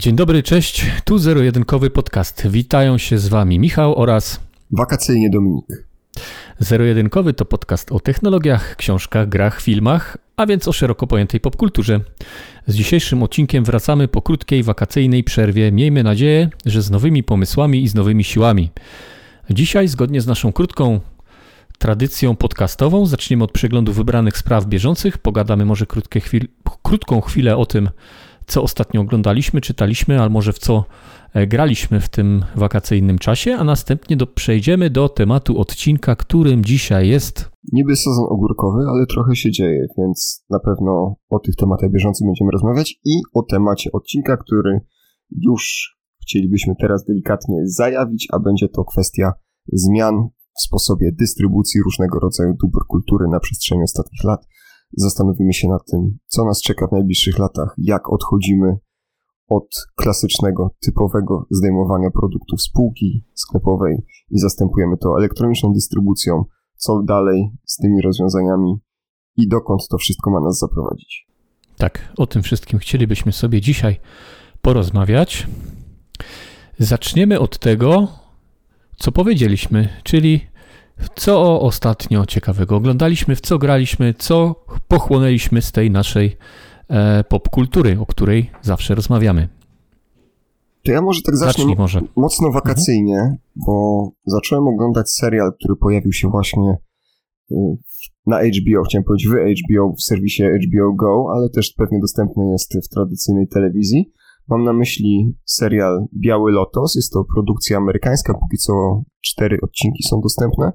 Dzień dobry, cześć. Tu zero-jedynkowy podcast. Witają się z Wami Michał oraz wakacyjnie Dominik. Zero-jedynkowy to podcast o technologiach, książkach, grach, filmach, a więc o szeroko pojętej popkulturze. Z dzisiejszym odcinkiem wracamy po krótkiej wakacyjnej przerwie. Miejmy nadzieję, że z nowymi pomysłami i z nowymi siłami. Dzisiaj, zgodnie z naszą krótką tradycją podcastową, zaczniemy od przeglądu wybranych spraw bieżących. Pogadamy może chwil, krótką chwilę o tym, co ostatnio oglądaliśmy, czytaliśmy, albo może w co e, graliśmy w tym wakacyjnym czasie, a następnie do, przejdziemy do tematu odcinka, którym dzisiaj jest. Niby sezon ogórkowy, ale trochę się dzieje, więc na pewno o tych tematach bieżących będziemy rozmawiać i o temacie odcinka, który już chcielibyśmy teraz delikatnie zajawić, a będzie to kwestia zmian w sposobie dystrybucji różnego rodzaju dóbr kultury na przestrzeni ostatnich lat zastanowimy się nad tym, co nas czeka w najbliższych latach, jak odchodzimy od klasycznego, typowego zdejmowania produktów spółki sklepowej i zastępujemy to elektroniczną dystrybucją, co dalej z tymi rozwiązaniami i dokąd to wszystko ma nas zaprowadzić. Tak, o tym wszystkim chcielibyśmy sobie dzisiaj porozmawiać. Zaczniemy od tego, co powiedzieliśmy, czyli co ostatnio ciekawego oglądaliśmy, w co graliśmy, co pochłonęliśmy z tej naszej e, popkultury, o której zawsze rozmawiamy. To ja może tak zacznę może. mocno mhm. wakacyjnie, mhm. bo zacząłem oglądać serial, który pojawił się właśnie y, na HBO, chciałem powiedzieć w HBO, w serwisie HBO Go, ale też pewnie dostępny jest w tradycyjnej telewizji. Mam na myśli serial Biały Lotos. Jest to produkcja amerykańska, póki co cztery odcinki są dostępne.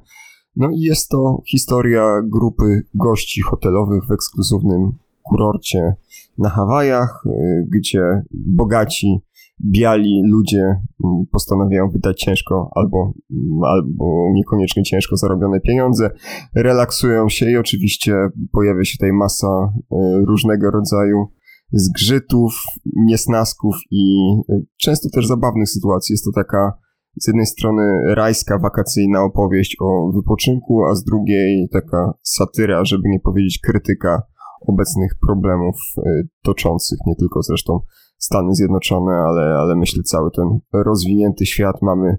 No i jest to historia grupy gości hotelowych w ekskluzywnym kurorcie na Hawajach, y, gdzie bogaci, biali ludzie mm, postanawiają wydać ciężko albo, mm, albo niekoniecznie ciężko zarobione pieniądze, relaksują się i oczywiście pojawia się tutaj masa y, różnego rodzaju zgrzytów, niesnasków i y, często też zabawnych sytuacji. Jest to taka z jednej strony rajska, wakacyjna opowieść o wypoczynku, a z drugiej taka satyra, żeby nie powiedzieć krytyka obecnych problemów y, toczących, nie tylko zresztą Stany Zjednoczone, ale, ale myślę cały ten rozwinięty świat. Mamy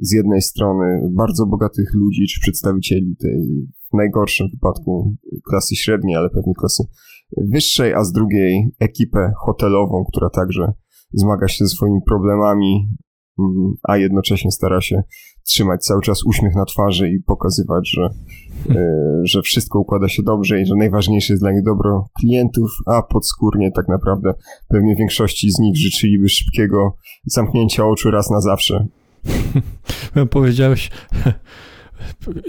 z jednej strony bardzo bogatych ludzi, czy przedstawicieli tej w najgorszym wypadku klasy średniej, ale pewnie klasy wyższej, a z drugiej ekipę hotelową, która także zmaga się ze swoimi problemami, mm, a jednocześnie stara się trzymać cały czas uśmiech na twarzy i pokazywać, że, e, że wszystko układa się dobrze i że najważniejsze jest dla nich dobro klientów, a podskórnie tak naprawdę pewnie większości z nich życzyliby szybkiego zamknięcia oczu raz na zawsze. Powiedziałeś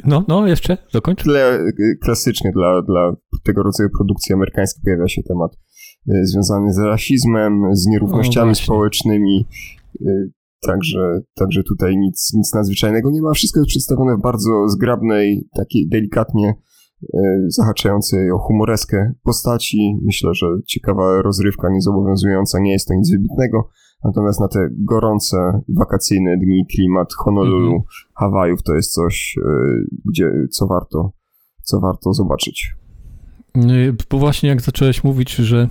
no, no, jeszcze dokończ. Dla, klasycznie dla, dla tego rodzaju produkcji amerykańskiej pojawia się temat y, związany z rasizmem, z nierównościami społecznymi. Y, także, także tutaj nic, nic nadzwyczajnego nie ma. Wszystko jest przedstawione w bardzo zgrabnej, takiej delikatnie y, zahaczającej o humoreskę postaci. Myślę, że ciekawa rozrywka, niezobowiązująca, nie jest to nic wybitnego. Natomiast na te gorące, wakacyjne dni, klimat Honolulu, mm -hmm. Hawajów to jest coś, y, gdzie co warto, co warto zobaczyć. Bo właśnie jak zacząłeś mówić, że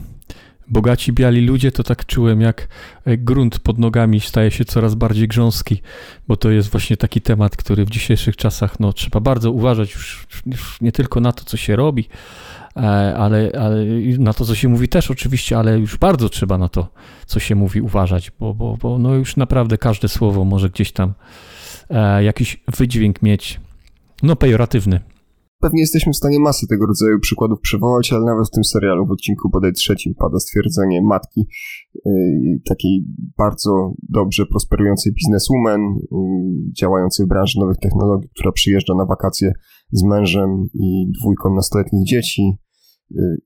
bogaci biali ludzie, to tak czułem, jak e, grunt pod nogami staje się coraz bardziej grząski, bo to jest właśnie taki temat, który w dzisiejszych czasach no, trzeba bardzo uważać już, już nie tylko na to, co się robi, E, ale, ale na to, co się mówi też oczywiście, ale już bardzo trzeba na to, co się mówi, uważać, bo, bo, bo no już naprawdę każde słowo może gdzieś tam e, jakiś wydźwięk mieć, no pejoratywny. Pewnie jesteśmy w stanie masę tego rodzaju przykładów przywołać, ale nawet w tym serialu, w odcinku bodaj trzecim, pada stwierdzenie matki, yy, takiej bardzo dobrze prosperującej bizneswoman, yy, działającej w branży nowych technologii, która przyjeżdża na wakacje z mężem i dwójką nastoletnich dzieci,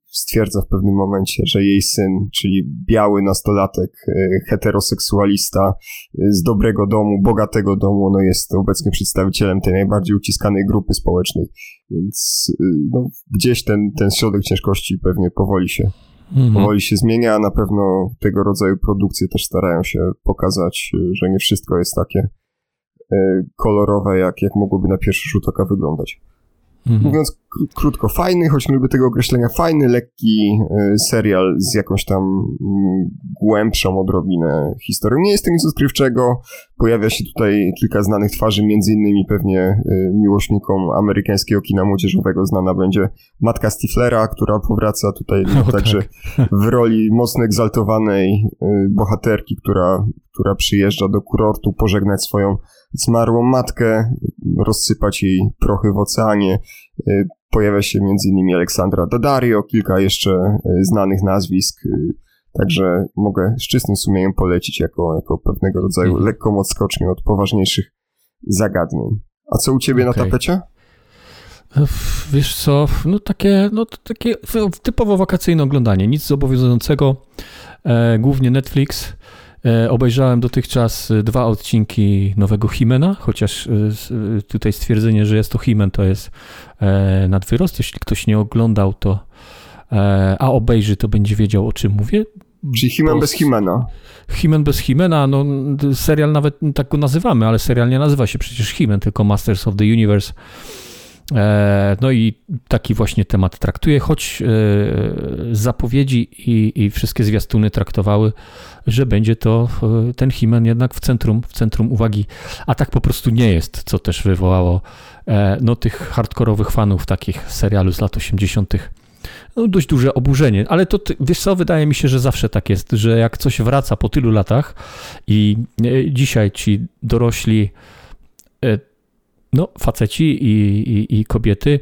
stwierdza w pewnym momencie, że jej syn, czyli biały nastolatek, y, heteroseksualista y, z dobrego domu, bogatego domu, no jest obecnie przedstawicielem tej najbardziej uciskanej grupy społecznej. Więc no, gdzieś ten, ten środek ciężkości pewnie powoli się, mhm. powoli się zmienia, a na pewno tego rodzaju produkcje też starają się pokazać, że nie wszystko jest takie kolorowe, jak, jak mogłoby na pierwszy rzut oka wyglądać. Mhm. Mówiąc krótko, fajny, choć nie lubię tego określenia, fajny, lekki y, serial z jakąś tam mm, głębszą odrobinę historią. Nie jest to nic odkrywczego, pojawia się tutaj kilka znanych twarzy, między innymi pewnie y, miłośnikom amerykańskiego kina młodzieżowego znana będzie matka Stiflera, która powraca tutaj o, także tak. w roli mocno egzaltowanej y, bohaterki, która, która przyjeżdża do kurortu pożegnać swoją zmarłą matkę, rozsypać jej prochy w oceanie. Y, pojawia się m.in. Aleksandra Daddario, kilka jeszcze y, znanych nazwisk, y, także mogę z czystym sumieniem polecić jako, jako pewnego rodzaju mhm. lekką odskocznię od poważniejszych zagadnień. A co u ciebie okay. na tapecie? Wiesz co, no takie, no takie typowo wakacyjne oglądanie, nic zobowiązującego, e, głównie Netflix, obejrzałem dotychczas e, dwa odcinki nowego Himena, chociaż e, tutaj stwierdzenie, że jest to Himen, to jest nad wyrost. Jeśli ktoś nie oglądał, to a obejrzy, to będzie wiedział, o czym mówię. Czyli Himen bez Himena. Himen bez Himena, no serial nawet tak go nazywamy, ale serial nie nazywa się przecież Himen, tylko Masters of the Universe. E, no i taki właśnie temat traktuje, choć e, zapowiedzi i, i wszystkie zwiastuny traktowały, że będzie to e, ten Himen jednak w centrum, w centrum uwagi, a tak po prostu nie jest, co też wywołało no, tych hardkorowych fanów takich serialu z lat 80. No, dość duże oburzenie, ale to wiesz co, wydaje mi się, że zawsze tak jest, że jak coś wraca po tylu latach i dzisiaj ci dorośli no, faceci i, i, i kobiety,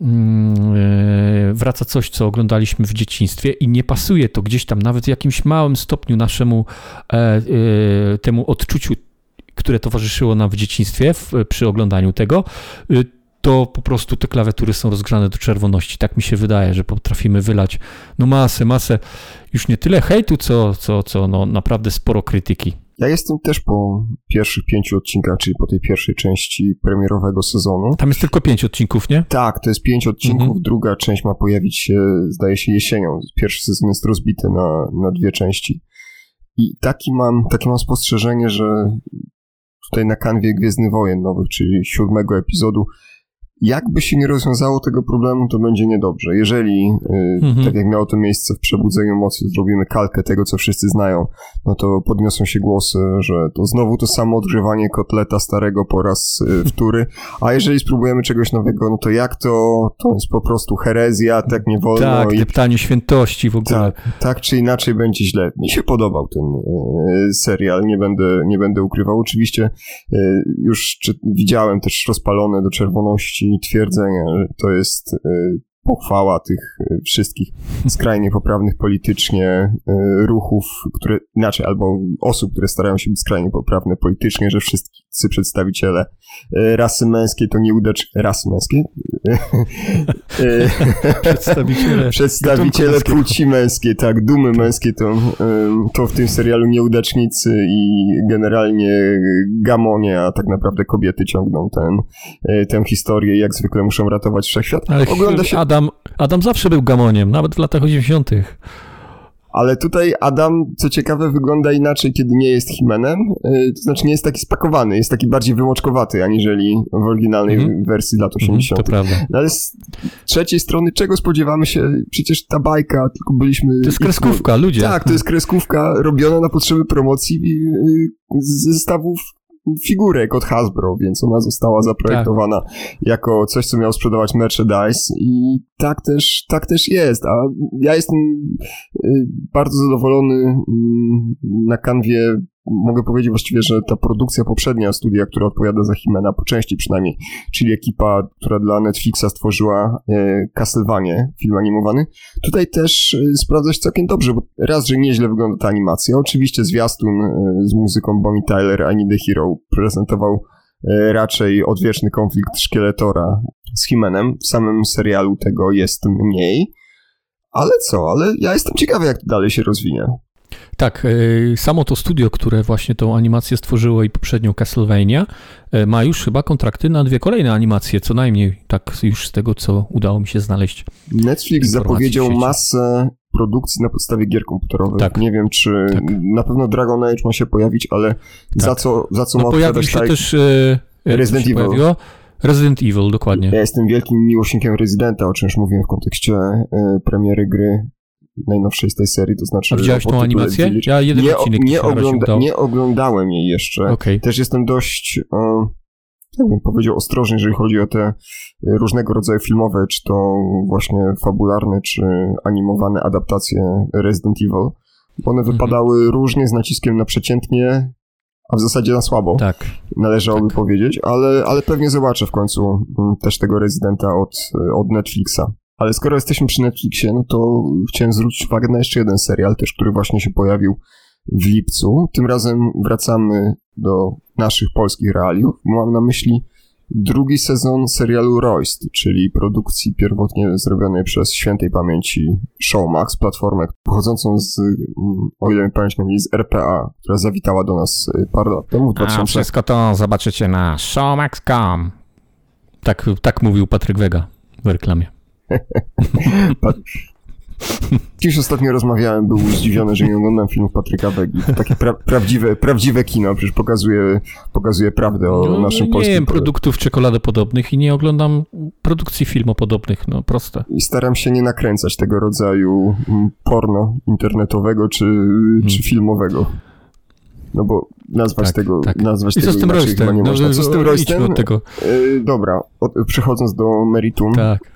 mm, e, wraca coś, co oglądaliśmy w dzieciństwie i nie pasuje to gdzieś tam, nawet w jakimś małym stopniu naszemu e, e, temu odczuciu, które towarzyszyło nam w dzieciństwie w, przy oglądaniu tego, to po prostu te klawiatury są rozgrzane do czerwoności. Tak mi się wydaje, że potrafimy wylać no masę, masę, już nie tyle hejtu, co, co, co no naprawdę sporo krytyki. Ja jestem też po pierwszych pięciu odcinkach, czyli po tej pierwszej części premierowego sezonu. Tam jest tylko pięć odcinków, nie? Tak, to jest pięć odcinków. Mhm. Druga część ma pojawić się, zdaje się, jesienią. Pierwszy sezon jest rozbity na, na dwie części. I taki mam, takie mam spostrzeżenie, że tutaj na kanwie Gwiezdny Wojen nowych, czyli siódmego epizodu, jakby się nie rozwiązało tego problemu, to będzie niedobrze. Jeżeli, y, mhm. tak jak miało to miejsce w Przebudzeniu Mocy, zrobimy kalkę tego, co wszyscy znają, no to podniosą się głosy, że to znowu to samo odgrzewanie kotleta starego po raz y, wtóry, a jeżeli spróbujemy czegoś nowego, no to jak to, to jest po prostu herezja, tak nie wolno. Tak, i... deptanie świętości w ogóle. Tak, tak czy inaczej będzie źle. Mi się podobał ten y, serial, nie będę, nie będę ukrywał. Oczywiście już czy, widziałem też rozpalone do czerwoności twierdzenia, że to jest y, pochwała tych y, wszystkich skrajnie poprawnych politycznie y, ruchów, które inaczej, albo osób, które starają się być skrajnie poprawne politycznie, że wszyscy przedstawiciele rasy męskiej to nieudacz rasy męskiej. przedstawiciele przedstawiciele płci męskiej, tak, dumy męskie to, to w tym serialu nieudacznicy i generalnie gamonie, a tak naprawdę kobiety ciągną ten, tę historię i jak zwykle muszą ratować wszechświat. Ale Ogląda się... Adam, Adam zawsze był gamoniem, nawet w latach 80. Ale tutaj Adam, co ciekawe, wygląda inaczej, kiedy nie jest Himenem. Y, to znaczy nie jest taki spakowany, jest taki bardziej wymoczkowaty, aniżeli w oryginalnej mm. wersji lat 80. Mm, to prawda. No ale z trzeciej strony, czego spodziewamy się? Przecież ta bajka, tylko byliśmy... To jest kreskówka, ludzie. Tak, to jest kreskówka robiona na potrzeby promocji y, zestawów figurek od Hasbro, więc ona została zaprojektowana tak. jako coś, co miało sprzedawać merchandise i tak też, tak też jest, a ja jestem y, bardzo zadowolony mm, na kanwie mogę powiedzieć właściwie, że ta produkcja poprzednia studia, która odpowiada za Himena, po części przynajmniej, czyli ekipa, która dla Netflixa stworzyła e, Castlevania, film animowany, tutaj też e, sprawdza się całkiem dobrze, bo raz, że nieźle wygląda ta animacja, oczywiście zwiastun e, z muzyką Bonnie Tyler, I Need the Hero prezentował raczej odwieczny konflikt Szkieletora z Himenem, w samym serialu tego jest mniej, ale co, ale ja jestem ciekawy, jak to dalej się rozwinie. Tak, e, samo to studio, które właśnie tą animację stworzyło i poprzednią Castlevania, e, ma już chyba kontrakty na dwie kolejne animacje, co najmniej, tak już z tego, co udało mi się znaleźć. Netflix zapowiedział masę produkcji na podstawie gier komputerowych. Tak. Nie wiem, czy tak. na pewno Dragon Age ma się pojawić, ale tak. za co, za co no, ma pojawił się tak... też e, Resident Evil. Pojawiło? Resident Evil, dokładnie. Ja jestem wielkim miłośnikiem Residenta, o czym już mówiłem w kontekście premiery gry najnowszej z tej serii, to znaczy... A widziałeś tą animację? Ja jeden nie, odcinek nie, ogląda, nie oglądałem jej jeszcze. Okay. Też jestem dość, e, tak bym powiedział, ostrożny, jeżeli chodzi o te różnego rodzaju filmowe, czy to właśnie fabularne, czy animowane adaptacje Resident Evil. Bo one mhm. wypadały różnie z naciskiem na przeciętnie, a w zasadzie na słabo. Tak. Należałoby tak. powiedzieć, ale, ale pewnie zobaczę w końcu mm, też tego rezydenta od, od Netflixa. Ale skoro jesteśmy przy Netflixie, no to chciałem zwrócić uwagę na jeszcze jeden serial, też który właśnie się pojawił w lipcu. Tym razem wracamy do naszych polskich realiów. Mam na myśli drugi sezon serialu Royst, czyli produkcji pierwotnie zrobionej przez świętej pamięci Showmax, platformę pochodzącą z, mm, o ile pamięć z RPA, która zawitała do nas y, parę lat temu. 2000... A wszystko to zobaczycie na showmax.com. Tak, tak mówił Patryk Wega w reklamie. Dziś ostatnio rozmawiałem, był zdziwiony, że nie oglądam filmów Patryka Wegi. Takie pra prawdziwe, prawdziwe kino, przecież pokazuje, pokazuje prawdę o no, naszym nie polskim... Nie jem produktów czekoladopodobnych i nie oglądam produkcji filmopodobnych, no proste. I staram się nie nakręcać tego rodzaju mm, porno internetowego czy, hmm. czy filmowego. No bo nazwać tak, tego, tak. nazwać I tego z tym roystem? nie no, można. Co z tym? Od tego. Yy, dobra, od, przechodząc do meritum. Tak.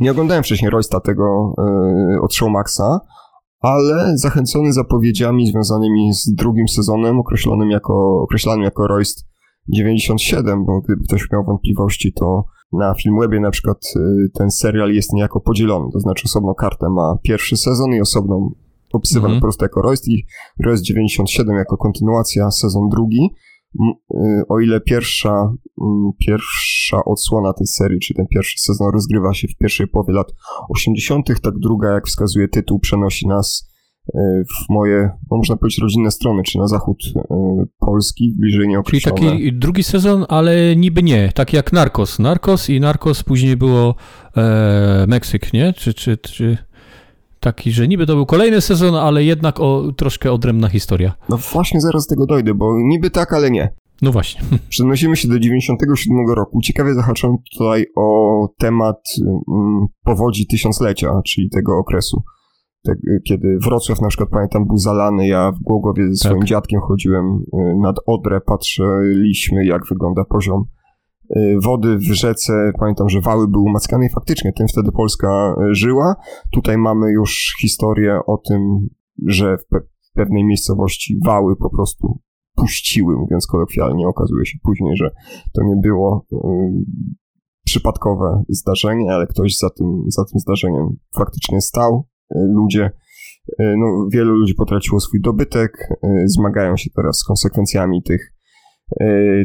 Nie oglądałem wcześniej Roysta tego yy, od Showmaxa, ale zachęcony zapowiedziami związanymi z drugim sezonem, określonym jako, określanym jako Royst 97, bo gdyby ktoś miał wątpliwości, to na Filmwebie na przykład yy, ten serial jest niejako podzielony, to znaczy osobną kartę ma pierwszy sezon i osobną opisywany -hmm. po prostu jako Royst i Royst 97 jako kontynuacja, sezon drugi. Y, o ile pierwsza, pierwsza odsłona tej serii, czy ten pierwszy sezon rozgrywa się w pierwszej połowie lat 80., tak druga, jak wskazuje tytuł, przenosi nas y, w moje, no można powiedzieć, rodzinne strony, czy na zachód y, Polski, bliżej nieokreślone. Czyli taki drugi sezon, ale niby nie, tak jak Narcos. Narcos i Narcos później było e, Meksyk, nie? Czy, czy, czy taki, że niby to był kolejny sezon, ale jednak o, troszkę odrębna historia. No właśnie zaraz do tego dojdę, bo niby tak, ale nie. No właśnie. Przenosimy się do 97 roku. Ciekawie zahaczam tutaj o temat mm, powodzi tysiąclecia, czyli tego okresu. Te, kiedy Wrocław na przykład, pamiętam, był zalany, ja w Głogowie ze swoim tak. dziadkiem chodziłem y, nad Odrę, patrzyliśmy jak wygląda poziom wody w rzece, pamiętam, że wały były umackane i faktycznie tym wtedy Polska y, żyła. Tutaj mamy już historię o tym, że w, pe w pewnej miejscowości wały po prostu puściły, mówiąc kolokwialnie. Okazuje się później, że to nie było y, przypadkowe zdarzenie, ale ktoś za tym, za tym zdarzeniem faktycznie stał. Y, ludzie, y, no, wielu ludzi potraciło swój dobytek, y, zmagają się teraz z konsekwencjami tych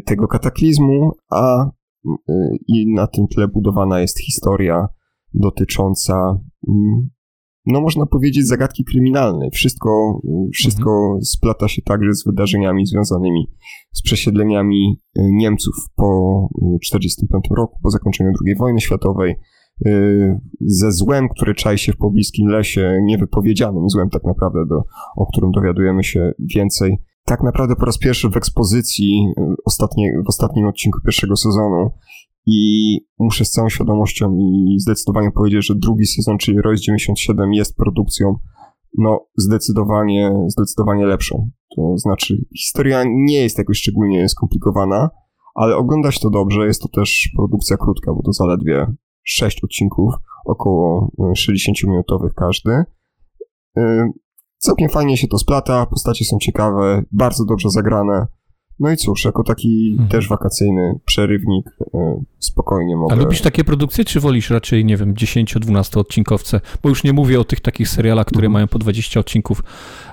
tego kataklizmu, a e, i na tym tle budowana jest historia dotycząca, mm, no można powiedzieć, zagadki kryminalnej. Wszystko, wszystko mhm. splata się także z wydarzeniami związanymi z przesiedleniami e, Niemców po 1945 roku, po zakończeniu II wojny światowej, ze złem, który czai się w pobliskim lesie, niewypowiedzianym złem tak naprawdę, do, o którym dowiadujemy się więcej tak naprawdę po raz pierwszy w ekspozycji y, ostatnie, w ostatnim odcinku pierwszego sezonu i muszę z całą świadomością i zdecydowanie powiedzieć, że drugi sezon, czyli Royce 97 jest produkcją no zdecydowanie, zdecydowanie lepszą. To znaczy historia nie jest jakoś szczególnie skomplikowana, ale oglądać to dobrze, jest to też produkcja krótka, bo to zaledwie 6 odcinków, około 60-minutowych y, każdy. Całkiem fajnie się to splata, postacie są ciekawe, bardzo dobrze zagrane. No i cóż, jako taki mhm. też wakacyjny przerywnik y, spokojnie mogę... A lubisz takie produkcje, czy wolisz raczej, nie wiem, 10-12 odcinkowce? Bo już nie mówię o tych takich serialach, które mhm. mają po 20 odcinków,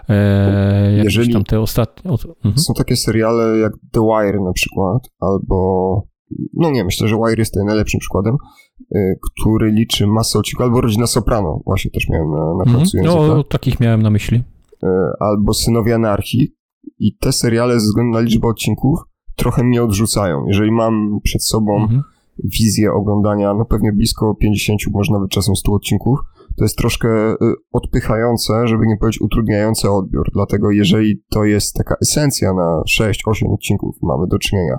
e, Jeżeli tam te ostatnie... Mhm. Są takie seriale jak The Wire na przykład, albo... No nie, myślę, że Wire jest tutaj najlepszym przykładem, Y, który liczy masę odcinków, albo Rodzina Soprano, właśnie też miałem na, na końcu mm, języka. No, takich miałem na myśli. Y, albo Synowie Anarchii i te seriale ze względu na liczbę odcinków trochę mnie odrzucają. Jeżeli mam przed sobą mm -hmm. wizję oglądania, no pewnie blisko 50, może nawet czasem 100 odcinków, to jest troszkę y, odpychające, żeby nie powiedzieć utrudniające odbiór. Dlatego jeżeli to jest taka esencja na 6-8 odcinków mamy do czynienia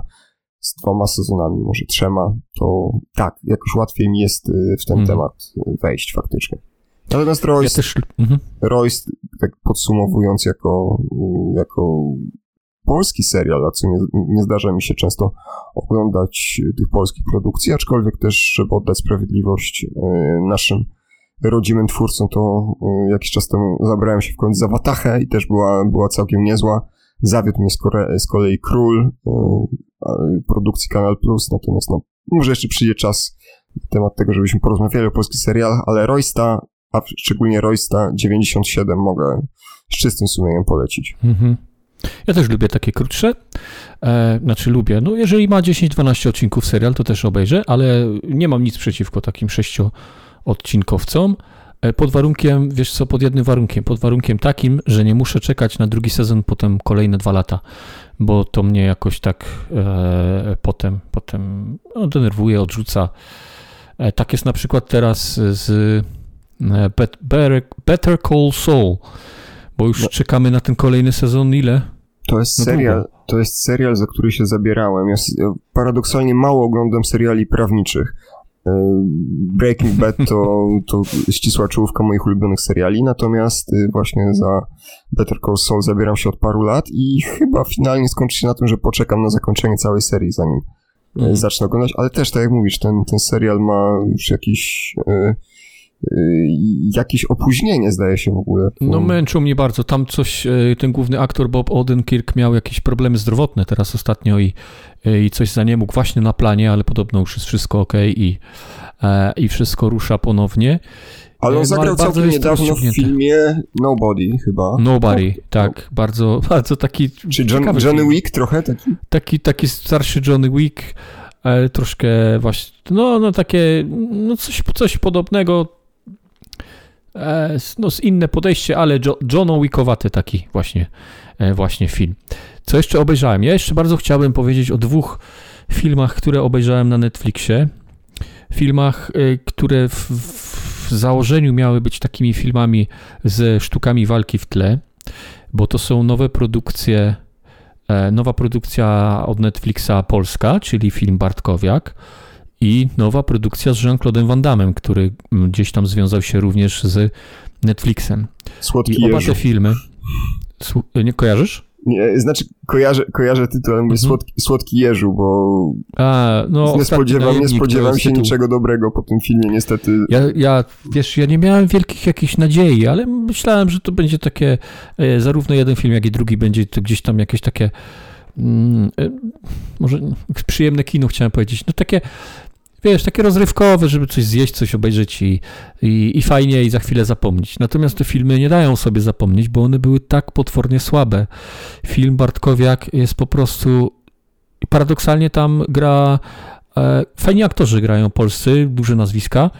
z dwoma sezonami, może trzema, to tak, jakoś łatwiej mi jest y, w ten mhm. temat y, wejść faktycznie. Natomiast Royce, ja też... mhm. Royce, tak podsumowując, jako, y, jako polski serial, a co nie, nie zdarza mi się często oglądać tych polskich produkcji, aczkolwiek też, żeby oddać sprawiedliwość naszym rodzimym twórcom, to jakiś czas temu zabrałem się w końcu za Watachę i też była, była całkiem niezła. Zawiódł mnie z, z kolei Król, produkcji Kanal Plus, natomiast no, może jeszcze przyjdzie czas na temat tego, żebyśmy porozmawiali o polskich serialach, ale Roysta, a szczególnie Roysta 97 mogę z czystym sumieniem polecić. Mhm. Ja też lubię takie krótsze, e, znaczy lubię, no jeżeli ma 10-12 odcinków serial, to też obejrzę, ale nie mam nic przeciwko takim sześcioodcinkowcom. E, pod warunkiem, wiesz co, pod jednym warunkiem, pod warunkiem takim, że nie muszę czekać na drugi sezon potem kolejne dwa lata, bo to mnie jakoś tak e, potem, potem no, denerwuje, odrzuca. E, tak jest na przykład teraz z e, Better, Better Call Saul, bo już no. czekamy na ten kolejny sezon ile? To jest no serial, to jest serial, za który się zabierałem. Ja paradoksalnie mało oglądam seriali prawniczych, E, Breaking Bad to, to ścisła czołówka moich ulubionych seriali, natomiast y, właśnie za Better Call Saul zabieram się od paru lat i chyba finalnie skończy się na tym, że poczekam na zakończenie całej serii, zanim mm. zacznę oglądać, ale też tak jak mówisz, ten, ten serial ma już jakiś y, y, jakieś opóźnienie, zdaje się w ogóle. No męczył mnie bardzo. Tam coś, ten główny aktor Bob Odenkirk miał jakieś problemy zdrowotne teraz ostatnio i i coś za nie mógł właśnie na planie, ale podobno już jest wszystko ok i, e, i wszystko rusza ponownie. Ale on e, no, zagrał no, całkiem niedawno w filmie Nobody chyba. Nobody, tak. Bardzo, bardzo taki Czy John, Johnny Wick trochę taki? Taki, taki starszy Johnny Wick, troszkę właśnie, no, no takie, no coś, coś podobnego, e, no z inne podejście, ale John Wickowaty taki właśnie, właśnie film. Co jeszcze obejrzałem? Ja jeszcze bardzo chciałbym powiedzieć o dwóch filmach, które obejrzałem na Netflixie. Filmach, y, które w, w założeniu miały być takimi filmami ze sztukami walki w tle, bo to są nowe produkcje, e, nowa produkcja od Netflixa polska, czyli film Bartkowiak i nowa produkcja z Jean-Claude'em Van Damme, który gdzieś tam związał się również z Netflixem. Słodki I oba te filmy... Nie kojarzysz? Nie, znaczy, kojarzę, kojarzę tytuł, ale mówię mhm. słodki, słodki Jeżu, bo A, no, nie spodziewam, nie spodziewam się tytuł. niczego dobrego po tym filmie, niestety. Ja, ja, wiesz, ja nie miałem wielkich jakichś nadziei, ale myślałem, że to będzie takie, e, zarówno jeden film, jak i drugi będzie to gdzieś tam jakieś takie mm, e, może przyjemne kino chciałem powiedzieć, no takie wiesz, takie rozrywkowe, żeby coś zjeść, coś obejrzeć i, i, i, fajnie i za chwilę zapomnieć. Natomiast te filmy nie dają sobie zapomnieć, bo one były tak potwornie słabe. Film Bartkowiak jest po prostu paradoksalnie tam gra e, fajni aktorzy grają polscy, duże nazwiska,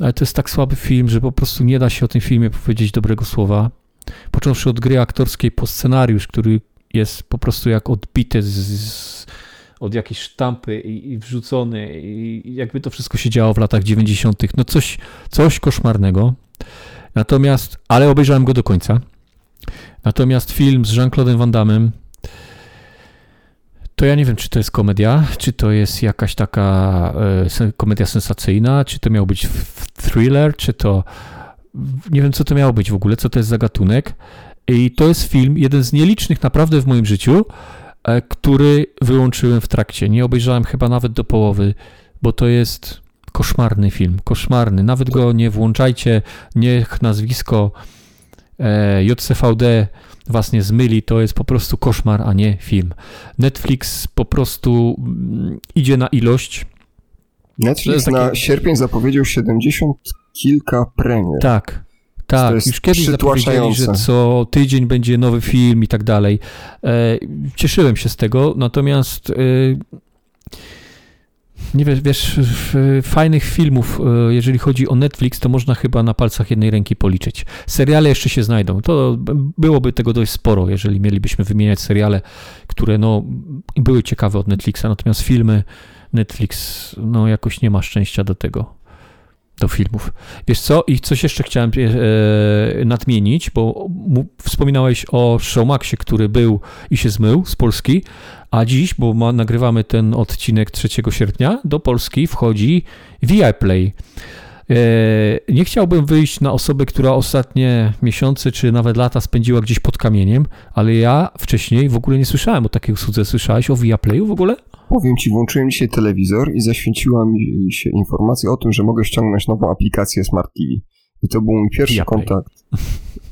ale to jest tak słaby film, że po prostu nie da się o tym filmie powiedzieć dobrego słowa. Począwszy od gry aktorskiej po scenariusz, który jest po prostu jak odbity z, z od jakiejś sztampy i, i wrzucony i jakby to wszystko się działo w latach 90. No coś, coś koszmarnego. Natomiast, ale obejrzałem go do końca. Natomiast film z Jean-Claude'em Van Damme to ja nie wiem, czy to jest komedia, czy to jest jakaś taka e, komedia sensacyjna, czy to miał być thriller, czy to. Nie wiem, co to miało być w ogóle, co to jest za gatunek. I to jest film, jeden z nielicznych naprawdę w moim życiu, który wyłączyłem w trakcie. Nie obejrzałem chyba nawet do połowy, bo to jest koszmarny film, koszmarny. Nawet go nie włączajcie, niech nazwisko e, JCVD was nie zmyli, to jest po prostu koszmar, a nie film. Netflix po prostu mm, idzie na ilość. Netflix takie... na sierpień zapowiedział 70 kilka premier. Tak, tak, już kiedyś zapowiedzieli, że co tydzień będzie nowy film i tak dalej. E, cieszyłem się z tego, natomiast e, nie wiesz, wiesz, fajnych filmów, e, jeżeli chodzi o Netflix, to można chyba na palcach jednej ręki policzyć. Seriale jeszcze się znajdą. To byłoby tego dość sporo, jeżeli mielibyśmy wymieniać seriale, które no, były ciekawe od Netflixa, natomiast filmy Netflix no, jakoś nie ma szczęścia do tego. Do filmów. Wiesz co? I coś jeszcze chciałem e, nadmienić, bo wspominałeś o Showmaxie, który był i się zmył z Polski, a dziś, bo ma, nagrywamy ten odcinek 3 sierpnia, do Polski wchodzi Viaplay. E, nie chciałbym wyjść na osobę, która ostatnie miesiące czy nawet lata spędziła gdzieś pod kamieniem, ale ja wcześniej w ogóle nie słyszałem o takiej usłudze. Słyszałeś o Viaplayu w ogóle? Powiem ci, włączyłem dzisiaj telewizor i zaświeciła mi się informacja o tym, że mogę ściągnąć nową aplikację Smart TV. I to był mój pierwszy kontakt,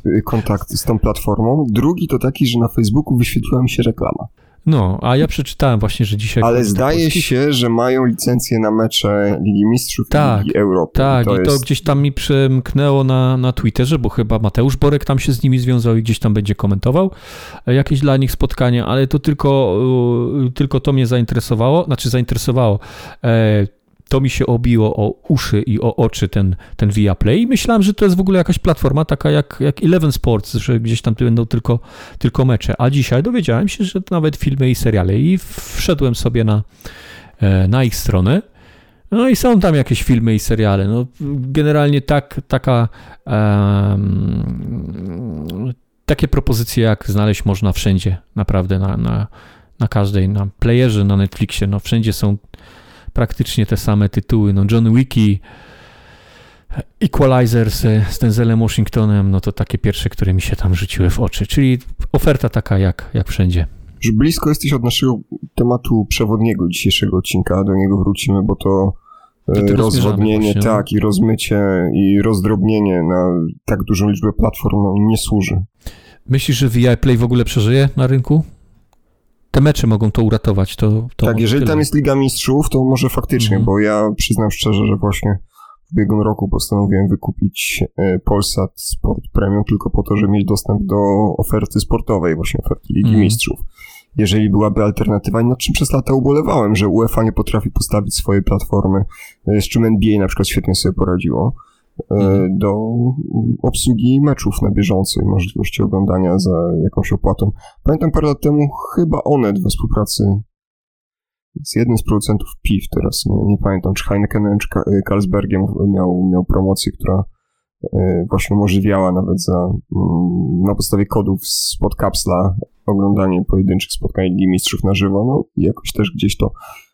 y, kontakt z tą platformą. Drugi to taki, że na Facebooku wyświetliła mi się reklama. No, a ja przeczytałem właśnie, że dzisiaj... Ale zdaje się, że mają licencję na mecze Ligi Mistrzów tak, i Ligi Europy. Tak, to i to jest... gdzieś tam mi przemknęło na, na Twitterze, bo chyba Mateusz Borek tam się z nimi związał i gdzieś tam będzie komentował jakieś dla nich spotkania, ale to tylko, tylko to mnie zainteresowało, znaczy zainteresowało e, to mi się obiło o uszy i o oczy ten, ten Viaplay i myślałem, że to jest w ogóle jakaś platforma taka jak, jak Eleven Sports, że gdzieś tam będą tylko, tylko mecze, a dzisiaj dowiedziałem się, że nawet filmy i seriale. I wszedłem sobie na, e, na ich stronę. No i są tam jakieś filmy i seriale. No, generalnie tak, taka, um, takie propozycje, jak znaleźć można wszędzie, naprawdę na, na, na każdej, na playerze, na Netflixie, no wszędzie są praktycznie te same tytuły. No John Wiki, Equalizer z, z Denzelem Washingtonem, no to takie pierwsze, które mi się tam rzuciły w oczy. Czyli oferta taka jak, jak wszędzie. Już blisko jesteś od naszego tematu przewodniego dzisiejszego odcinka, do niego wrócimy, bo to e, rozwodnienie, no. tak, i rozmycie i rozdrobnienie na tak dużą liczbę platform no, nie służy. Myślisz, że VI Play w ogóle przeżyje na rynku? Te mecze mogą to uratować. To, to tak, jeżeli tyle. tam jest Liga Mistrzów, to może faktycznie, mhm. bo ja przyznam szczerze, że właśnie w ubiegłym roku postanowiłem wykupić e, Polsat Sport Premium tylko po to, żeby mieć dostęp do oferty sportowej, właśnie oferty Ligi mhm. Mistrzów. Jeżeli byłaby alternatywa, nad czym przez lata ubolewałem, że UEFA nie potrafi postawić swojej platformy, e, z czym NBA na przykład świetnie sobie poradziło. Do obsługi meczów na bieżąco i możliwości oglądania za jakąś opłatą. Pamiętam parę lat temu chyba Onet we współpracy z jednym z producentów piw, teraz nie, nie pamiętam, czy Heineken czy Carlsbergiem miał, miał promocję, która e, właśnie umożliwiała nawet za, mm, na podstawie kodów spod kapsla oglądanie pojedynczych spotkań Ligi Mistrzów na żywo, no i jakoś też gdzieś to E,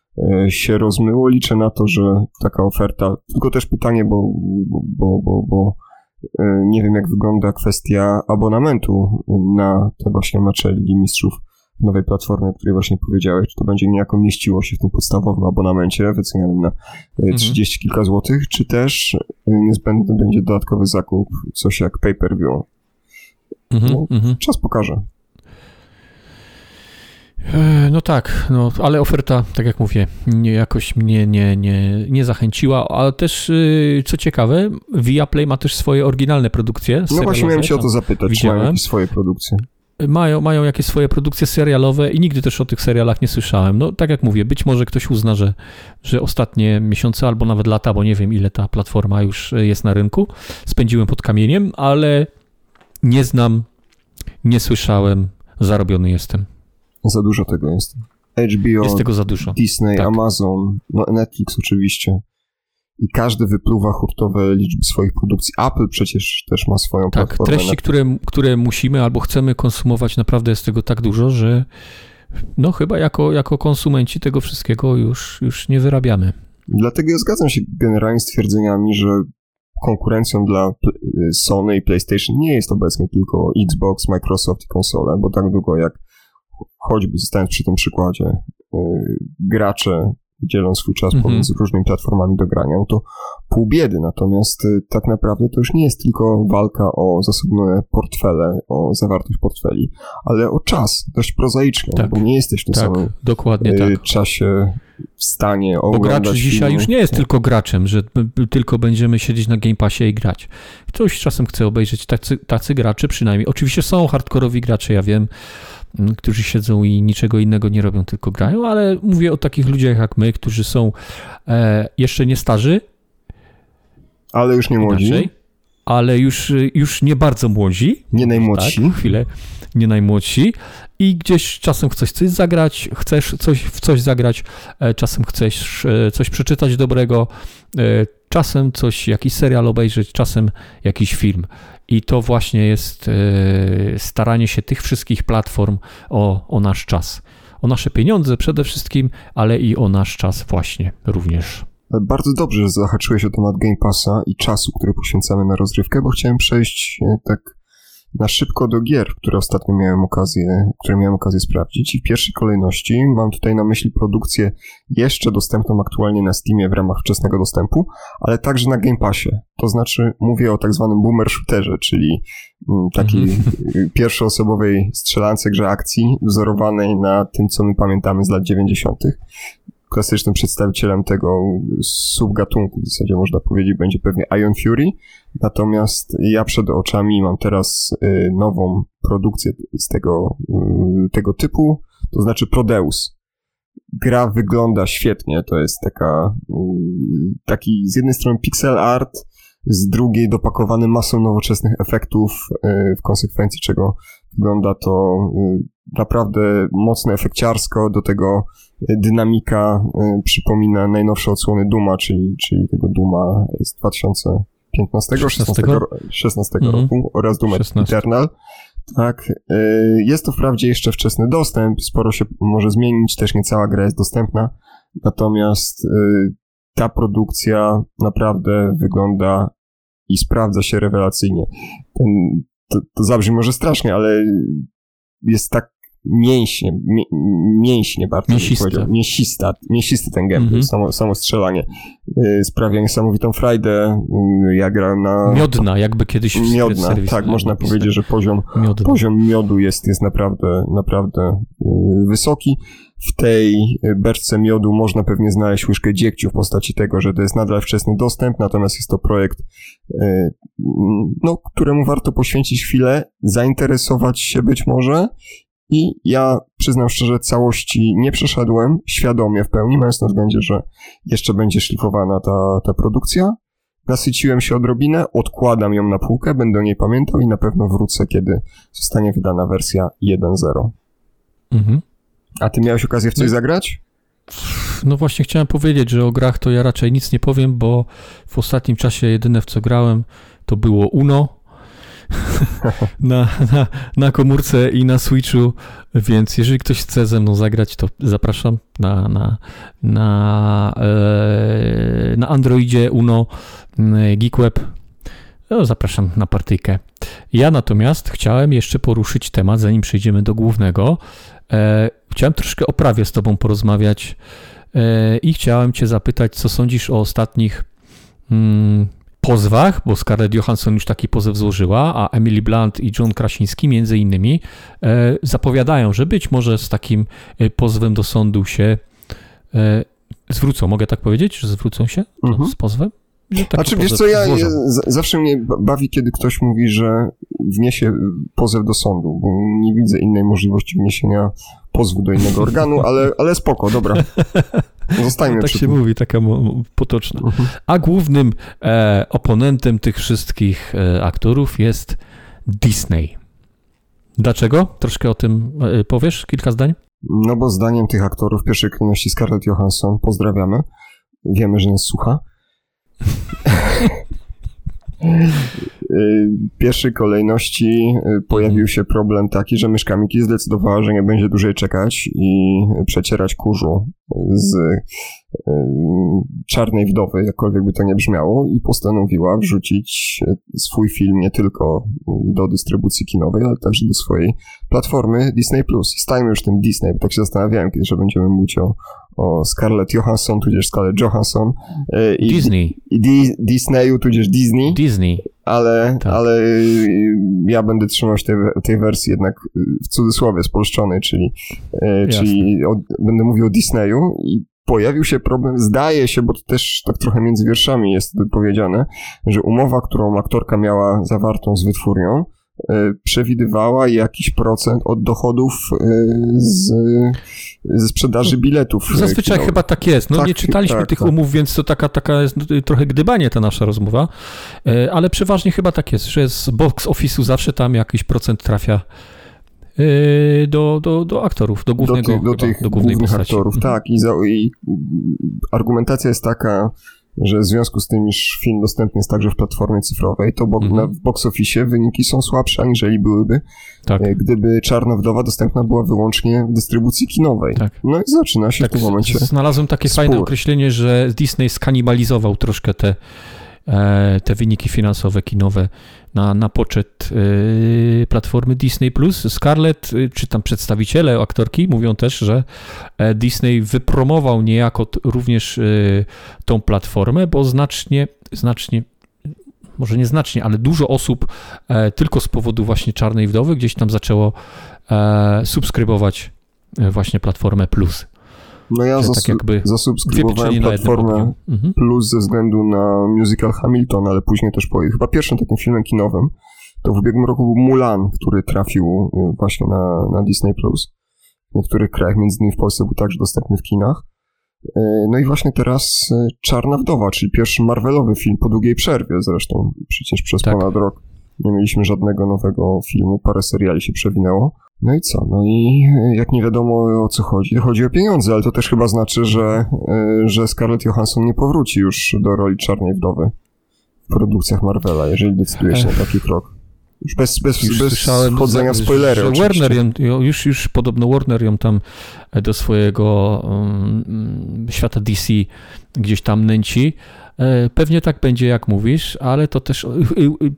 się rozmyło. Liczę na to, że taka oferta, tylko też pytanie, bo, bo, bo, bo e, nie wiem jak wygląda kwestia abonamentu na te właśnie mecze Ligi Mistrzów w nowej platformie, o której właśnie powiedziałeś, czy to będzie niejako mieściło się w tym podstawowym abonamencie wycenianym na 30 e, mhm. kilka złotych, czy też niezbędny będzie dodatkowy zakup, coś jak pay-per-view. Mhm, no, mhm. Czas pokaże. E, no tak, no, ale oferta, tak jak mówię, nie, jakoś mnie nie, nie, nie zachęciła, ale też, y, co ciekawe, Viaplay ma też swoje oryginalne produkcje No właśnie miałem się o to zapytać, widziałem. czy mają jakieś swoje produkcje? Mają, mają jakieś swoje produkcje serialowe i nigdy też o tych serialach nie słyszałem. No tak jak mówię, być może ktoś uzna, że, że ostatnie miesiące albo nawet lata, bo nie wiem ile ta platforma już jest na rynku, spędziłem pod kamieniem, ale nie znam, nie słyszałem, zarobiony jestem. Za dużo tego jest. HBO, jest tego za dużo. Disney, tak. Amazon, no Netflix oczywiście. I każdy wypluwa hurtowe liczby swoich produkcji. Apple przecież też ma swoją tak, platformę. treści, które, które musimy albo chcemy konsumować, naprawdę jest tego tak dużo, że no chyba jako, jako konsumenci tego wszystkiego już, już nie wyrabiamy. Dlatego ja zgadzam się generalnie z twierdzeniami, że konkurencją dla Sony i PlayStation nie jest obecnie tylko Xbox, Microsoft i konsole, bo tak długo jak choćby zostając przy tym przykładzie, y, gracze dzielą swój czas -hmm. pomiędzy różnymi platformami do grania, no to pół biedy. Natomiast y, tak naprawdę to już nie jest tylko walka o zasobne portfele, o zawartość portfeli, ale o czas, dość prozaiczny, tak. bo nie jesteś w tym tak, samym dokładnie y, tak. czasie w stanie oglądać Bo gracz dzisiaj już nie jest tylko graczem, że tylko będziemy siedzieć na Game Passie i grać. Ktoś czasem chce obejrzeć tacy, tacy gracze przynajmniej. Oczywiście są hardkorowi gracze, ja wiem, którzy siedzą i niczego innego nie robią, tylko grają, ale mówię o takich ludziach jak my, którzy są e, jeszcze nie starzy. Ale już nie młodzi. Inaczej, ale już, już nie bardzo młodzi. Nie najmłodsi. Tak, chwilę. Nie najmłodsi. I gdzieś czasem chcesz coś zagrać, chcesz coś w coś zagrać, e, czasem chcesz e, coś przeczytać dobrego, czasem coś, jakiś serial obejrzeć, czasem jakiś film. I to właśnie jest e, staranie się tych wszystkich platform o, o nasz czas. O nasze pieniądze przede wszystkim, ale i o nasz czas właśnie również. Bardzo dobrze, że zahaczyłeś o temat Game Passa i czasu, który poświęcamy na rozrywkę, bo chciałem przejść e, tak na szybko do gier, które ostatnio miałem okazję, które miałem okazję sprawdzić. I w pierwszej kolejności mam tutaj na myśli produkcję jeszcze dostępną aktualnie na Steamie w ramach wczesnego dostępu, ale także na Game Passie. To znaczy mówię o tak zwanym boomer shooterze, czyli mm, takiej mhm. pierwszoosobowej strzelance grze akcji wzorowanej na tym, co my pamiętamy z lat 90 klasycznym przedstawicielem tego subgatunku, w zasadzie można powiedzieć, będzie pewnie Ion Fury. Natomiast ja przed oczami mam teraz y, nową produkcję z tego, y, tego typu, to znaczy Prodeus. Gra wygląda świetnie, to jest taka, y, taki z jednej strony pixel art, z drugiej dopakowany masą nowoczesnych efektów, w konsekwencji czego wygląda to naprawdę mocno efekciarsko, do tego dynamika y, przypomina najnowsze odsłony Duma, czyli, czyli tego Duma z 2015 16, 16 mm. roku oraz Doom Eternal. Tak, y, jest to wprawdzie jeszcze wczesny dostęp, sporo się może zmienić, też nie cała gra jest dostępna, natomiast y, ta produkcja naprawdę wygląda i sprawdza się rewelacyjnie. Ten, to, to zabrzmi może strasznie, ale jest tak mięśnie, mię, mięśnie bardzo Mięsiste. Mięsista, mięsisty ten gameplay, mm -hmm. samo, samo strzelanie yy, sprawia niesamowitą frajdę. Yy, ja grałem na... Miodna, jakby kiedyś w Miodna, tak, można powiedzieć, że poziom, poziom miodu jest, jest naprawdę, naprawdę yy, wysoki. W tej beczce miodu można pewnie znaleźć łyżkę dziegciu w postaci tego, że to jest nadal wczesny dostęp, natomiast jest to projekt, yy, no, któremu warto poświęcić chwilę, zainteresować się być może i ja przyznam szczerze, całości nie przeszedłem świadomie w pełni, mając na względzie, że jeszcze będzie szlifowana ta, ta produkcja. Nasyciłem się odrobinę, odkładam ją na półkę, będę o niej pamiętał i na pewno wrócę, kiedy zostanie wydana wersja 1.0. Mhm. A ty miałeś okazję w coś no, zagrać? No właśnie chciałem powiedzieć, że o grach to ja raczej nic nie powiem, bo w ostatnim czasie jedyne w co grałem to było Uno, na, na, na komórce i na Switchu, więc jeżeli ktoś chce ze mną zagrać, to zapraszam na, na, na, e, na Androidzie Uno GeekWeb. No, zapraszam na partyjkę. Ja natomiast chciałem jeszcze poruszyć temat, zanim przejdziemy do głównego. E, chciałem troszkę o prawie z Tobą porozmawiać e, i chciałem Cię zapytać, co sądzisz o ostatnich mm, pozwach, bo Scarlett Johansson już taki pozew złożyła, a Emily Blunt i John Krasiński między innymi e, zapowiadają, że być może z takim e, pozwem do sądu się e, zwrócą. Mogę tak powiedzieć, że zwrócą się mhm. z pozwem? Znaczy, wiesz co, ja, ja, zawsze mnie bawi, kiedy ktoś mówi, że wniesie pozew do sądu, bo nie widzę innej możliwości wniesienia pozwu do innego organu, ale, ale spoko, dobra. Zostańmy Tak się tym. mówi, taka potoczna. Uh-huh. A głównym e, oponentem tych wszystkich e, aktorów jest Disney. Dlaczego? Troszkę o tym e, powiesz? Kilka zdań? No bo zdaniem tych aktorów w pierwszej kolejności Scarlett Johansson, pozdrawiamy, wiemy, że nas słucha, pierwszej kolejności y, pojawił mhm. się problem taki, że myszka Miki zdecydowała, że nie będzie dłużej czekać i przecierać kurzu z y, czarnej wdowy, jakkolwiek by to nie brzmiało, i postanowiła wrzucić swój film nie tylko do dystrybucji kinowej, ale także do swojej platformy Disney+. Stajmy już tym Disney, bo tak się zastanawiałem kiedy że będziemy mówić o, o Scarlett Johansson, tudzież Scarlett Johansson. E, I, Disney. I Di Disneyu, tudzież Disney. Disney. Ale, tak. ale y, ja będę trzymał się tej, tej wersji jednak y, w cudzysłowie spolszczonej, czyli, e, czyli o, będę mówił o Disneyu i pojawił się problem, zdaje się, bo to też tak trochę między wierszami jest powiedziane, że umowa, którą aktorka miała zawartą z wytwórnią, E, przewidywała jakiś procent od dochodów e, z, ze sprzedaży biletów. E, Zazwyczaj kinowych. chyba tak jest. No tak, nie czytaliśmy tak, tych tak. umów, więc to taka, taka jest trochę gdybanie ta nasza rozmowa, ale przeważnie chyba tak jest, że z box office'u zawsze tam jakiś procent trafia do, do, do aktorów, do głównego, do, ty, do, tych do głównej głównych postaci. aktorów, mhm. tak. I, za, I argumentacja jest taka, że w związku z tym, iż film dostępny jest także w platformie cyfrowej, to bo, mhm. w box office wyniki są słabsze, aniżeli byłyby, tak. E, gdyby Czarna Wdowa dostępna była wyłącznie w dystrybucji kinowej. Tak. No i zaczyna się tak, w tym momencie Znalazłem takie spór. fajne określenie, że Disney skanibalizował troszkę te te wyniki finansowe kinowe na, na poczet e, platformy Disney+. Scarlett, e, czy tam przedstawiciele aktorki mówią też, że Disney wypromował niejako również tą platformę, bo znacznie, znacznie może nieznacznie, ale dużo osób tylko z powodu właśnie Czarnej Wdowy gdzieś tam zaczęło subskrybować właśnie platformę Plus. No ja tak jakby zasubskrybowałem platformę mhm. Plus ze względu na musical Hamilton, ale później też po chyba pierwszym takim filmem kinowym to w ubiegłym roku był Mulan, który trafił y, właśnie na, na Disney Plus. W niektórych krajach, między innymi w Polsce był także dostępny w kinach. Y, no i właśnie teraz y, Czarna Wdowa, czyli pierwszy Marvelowy film po długiej przerwie zresztą, przecież przez tak. ponad rok nie mieliśmy żadnego nowego filmu, parę seriali się przewinęło. No i co? No i e, jak nie wiadomo o co chodzi, to chodzi o pieniądze, ale to też chyba znaczy, że, e, że Scarlett Johansson nie powróci już do roli Czarnej Wdowy w produkcjach Marvela, jeżeli decyduje się na taki krok. Już bez, bez, już bez wchodzenia w spoilery że Warner ją, już, już podobno Warner ją tam do swojego um, świata DC gdzieś tam nęci. E, pewnie tak będzie, jak mówisz, ale to też.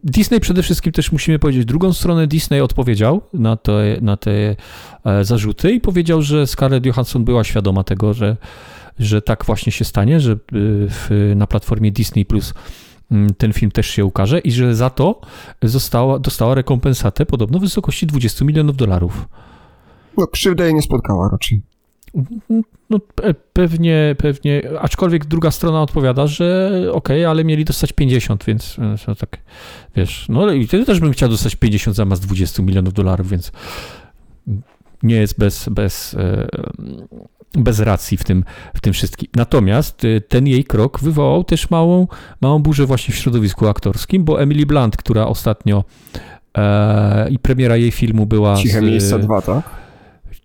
Disney przede wszystkim też musimy powiedzieć, drugą stronę Disney odpowiedział na te, na te e, zarzuty i powiedział, że Scarlett Johansson była świadoma tego, że, że tak właśnie się stanie, że e, w, na platformie Disney Plus mm, ten film też się ukaże i że za to została, dostała rekompensatę podobno w wysokości 20 milionów dolarów. No, krzywda jej nie spotkała raczej. No pewnie, pewnie, aczkolwiek druga strona odpowiada, że okej, okay, ale mieli dostać 50, więc no tak, wiesz, no i wtedy też bym chciał dostać 50 zamiast 20 milionów dolarów, więc nie jest bez, bez, e, bez racji w tym, w tym wszystkim. Natomiast e, ten jej krok wywołał też małą, małą burzę właśnie w środowisku aktorskim, bo Emily Blunt, która ostatnio e, i premiera jej filmu była... Ciche z, miejsce 2, tak?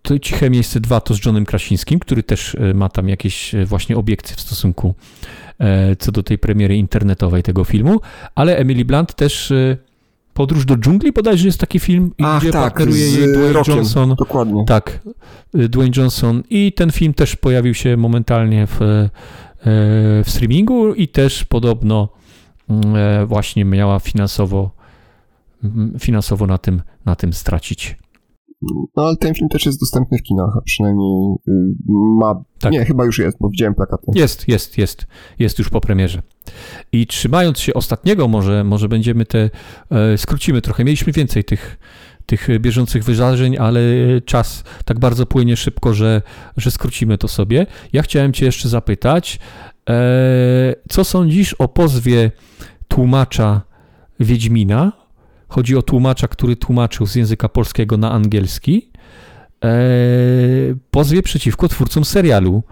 To Ciche Miejsce 2 to z Johnem Krasińskim, który też e, ma tam jakieś e, właśnie obiekcje w stosunku e, co do tej premiery internetowej tego filmu, ale Emily Blunt też Podróż do dżungli bodajże jest taki film, Ach, gdzie tak, partneruje jej Dwayne Rockiem, Johnson. Dokładnie. Tak, Dwayne Johnson i ten film też pojawił się momentalnie w, w streamingu i też podobno mm, właśnie miała finansowo finansowo na tym, na tym stracić. No ale ten film też jest dostępny w kinach, a przynajmniej y, ma... Tak. Nie, chyba już jest, bo widziałem plakaty. Jest, jest, jest. Jest już po premierze. I trzymając się ostatniego, może, może będziemy te... E, skrócimy trochę. Mieliśmy więcej tych tych bieżących wydarzeń, ale czas tak bardzo płynie szybko, że, że skrócimy to sobie. Ja chciałem Cię jeszcze zapytać, e, co sądzisz o pozwie tłumacza Wiedźmina Chodzi o tłumacza, który tłumaczył z języka polskiego na angielski. E, pozwie przeciwko twórcom serialu.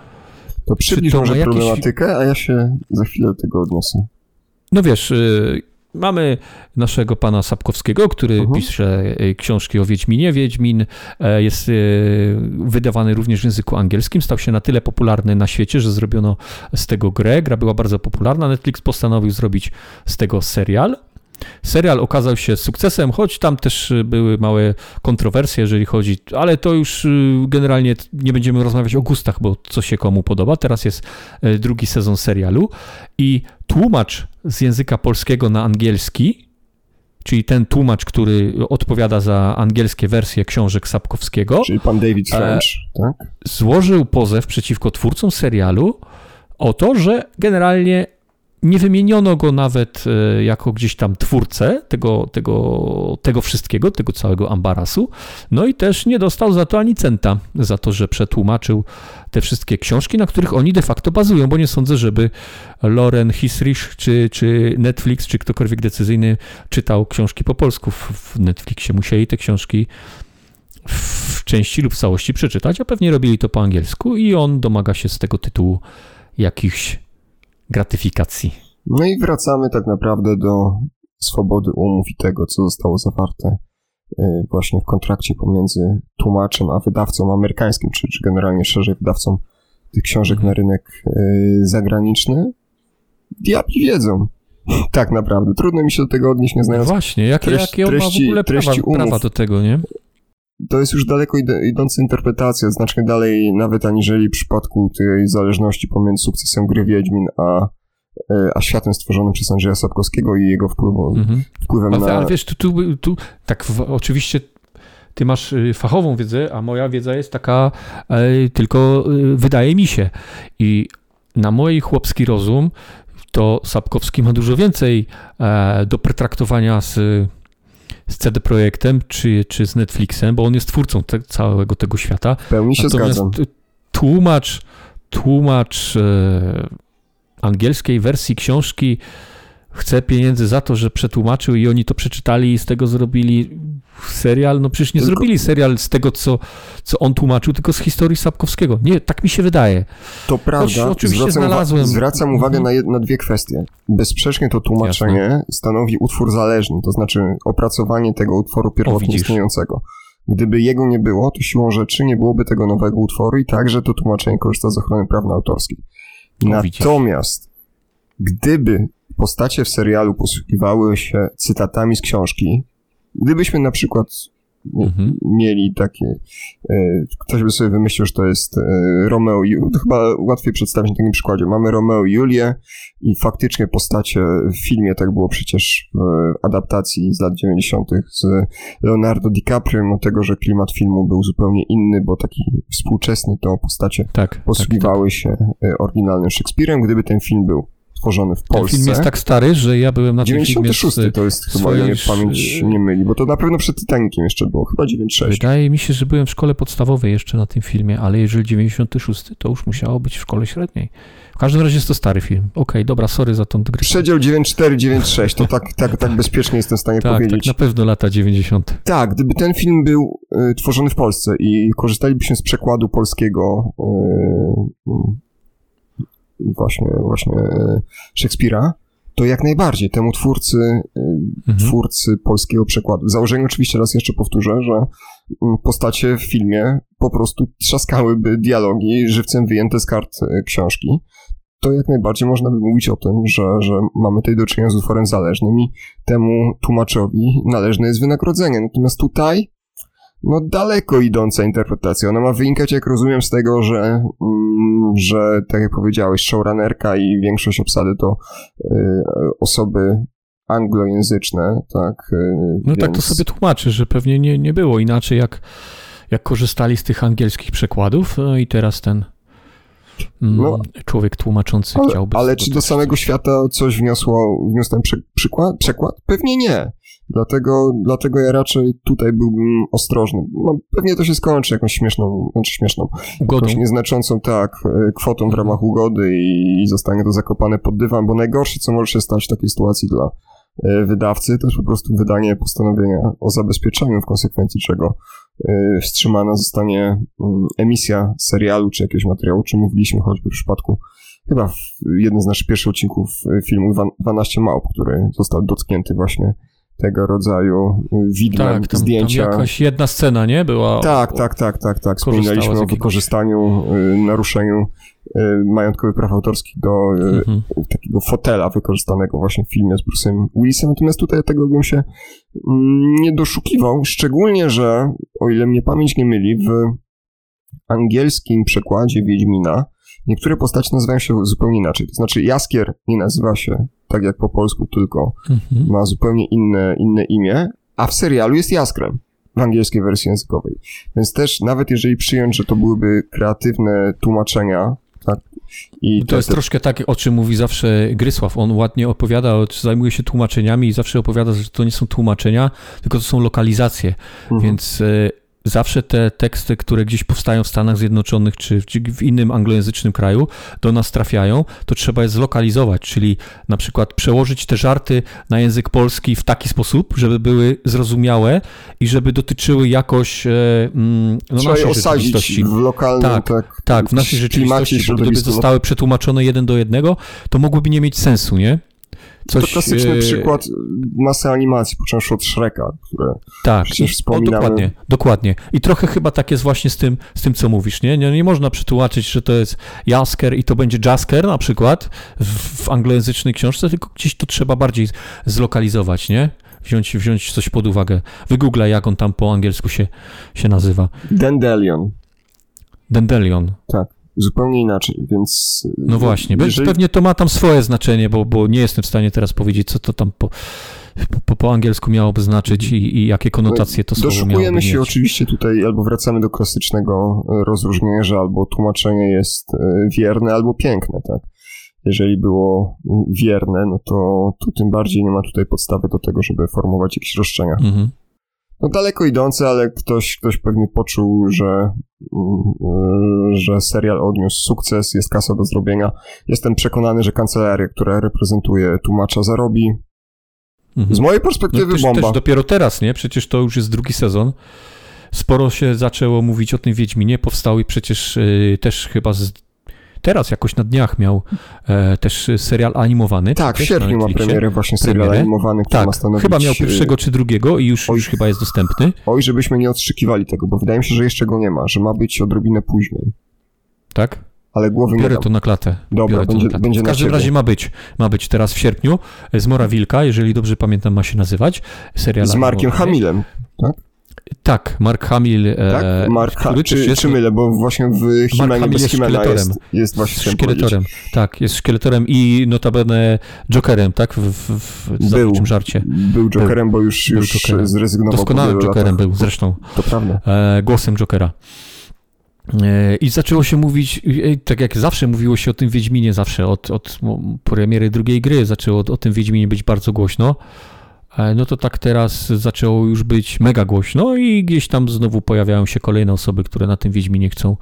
To przybliż to może jakieś... problematykę, a ja się za chwilę do tego odniosę. No wiesz, y, mamy naszego pana Sapkowskiego, który uh-huh. pisze y, książki o Wiedźminie. Wiedźmin e, jest y, wydawany również w języku angielskim. Stał się na tyle popularny na świecie, że zrobiono z tego grę. Gra była bardzo popularna. Netflix postanowił zrobić z tego serial. Serial okazał się sukcesem, choć tam też y, były małe kontrowersje, jeżeli chodzi, ale to już y, generalnie nie będziemy rozmawiać o gustach, bo co się komu podoba. Teraz jest y, drugi sezon serialu i tłumacz z języka polskiego na angielski, czyli ten tłumacz, który odpowiada za angielskie wersje książek Sapkowskiego. Czyli pan David e, French, tak? Złożył pozew przeciwko twórcom serialu o to, że generalnie nie wymieniono go nawet e, jako gdzieś tam twórcę tego, tego, tego wszystkiego, tego całego ambarasu. No i też nie dostał za to ani centa, za to, że przetłumaczył te wszystkie książki, na których oni de facto bazują, bo nie sądzę, żeby Loren Hisrich, czy, czy Netflix, czy ktokolwiek decyzyjny czytał książki po polsku. W Netflixie musieli te książki w części lub w całości przeczytać, a pewnie robili to po angielsku i on domaga się z tego tytułu jakichś gratyfikacji. No i wracamy tak naprawdę do swobody umów i tego, co zostało zawarte y, właśnie w kontrakcie pomiędzy tłumaczem a wydawcą amerykańskim, czy, czy generalnie szerzej wydawcą tych książek mhm. na rynek y, zagraniczny. diabli wiedzą. Tak naprawdę. Trudno mi się do tego odnieść, nie znając no Właśnie, jakie, treści, jakie on ma w ogóle treści prawa, prawa do tego, nie? To jest już daleko idąca interpretacja, znacznie dalej nawet aniżeli w przypadku tej zależności pomiędzy sukcesem gry Wiedźmin a, e, a światem stworzonym przez Andrzeja Sapkowskiego i jego wpływu, mhm. wpływem ale, na... Ale wiesz, tu, tu, tu tak w, oczywiście ty masz y, fachową wiedzę, a moja wiedza jest taka e, tylko y, wydaje mi się. I na mój chłopski rozum to Sapkowski ma dużo więcej e, do pretraktowania z, z CD Projektem czy, czy z Netflixem, bo on jest twórcą te, całego tego świata. Pełni się Natomiast zgadzam. Tłumacz, tłumacz e, angielskiej wersji książki chce pieniędzy za to, że przetłumaczył i oni to przeczytali i z tego zrobili serial. No przecież nie tylko... zrobili serial z tego, co, co on tłumaczył, tylko z historii Sapkowskiego. Nie, tak mi się wydaje. To prawda. Choć oczywiście zwracam, znalazłem... zwracam uwagę na, jed, na dwie kwestie. Bezsprzecznie to tłumaczenie Jasne. stanowi utwór zależny, to znaczy opracowanie tego utworu pierwotnie istniejącego. Gdyby jego nie było, to siłą rzeczy nie byłoby tego nowego utworu i także to tłumaczenie korzysta z ochrony prawno-autorskiej. Natomiast gdyby postacie w serialu posługiwały się cytatami z książki, gdybyśmy na przykład mhm. mieli takie, e, ktoś by sobie wymyślił, że to jest e, Romeo i to chyba łatwiej przedstawić na takim przykładzie. Mamy Romeo i Julię i faktycznie postacie w filmie, tak było przecież w adaptacji z lat 90. z Leonardo DiCaprio, mimo tego, że klimat filmu był zupełnie inny, bo taki współczesny, to postacie tak, tak posługiwały tak, tak. się e, oryginalnym Szekspirem. Gdyby ten film był stworzony w Polsce. Ten film jest tak stary, że ja byłem na tym 96 filmie to jest chyba, nie pamięć nie myli, bo to na pewno przed Titanikiem jeszcze było, chyba 96. Wydaje mi się, że byłem w szkole podstawowej jeszcze na tym filmie, ale jeżeli 96, to już musiało być w szkole średniej. W każdym razie jest to stary film. Okej, okay, dobra, sorry za tą dygresję. Przedział 94-96, to tak, tak, tak bezpiecznie jestem w stanie tak, powiedzieć. Tak, na pewno lata 90. Tak, gdyby ten film był y, tworzony w Polsce i korzystalibyśmy z przekładu polskiego y, właśnie, właśnie e, Szekspira, to jak najbardziej temu twórcy, e, mhm. twórcy polskiego przekładu. W założeniu oczywiście raz jeszcze powtórzę, że mm, postacie w filmie po prostu trzaskałyby dialogi żywcem wyjęte z kart e, książki. To jak najbardziej można by mówić o tym, że, że mamy tutaj do czynienia z utworem zależnym i temu tłumaczowi należne jest wynagrodzenie. Natomiast tutaj no daleko idąca interpretacja. Ona ma wynikać, jak rozumiem, z tego, że, mm, że tak jak powiedziałeś, showrunnerka i większość obsady to y, osoby anglojęzyczne, tak? Y, no więc... tak to sobie tłumaczy, że pewnie nie, nie było inaczej, jak, jak korzystali z tych angielskich przekładów no i teraz ten mm, no, człowiek tłumaczący ale, chciałby... Ale czy do samego świata coś wniosło, wniósł ten przykład, przekład? Pewnie nie. Dlatego, dlatego ja raczej tutaj byłbym ostrożny. No, pewnie to się skończy jakąś śmieszną, znaczy śmieszną, Ugodą. jakąś nieznaczącą, tak, e, kwotą w mhm. ramach ugody i, i zostanie to zakopane pod dywan, bo najgorsze, co może się stać w takiej sytuacji dla e, wydawcy, to jest po prostu wydanie postanowienia o zabezpieczeniu, w konsekwencji czego e, wstrzymana zostanie mm, emisja serialu czy jakiegoś materiału, czy mówiliśmy choćby w przypadku chyba w jednym z naszych pierwszych odcinków filmu 12 Małp, który został dotknięty właśnie tego rodzaju widmem tak, tam, zdjęcia. Tam jakaś jedna scena, nie? Była. Tak, o, tak, tak, tak, tak. Wspominaliśmy o wykorzystaniu, y, naruszeniu y, majątkowych praw autorskich do y, mhm. takiego fotela wykorzystanego właśnie w filmie z Bruce'em Willisem. Natomiast tutaj tego bym się mm, nie doszukiwał, szczególnie, że o ile mnie pamięć nie myli, w angielskim przekładzie Wiedźmina niektóre postacie nazywają się zupełnie inaczej. To znaczy Jaskier nie nazywa się tak jak po polsku, tylko mhm. ma zupełnie inne, inne imię, a w serialu jest Jaskrem w angielskiej wersji językowej. Więc też nawet jeżeli przyjąć, że to byłyby kreatywne tłumaczenia, tak, i to, to jest te... troszkę tak, o czym mówi zawsze Grysław. On ładnie opowiada, zajmuje się tłumaczeniami i zawsze opowiada, że to nie są tłumaczenia, tylko to są lokalizacje. Mhm. Więc e, zawsze te teksty, które gdzieś powstają w Stanach Zjednoczonych czy w innym anglojęzycznym kraju, do nas trafiają, to trzeba je zlokalizować, czyli na przykład przełożyć te żarty na język polski w taki sposób, żeby były zrozumiałe i żeby dotyczyły jakoś e, mm, no, trzeba naszej rzeczywistości. w lokalnym, tak, tak, tak w naszej rzeczywistości, bo gdyby zostały przetłumaczone jeden do jednego, to mogłyby nie mieć sensu, nie? Coś, to klasyczny e, przykład masy animacji, począwszy od Shreka, które tak, przecież wspominamy. O, dokładnie, dokładnie. I trochę chyba tak jest właśnie z tym, z tym co mówisz, nie? nie? Nie można przetłumaczyć, że to jest Jasker i to będzie Jasker na przykład w, w anglojęzycznej książce, tylko gdzieś to trzeba bardziej zlokalizować, nie? Wziąć, wziąć coś pod uwagę. Wygooglaj, jak on tam po angielsku się, się nazywa. Dandelion. Dandelion. Tak zupełnie inaczej, więc... No właśnie, jeżeli... pewnie to ma tam swoje znaczenie, bo, bo nie jestem w stanie teraz powiedzieć, co to tam po, po, po angielsku miałoby znaczyć i, i jakie konotacje to słowo Doszukujemy się mieć. oczywiście tutaj, albo wracamy do klasycznego e, rozróżnienia, że albo tłumaczenie jest e, wierne, albo piękne, tak? Jeżeli było wierne, no to, to tym bardziej nie ma tutaj podstawy do tego, żeby formować jakieś roszczenia. Mhm no daleko idące, ale ktoś, ktoś pewnie poczuł, że, mm, że serial odniósł sukces, jest kasa do zrobienia. Jestem przekonany, że kancelaria, która reprezentuje tłumacza, zarobi. Mhm. Z mojej perspektywy no, też, bomba. Też dopiero teraz, nie? Przecież to już jest drugi sezon. Sporo się zaczęło mówić o tym Wiedźminie. Powstały przecież yy, też chyba z teraz jakoś na dniach miał e, też serial animowany. Tak, w sierpniu ma premierę właśnie serial premierę. animowany, który tak, ma stanowić... chyba miał pierwszego czy drugiego i już, oj, już chyba jest dostępny. Oj, żebyśmy nie odszykiwali tego, bo wydaje mi się, że jeszcze go nie ma, że ma być odrobinę później. Tak? ale głowy Biorę nie to na klatę. Dobra, będzie, klatę. będzie W każdym razie ma być. Ma być teraz w sierpniu. Zmora Wilka, jeżeli dobrze pamiętam, ma się nazywać. Serial Z Markiem Hamilem, tak? Tak, Mark Hamill. E, tak? Mark ha czy, jest... czy mylę, bo właśnie w Himenie bez Himena jest, jest właśnie szkieletorem. Tak, jest szkieletorem i notabene Jokerem, tak? W, w, w był, żarcie. Był Jokerem, był, bo już, już Jokerem. zrezygnował. Doskonałym Jokerem był zresztą. To prawda. E, głosem Jokera. E, I zaczęło się mówić, e, tak jak zawsze mówiło się o tym Wiedźminie, zawsze od, od premiery drugiej gry zaczęło o tym Wiedźminie być bardzo głośno. E, no to tak teraz zaczęło już być mega głośno i gdzieś tam znowu pojawiają się kolejne osoby, które na tym Wiedźminie chcą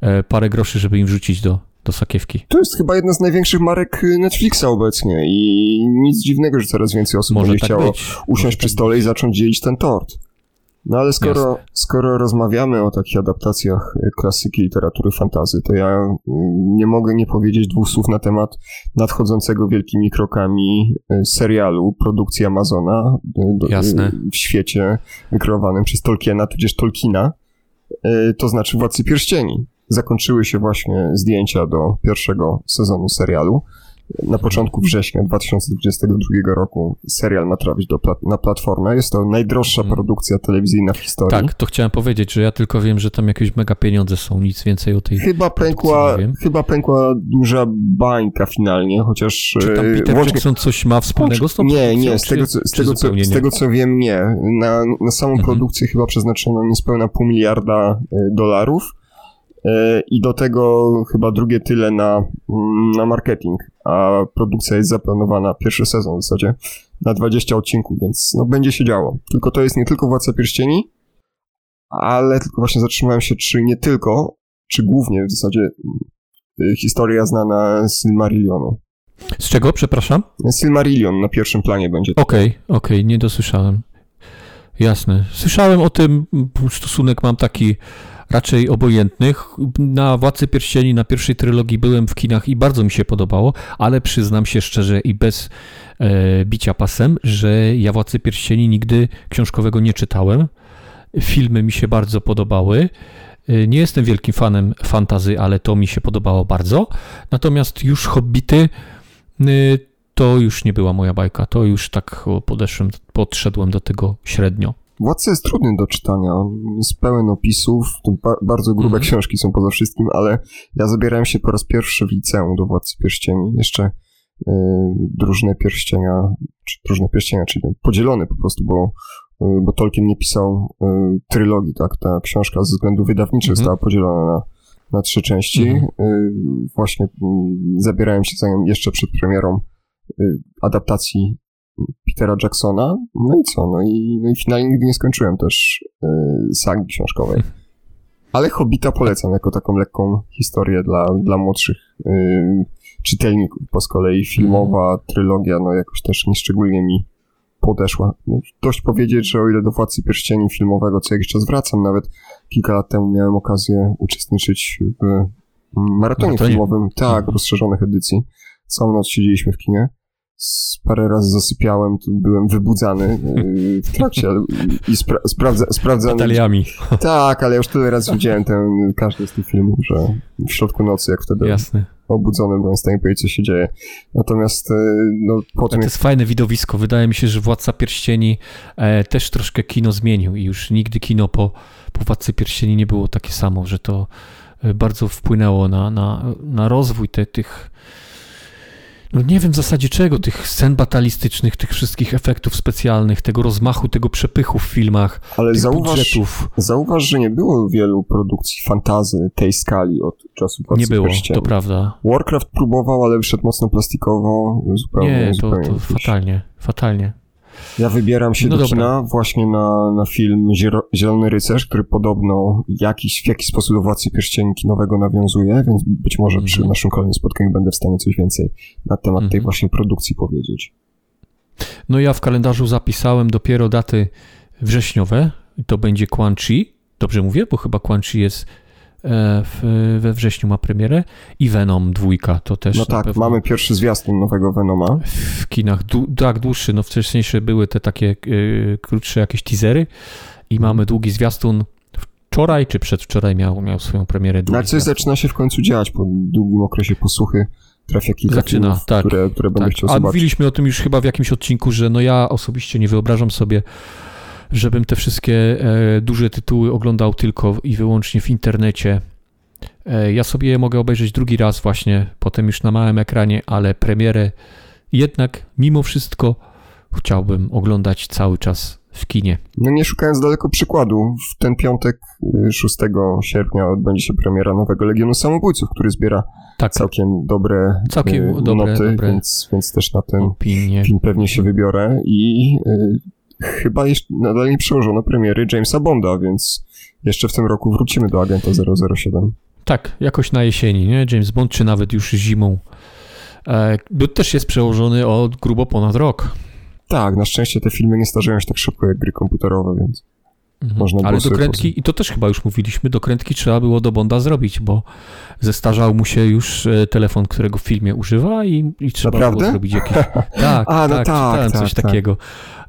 e, parę groszy, żeby im wrzucić do, do sakiewki. To jest chyba jedna z największych marek Netflixa obecnie i nic dziwnego, że coraz więcej osób Może będzie tak chciało być. usiąść Może przy stole i zacząć dzielić ten tort. No ale skoro, skoro rozmawiamy o takich adaptacjach klasyki literatury fantazy, to ja mm, nie mogę nie powiedzieć dwóch słów na temat nadchodzącego wielkimi krokami y, serialu produkcji Amazona y, Jasne. w świecie wykreowanym przez Tolkiena, tudzież Tolkiena, y, to znaczy Władcy Pierścieni. Zakończyły się właśnie zdjęcia do pierwszego sezonu serialu na początku września 2022 roku serial ma trafić do plat na platformę. Jest to najdroższa hmm. produkcja telewizyjna w historii. Tak, to chciałem powiedzieć, że ja tylko wiem, że tam jakieś mega pieniądze są, nic więcej o tej Chyba pękła, chyba pękła duża bańka finalnie, chociaż... Czy tam Peter włącznie... Jackson coś ma wspólnego z tą Nie, nie, z tego, co, z, tego, co, z tego co wiem, nie. Na, na samą mhm. produkcję chyba przeznaczono niespełna pół miliarda e, dolarów e, i do tego chyba drugie tyle na, mm, na marketing a produkcja jest zaplanowana, pierwszy sezon w zasadzie, na 20 odcinków, więc no będzie się działo. Tylko to jest nie tylko Władca Pierścieni, ale tylko właśnie zatrzymałem się, czy nie tylko, czy głównie w zasadzie y, historia znana z Silmarillionu. Z czego, przepraszam? Silmarillion na pierwszym planie będzie. Okej, okay, okej, okay, nie dosłyszałem. Jasne. Słyszałem o tym, stosunek mam taki raczej obojętnych. Na Władcy Pierścieni, na pierwszej trylogii byłem w kinach i bardzo mi się podobało, ale przyznam się szczerze i bez e, bicia pasem, że ja Władcy Pierścieni nigdy książkowego nie czytałem. Filmy mi się bardzo podobały. E, nie jestem wielkim fanem fantazy, ale to mi się podobało bardzo. Natomiast już Hobbity e, to już nie była moja bajka. To już tak podeszłem, podszedłem do tego średnio. Władca jest trudny do czytania, jest pełen opisów, bardzo grube mm. książki są poza wszystkim, ale ja zabierałem się po raz pierwszy w liceum do Władcy Pierścieni, jeszcze y, drużne pierścienia, czy drużne pierścienia, czyli podzielone po prostu, bo, y, bo Tolkien nie pisał y, trylogii, tak, ta książka ze względu wydawniczych mm. została podzielona na, na trzy części. Mm. Właśnie zabierałem się za nią jeszcze przed premierą adaptacji Petera Jacksona. No i co? No i, no i finalnie nigdy nie skończyłem też y, sagi książkowej. Ale Hobbita polecam jako taką lekką historię dla, dla młodszych y, czytelników, bo z kolei filmowa mhm. trylogia no jakoś też nieszczególnie mi podeszła. No, dość powiedzieć, że o ile do Władcy Pierścieni filmowego co jakiś czas wracam, nawet kilka lat temu miałem okazję uczestniczyć w maratonie, maratonie. filmowym, tak, rozszerzonych edycji. Całą noc siedzieliśmy w kinie parę razy zasypiałem, byłem wybudzany y, w trakcie i spra sprawdza, sprawdzałem. Bataliami. Tak, ale już tyle razy widziałem ten, każdy z tych filmów, że w środku nocy, jak wtedy Jasne. obudzony byłem w stanie powiedzieć, co się dzieje. Natomiast y, no, potem... To jest fajne widowisko. Wydaje mi się, że Władca Pierścieni e, też troszkę kino zmienił i już nigdy kino po, po Władcy Pierścieni nie było takie samo, że to e, bardzo wpłynęło na, na, na rozwój te, tych no nie wiem w zasadzie czego, tych scen batalistycznych, tych wszystkich efektów specjalnych, tego rozmachu, tego przepychu w filmach, Ale tych zauważ, budżetów. zauważ, że nie było wielu produkcji fantazy tej skali od czasu Władcy Nie było, to prawda. Warcraft próbował, ale wyszedł mocno plastikowo, zupełnie Nie, to, zupełnie to fatalnie, fatalnie. Ja wybieram się no do dobra. kina właśnie na, na film Zielony Rycerz, który podobno jakiś, w jakiś sposób do Władcy Pierścieni nowego nawiązuje, więc być może przy mm -hmm. naszym kolejnym spotkaniu będę w stanie coś więcej na temat mm -hmm. tej mhm. właśnie produkcji powiedzieć. No ja w kalendarzu zapisałem dopiero daty wrześniowe to będzie Quan Chi. Dobrze mówię, bo chyba Quan Chi jest w, we wrześniu ma premierę i Venom dwójka to też. No tak, mamy pierwszy zwiastun nowego Venoma. W kinach, du, tak, dłuższy, no wcześniejsze były te takie y, krótsze jakieś teasery i mamy długi zwiastun. Wczoraj czy przedwczoraj miał, miał swoją premierę. No coś zaczyna się w końcu dziać po długim okresie posłuchy trafia kilka Zaczyna, filmów, tak, które, które będę tak. chciał zobaczyć. A mówiliśmy o tym już chyba w jakimś odcinku, że no ja osobiście nie wyobrażam sobie żebym te wszystkie e, duże tytuły oglądał tylko i wyłącznie w internecie. E, ja sobie je mogę obejrzeć drugi raz właśnie, potem już na małym ekranie, ale premierę jednak mimo wszystko chciałbym oglądać cały czas w kinie. No nie szukając daleko przykładu, w ten piątek 6 y, sierpnia odbędzie się premiera nowego Legionu Samobójców, który zbiera tak. całkiem dobre całkiem y, dobre, noty, dobre więc, więc też na ten opinie. film pewnie się wybiorę i y, chyba jeszcze nadal nie przełożono premiery Jamesa Bonda, więc jeszcze w tym roku wrócimy do Agenta 007. Tak, jakoś na jesieni, nie? James Bond, czy nawet już zimą. E, też jest przełożony od grubo ponad rok. Tak, na szczęście te filmy nie starzeją się tak szybko jak gry komputerowe, więc. Można Ale dokrętki, i to też chyba już mówiliśmy, dokrętki trzeba było do Bonda zrobić, bo zestarzał mu się już e, telefon, którego w filmie używa i, i trzeba Naprawdę? było zrobić jakiś... Tak, A, no tak, tak, coś tak, takiego.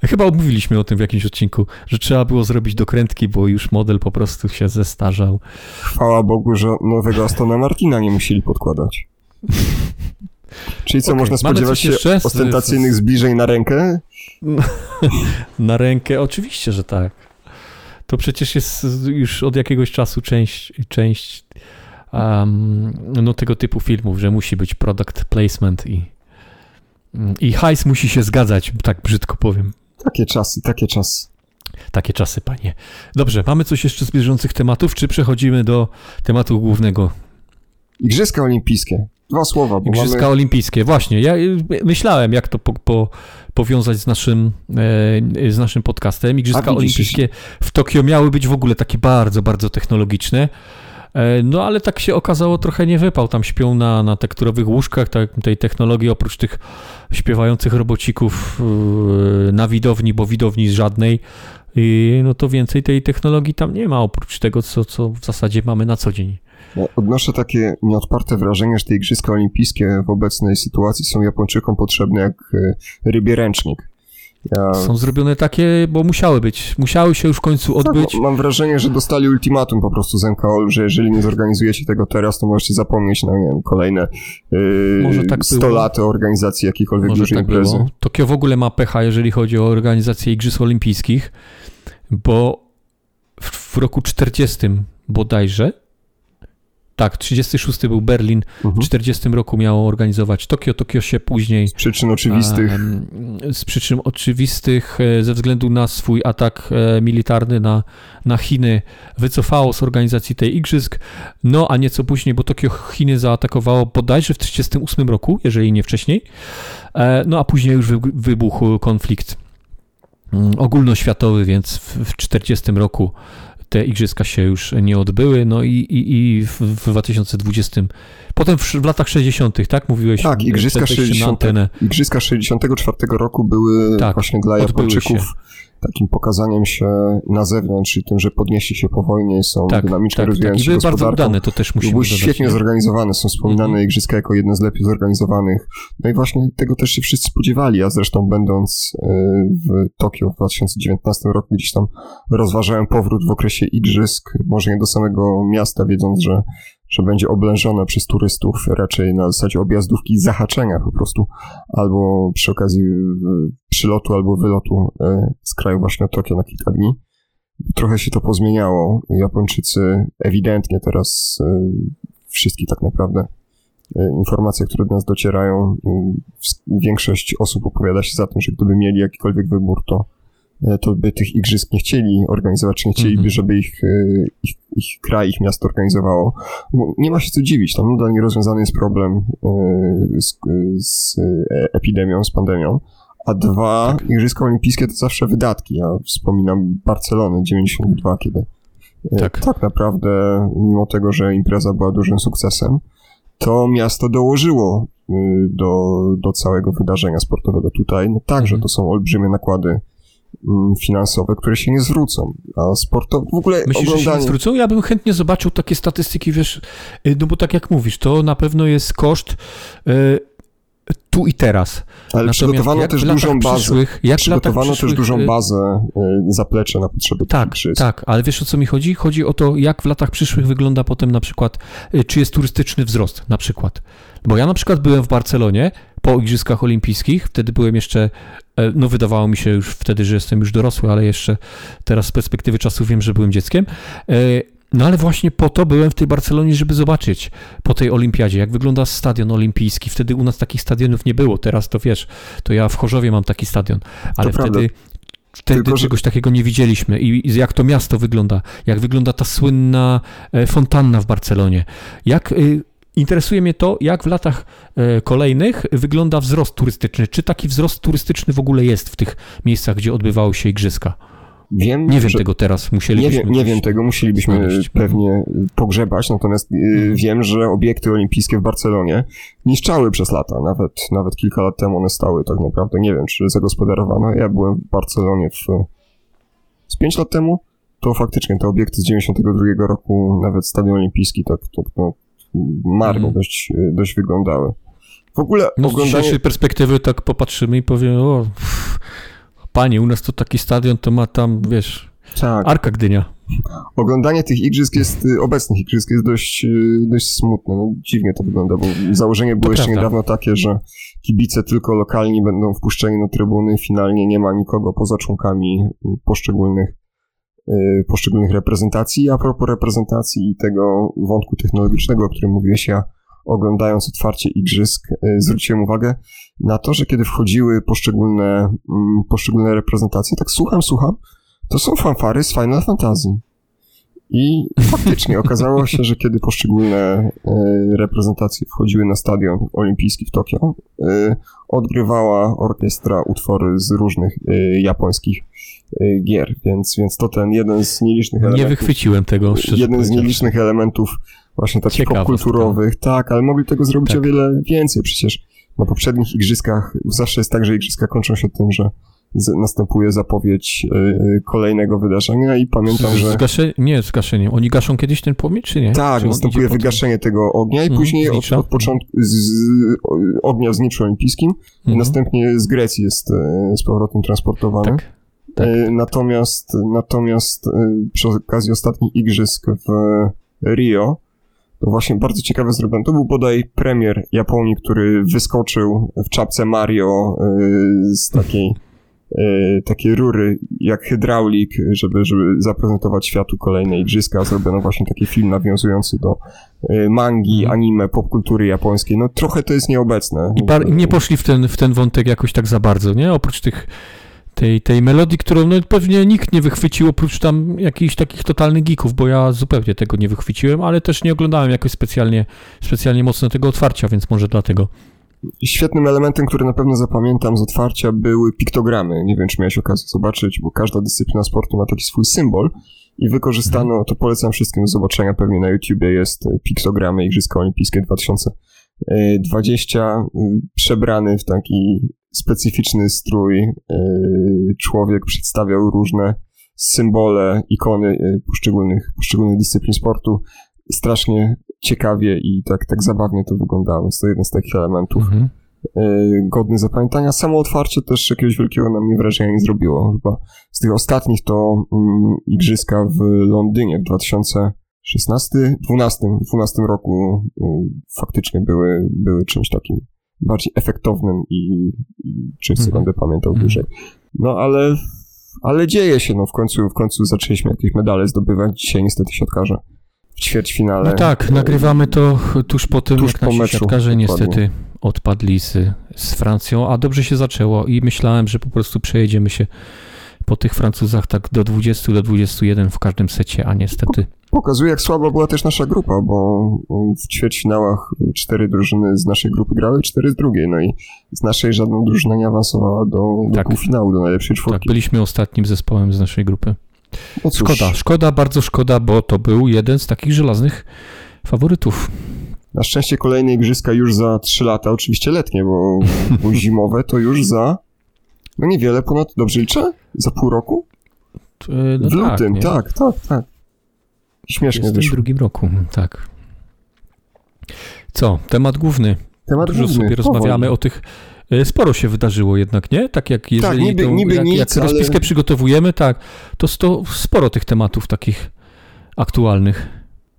Chyba omówiliśmy o tym w jakimś odcinku, że trzeba było zrobić dokrętki, bo już model po prostu się zestarzał. Chwała Bogu, że nowego Astona Martina nie musieli podkładać. Czyli co, okay, można spodziewać się jeszcze? ostentacyjnych zbliżeń na rękę? na rękę? Oczywiście, że tak. To przecież jest już od jakiegoś czasu część, część um, no, tego typu filmów, że musi być product placement i, i hajs musi się zgadzać, tak brzydko powiem. Takie czasy, takie czasy. Takie czasy, panie. Dobrze, mamy coś jeszcze z bieżących tematów, czy przechodzimy do tematu głównego? Igrzyska olimpijskie. Dwa słowa. Bo Igrzyska mamy... olimpijskie, właśnie. Ja myślałem, jak to po, po, powiązać z naszym, e, z naszym podcastem. Igrzyska olimpijskie w Tokio miały być w ogóle takie bardzo, bardzo technologiczne. E, no ale tak się okazało, trochę nie wypał. Tam śpią na, na tekturowych łóżkach tak, tej technologii, oprócz tych śpiewających robocików e, na widowni, bo widowni z żadnej, i no to więcej tej technologii tam nie ma, oprócz tego, co, co w zasadzie mamy na co dzień. Odnoszę takie nieodparte wrażenie, że te Igrzyska Olimpijskie w obecnej sytuacji są Japończykom potrzebne jak e, rybie ręcznik. Ja... Są zrobione takie, bo musiały być. Musiały się już w końcu tak, odbyć. Tak, mam wrażenie, że dostali ultimatum po prostu z MKO, że jeżeli nie zorganizujecie tego teraz, to możecie zapomnieć na nie wiem, kolejne yy, tak 100 było. lat organizacji jakiejkolwiek Może dużej tak imprezy. Było. Tokio w ogóle ma pecha, jeżeli chodzi o organizację Igrzysk Olimpijskich, bo w, w roku 40 bodajże tak, 36 był Berlin, mhm. w 40 roku miało organizować Tokio, Tokio się później... Z przyczyn oczywistych. z przyczyn oczywistych, e, ze względu na swój atak e, militarny na, na Chiny, wycofało z organizacji tej igrzysk, no a nieco później, bo Tokio Chiny zaatakowało bodajże w 38 roku, jeżeli nie wcześniej, e, no a później już wybuchł konflikt mm, ogólnoświatowy, więc w 40 roku te igrzyska się już nie odbyły, no i, i, i w, w 2020, potem w, w, latach 60., tak mówiłeś? Tak, igrzyska, 60, igrzyska 64 roku były tak, właśnie dla Japończyków takim pokazaniem się na zewnątrz, czyli tym, że podnieśli się po wojnie, są tak, dynamicznie tak, rozwijające tak. I były bardzo udane, to też musimy Były świetnie nie? zorganizowane, są wspominane mm -hmm. igrzyska jako jedne z lepiej zorganizowanych. No i właśnie tego też się wszyscy spodziewali, a zresztą będąc e, w Tokio w 2019 roku gdzieś tam rozważałem powrót w okresie igrzysk, może nie do samego miasta, wiedząc, że że będzie oblężone przez turystów raczej na zasadzie objazdówki zahaczenia po prostu, albo przy okazji przylotu albo wylotu e, z kraju właśnie Tokio na kilka dni. Trochę się to pozmieniało. Japończycy ewidentnie teraz e, wszystkie tak naprawdę e, informacje, które do nas docierają, większość osób opowiada się za tym, że gdyby mieli jakikolwiek wybór, to E, to by tych igrzysk nie chcieli organizować, czy nie chcieliby, mm -hmm. żeby ich, e, ich, ich kraj, ich miasto organizowało. Nie ma się co dziwić, tam nadal nierozwiązany jest problem e, z, z epidemią, z pandemią. A dwa, tak. Igrzyska Olimpijskie to zawsze wydatki. Ja wspominam Barcelonę 92, kiedy tak. tak naprawdę, mimo tego, że impreza była dużym sukcesem, to miasto dołożyło do, do całego wydarzenia sportowego tutaj. No także -hmm. to są olbrzymie nakłady finansowe, które się nie zwrócą. A sportowe w ogóle Myślisz, oglądanie... że się nie zwrócą? Ja bym chętnie zobaczył takie statystyki, wiesz, y, no bo tak jak mówisz, to na pewno jest koszt y, tu i teraz. Ale Natomiast przygotowano też dużą bazę. Przyszłych, jak przygotowano też dużą y, bazę zaplecze na potrzeby Tak, tak, ale wiesz o co mi chodzi? Chodzi o to, jak w latach przyszłych wygląda potem na przykład, czy jest turystyczny wzrost na przykład. Bo ja na przykład byłem w Barcelonie po Igrzyskach Olimpijskich, wtedy byłem jeszcze E, no wydawało mi się już wtedy, że jestem już dorosły, ale jeszcze teraz z perspektywy czasu wiem, że byłem dzieckiem. E, no ale właśnie po to byłem w tej Barcelonie, żeby zobaczyć po tej olimpiadzie, jak wygląda stadion olimpijski. Wtedy u nas takich stadionów nie było. Teraz to wiesz, to ja w Chorzowie mam taki stadion, ale to wtedy Wtedy Tylko, czegoś takiego nie widzieliśmy i jak to miasto wygląda, jak wygląda ta słynna e, fontanna w Barcelonie, jak y, Interesuje mnie to, jak w latach e, kolejnych wygląda wzrost turystyczny. Czy taki wzrost turystyczny w ogóle jest w tych miejscach, gdzie odbywały się igrzyska? Wiem, nie wiem tego teraz, musielibyśmy... Nie wiem, nie wiem tego, musielibyśmy znaleźć. pewnie pogrzebać, natomiast hmm. wiem, że obiekty olimpijskie w Barcelonie niszczały przez lata, nawet, nawet kilka lat temu one stały tak naprawdę, nie wiem, czy zagospodarowano. Ja byłem w Barcelonie w, z pięć lat temu, to faktycznie te obiekty z 92 roku, nawet Stadion Olimpijski, tak, tak no, marno mm. dość, dość wyglądały. W ogóle no, oglądanie... Z dzisiejszej perspektywy tak popatrzymy i powiemy, o, pff, panie, u nas to taki stadion to ma tam, wiesz, tak. Arka Gdynia. Oglądanie tych igrzysk jest, y, obecnych igrzysk jest dość, y, dość smutne. No, dziwnie to wygląda, bo założenie było to jeszcze prawda. niedawno takie, że kibice tylko lokalni będą wpuszczeni na trybuny. Finalnie nie ma nikogo poza członkami poszczególnych poszczególnych reprezentacji. A propos reprezentacji i tego wątku technologicznego, o którym mówiłeś, ja oglądając otwarcie igrzysk, y, zwróciłem uwagę na to, że kiedy wchodziły poszczególne, mm, poszczególne reprezentacje, tak słucham, słucham, to są fanfary z Final Fantasy. I faktycznie okazało się, że kiedy poszczególne y, reprezentacje wchodziły na stadion olimpijski w Tokio, odgrywała orkiestra utwory z różnych japońskich Y, gier, więc, więc to ten jeden z nielicznych elementów. Nie wychwyciłem tego, szczerze Jeden z nielicznych elementów właśnie takich popkulturowych, tak, ale mogli tego zrobić tak. o wiele więcej przecież. Na poprzednich igrzyskach zawsze jest tak, że igrzyska kończą się tym, że z, następuje zapowiedź y, kolejnego wydarzenia i pamiętam, z, że... Zgasze... Nie, zgaszeniem. Oni gaszą kiedyś ten płomień, czy nie? Tak, czy następuje wygaszenie tego ognia i mhm, później od, od, początku z, z, ognia w Zniczu Olimpijskim i mhm. następnie z Grecji jest y, z powrotem transportowany. Tak. Tak. E, natomiast, natomiast e, przy okazji ostatnich igrzysk w Rio, to właśnie bardzo ciekawe zrobione. To był bodaj premier Japonii, który wyskoczył w czapce Mario e, z takiej, takiej rury jak hydraulik, żeby, żeby zaprezentować światu kolejne igrzyska. Zrobiono właśnie taki film nawiązujący do mangi, mhm. anime, popkultury japońskiej. No trochę to jest nieobecne. I nie poszli w ten, w ten wątek jakoś tak za bardzo, nie? Oprócz tych tej, tej melodii, którą no, pewnie nikt nie wychwycił, oprócz tam jakichś takich totalnych geeków, bo ja zupełnie tego nie wychwyciłem, ale też nie oglądałem jakoś specjalnie, specjalnie mocno tego otwarcia, więc może dlatego. Świetnym elementem, który na pewno zapamiętam z otwarcia, były piktogramy. Nie wiem, czy miałeś okazję zobaczyć, bo każda dyscyplina sportu ma taki swój symbol i wykorzystano, to polecam wszystkim do zobaczenia, pewnie na YouTubie jest piktogramy Igrzyska Olimpijskie 2000 20 e, przebrany w taki specyficzny strój człowiek przedstawiał różne symbole, ikony poszczególnych, poszczególnych dyscyplin sportu. Strasznie ciekawie i tak, tak zabawnie to wyglądało, więc to jeden z takich elementów. Mhm. godny zapamiętania. Samo otwarcie też jakiegoś wielkiego na mnie wrażenia nie zrobiło. Chyba z tych ostatnich to um, igrzyska w Londynie w 2000 16, 12, 12 roku y, faktycznie były, były czymś takim bardziej efektownym i, i czymś, co -hmm. będę pamiętał mm -hmm. dłużej. No ale, ale dzieje się, no w końcu, w końcu zaczęliśmy jakieś medale zdobywać. Dzisiaj niestety siatkarze w ćwierćfinale. No tak, nagrywamy to tuż po tym, tuż jak po nasi meczu, siatkarze niestety odpadli z, z Francją, a dobrze się zaczęło i myślałem, że po prostu przejedziemy się po tych Francuzach tak do 20, do 21 w każdym secie, a niestety Pokazuje, jak słaba była też nasza grupa, bo w ćwierćfinałach cztery drużyny z naszej grupy grały, cztery z drugiej, no i z naszej żadna drużyna nie awansowała do, do tak. półfinału, do najlepszej czwórki. Tak, byliśmy ostatnim zespołem z naszej grupy. No szkoda, szkoda, bardzo szkoda, bo to był jeden z takich żelaznych faworytów. Na szczęście kolejne igrzyska już za trzy lata, oczywiście letnie, bo, bo zimowe to już za, no niewiele ponad, dobrze liczę? Za pół roku? No w tak, lutym, tak, tak, tak. Śmiesznie wyszło. W drugim roku, tak. Co? Temat główny. Temat Dużo główny. sobie rozmawiamy o tych... E, sporo się wydarzyło jednak, nie? Tak jak jeżeli tak, niby, to, niby jak, nic, jak rozpiskę ale... przygotowujemy, tak, to sto, sporo tych tematów takich aktualnych.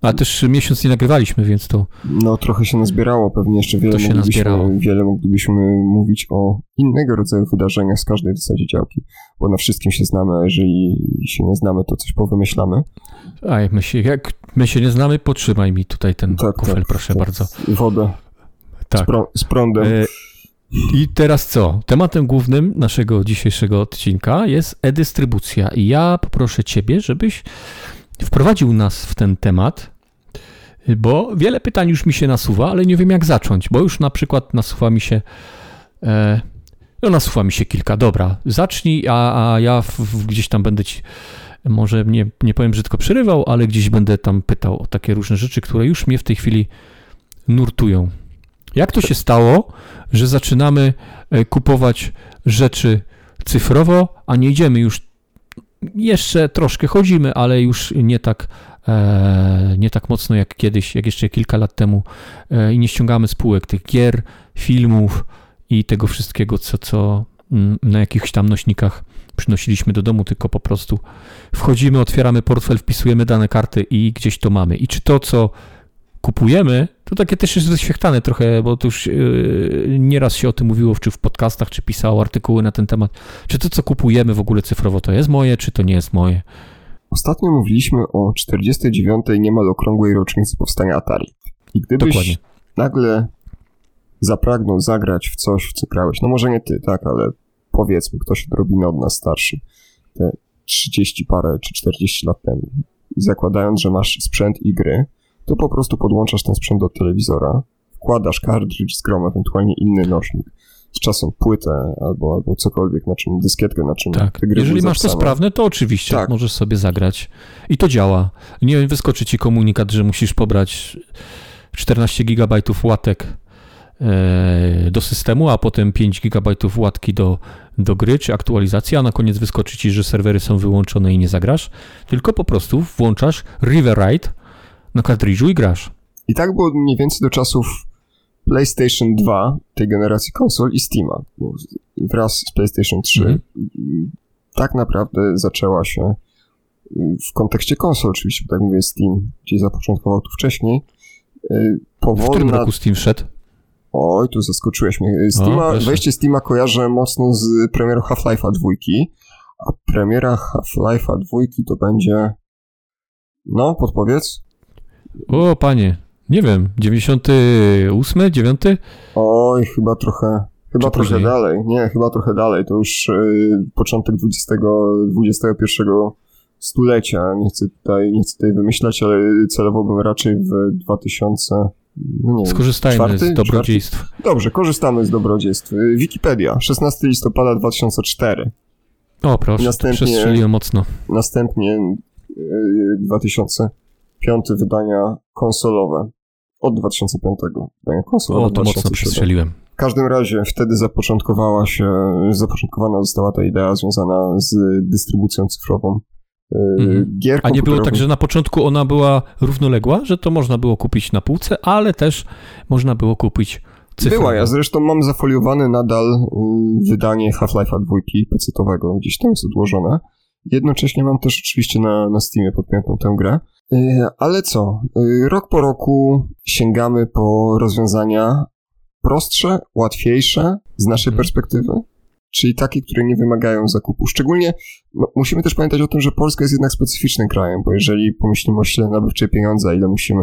A też miesiąc nie nagrywaliśmy, więc to. No, trochę się nazbierało, pewnie jeszcze wiele, to się moglibyśmy, wiele moglibyśmy mówić o innego rodzaju wydarzeniach z każdej w zasadzie działki, bo na wszystkim się znamy, a jeżeli się nie znamy, to coś powymyślamy. A jak my się, jak my się nie znamy, potrzymaj mi tutaj ten tak, kufel, tak, proszę tak. bardzo. Wodę. Tak. Z, prą z prądem. E i teraz co? Tematem głównym naszego dzisiejszego odcinka jest e-dystrybucja. I ja poproszę Ciebie, żebyś wprowadził nas w ten temat, bo wiele pytań już mi się nasuwa, ale nie wiem jak zacząć, bo już na przykład nasuwa mi się. E, no, nasuwa mi się kilka. Dobra, zacznij, a, a ja w, w, gdzieś tam będę ci. Może nie, nie powiem brzydko przerywał, ale gdzieś będę tam pytał o takie różne rzeczy, które już mnie w tej chwili nurtują. Jak to się stało, że zaczynamy e, kupować rzeczy cyfrowo, a nie idziemy już jeszcze troszkę chodzimy, ale już nie tak, e, nie tak mocno jak kiedyś, jak jeszcze kilka lat temu e, i nie ściągamy spółek tych gier, filmów i tego wszystkiego, co, co mm, na jakichś tam nośnikach przynosiliśmy do domu, tylko po prostu wchodzimy, otwieramy portfel, wpisujemy dane karty i gdzieś to mamy. I czy to, co kupujemy, to takie też jest wyświechtane trochę, bo to już yy, nieraz się o tym mówiło, czy w podcastach, czy pisało artykuły na ten temat. Czy to, co kupujemy w ogóle cyfrowo, to jest moje, czy to nie jest moje? Ostatnio mówiliśmy o 49. niemal okrągłej rocznicy powstania Atari. I gdybyś Dokładnie. nagle zapragnął zagrać w coś, w co grałeś, no może nie ty, tak, ale powiedzmy, ktoś odrobinę od nas starszy, te 30 parę czy 40 lat temu, i zakładając, że masz sprzęt i gry, to po prostu podłączasz ten sprzęt do telewizora, wkładasz cartridge z grom, ewentualnie inny nośnik, z czasem płytę albo, albo cokolwiek, na czym, dyskietkę, na czym tak. Jeżeli masz to sprawne, to oczywiście tak. możesz sobie zagrać i to działa. Nie wyskoczy ci komunikat, że musisz pobrać 14 GB łatek e, do systemu, a potem 5 GB łatki do, do gry czy aktualizacji, a na koniec wyskoczy ci, że serwery są wyłączone i nie zagrasz, tylko po prostu włączasz Riverride na kartridżu i grasz. I tak było mniej więcej do czasów PlayStation 2, tej generacji konsol i Steama. Wraz z PlayStation 3 mhm. tak naprawdę zaczęła się w kontekście konsol oczywiście, bo tak mówię, Steam gdzieś zapoczątkował tu wcześniej. Powolna... W którym roku Steam wszedł? Oj, tu zaskoczyłeś mnie. Steama, o, wejście Steama kojarzę mocno z premierą Half-Life'a 2, a premiera Half-Life'a 2 to będzie... No, podpowiedz? O, panie, nie wiem, 98, 9? Oj, chyba trochę, chyba Czy trochę później? dalej. Nie, chyba trochę dalej. To już y, początek 20, 21 stulecia. Nie chcę tutaj, nie chcę tutaj wymyślać, ale celowałbym raczej w 2000. No nie Skorzystajmy czwarty, z dobrodziejstw. Czwarty? Dobrze, korzystamy z dobrodziejstw. Wikipedia, 16 listopada 2004. O, proszę, następnie, mocno. Następnie 2000 y, piąte wydania konsolowe. Od 2005. Konsola o, to mocno przestrzeliłem. W każdym razie wtedy zapoczątkowała się, zapoczątkowana została ta idea związana z dystrybucją cyfrową mhm. gier A nie było tak, że na początku ona była równoległa, że to można było kupić na półce, ale też można było kupić cyfrowo. Była, ja zresztą mam zafoliowane nadal y, wydanie Half-Life'a 2 PC-owego, gdzieś tam jest odłożone. Jednocześnie mam też oczywiście na, na Steamie podpiętą tę grę. Y, ale co? Y, rok po roku sięgamy po rozwiązania prostsze, łatwiejsze z naszej hmm. perspektywy, czyli takie, które nie wymagają zakupu. Szczególnie no, musimy też pamiętać o tym, że Polska jest jednak specyficznym krajem, bo jeżeli pomyślimy o sile nabywczej pieniądza, ile musimy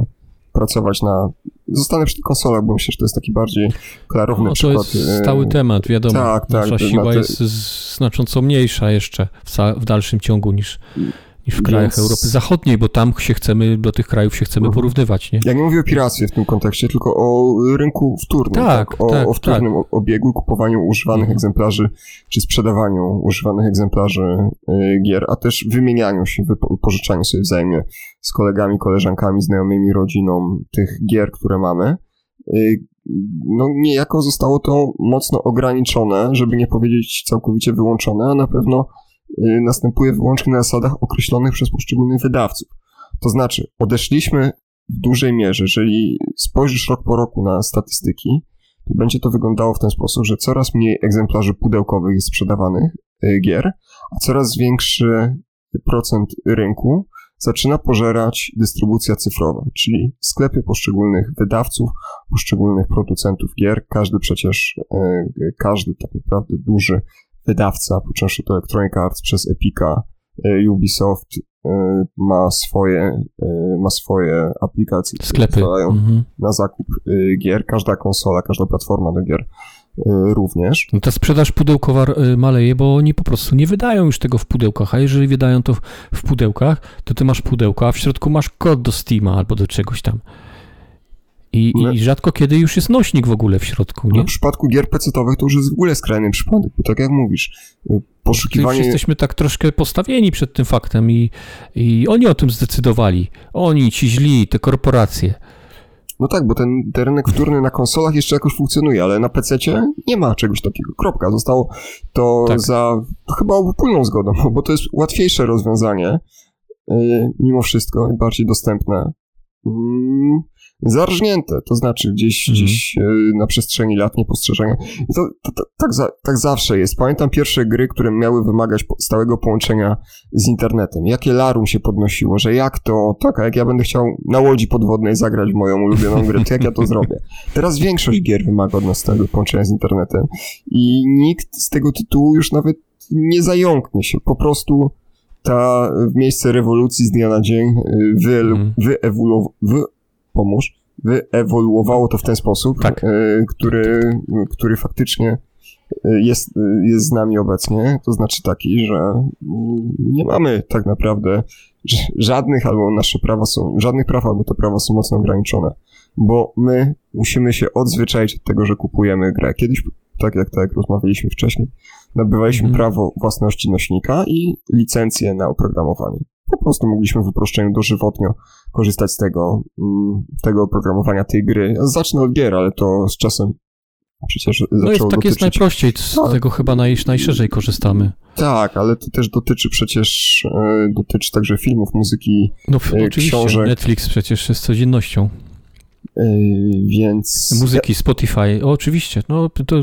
pracować na... Zostanę przy tych konsolach, bo myślę, że to jest taki bardziej klarowny no, to przykład. To jest stały temat, wiadomo. Tak, tak. Nasza siła te... jest znacząco mniejsza jeszcze w, w dalszym ciągu niż niż w krajach Więc... Europy Zachodniej, bo tam się chcemy, do tych krajów się chcemy mhm. porównywać, nie? Ja nie mówię o piractwie w tym kontekście, tylko o rynku wtórnym, tak? tak? O, tak, o wtórnym tak. obiegu, kupowaniu używanych mhm. egzemplarzy, czy sprzedawaniu używanych egzemplarzy y, gier, a też wymienianiu się, wypożyczaniu sobie wzajemnie z kolegami, koleżankami, znajomymi, rodziną tych gier, które mamy. Y, no niejako zostało to mocno ograniczone, żeby nie powiedzieć całkowicie wyłączone, a na pewno następuje wyłącznie na zasadach określonych przez poszczególnych wydawców. To znaczy, odeszliśmy w dużej mierze, jeżeli spojrzysz rok po roku na statystyki, to będzie to wyglądało w ten sposób, że coraz mniej egzemplarzy pudełkowych jest sprzedawanych y, gier, a coraz większy procent rynku zaczyna pożerać dystrybucja cyfrowa, czyli sklepy poszczególnych wydawców, poszczególnych producentów gier. Każdy przecież, y, każdy tak naprawdę duży wydawca, począwszy od Electronic Arts przez Epica, e, Ubisoft e, ma swoje, e, ma swoje aplikacje, które pozwalają mhm. na zakup gier. Każda konsola, każda platforma do gier również. No ta sprzedaż pudełkowa maleje, bo oni po prostu nie wydają już tego w pudełkach, a jeżeli wydają to w pudełkach, to ty masz pudełko, a w środku masz kod do Steama albo do czegoś tam. I, no. I, rzadko kiedy już jest nośnik w ogóle w środku, nie? No w przypadku gier pecetowych to już jest w ogóle skrajny przypadek, bo tak jak mówisz, y, poszukiwanie... Już jesteśmy tak troszkę postawieni przed tym faktem i, i oni o tym zdecydowali. Oni, ci źli, te korporacje. No tak, bo ten, ten rynek wtórny na konsolach jeszcze jakoś funkcjonuje, ale na PC nie ma czegoś takiego. Kropka. Zostało to tak. za chyba obopólną zgodą, bo to jest łatwiejsze rozwiązanie, yy, mimo wszystko, i bardziej dostępne. Zarżnięte, to znaczy gdzieś, mhm. gdzieś e, na przestrzeni lat niepostrzeżenia. I to, to, to tak, za, tak zawsze jest. Pamiętam pierwsze gry, które miały wymagać stałego połączenia z internetem. Jakie larum się podnosiło, że jak to, tak, a jak ja będę chciał na łodzi podwodnej zagrać moją ulubioną grę, to jak ja to zrobię? Teraz większość gier wymaga od nas stałego połączenia z internetem i nikt z tego tytułu już nawet nie zająknie się. Po prostu ta w miejsce rewolucji z dnia na dzień wy, mm. wyewoluował pomóż, wyewoluowało to w ten sposób, tak. E, który, który faktycznie e, jest, jest z nami obecnie, to znaczy taki, że mm, nie mamy tak naprawdę żadnych albo nasze prawa są, żadnych praw albo te prawa są mocno ograniczone, bo my musimy się odzwyczaić od tego, że kupujemy grę. Kiedyś, tak jak tak jak rozmawialiśmy wcześniej, nabywaliśmy mm. prawo własności nośnika i licencję na oprogramowanie po prostu mogliśmy w uproszczeniu dożywotnio korzystać z tego, mm, tego oprogramowania tej gry. Zacznę od gier, ale to z czasem przecież zaczęło No jest, tak dotyczyć... jest najprościej, z tak. tego chyba naj, najszerzej korzystamy. Tak, ale to też dotyczy przecież, e, dotyczy także filmów, muzyki, no, e, oczywiście, książek. Netflix przecież jest codziennością. Yy, więc... Muzyki, Spotify, o, oczywiście. No, to,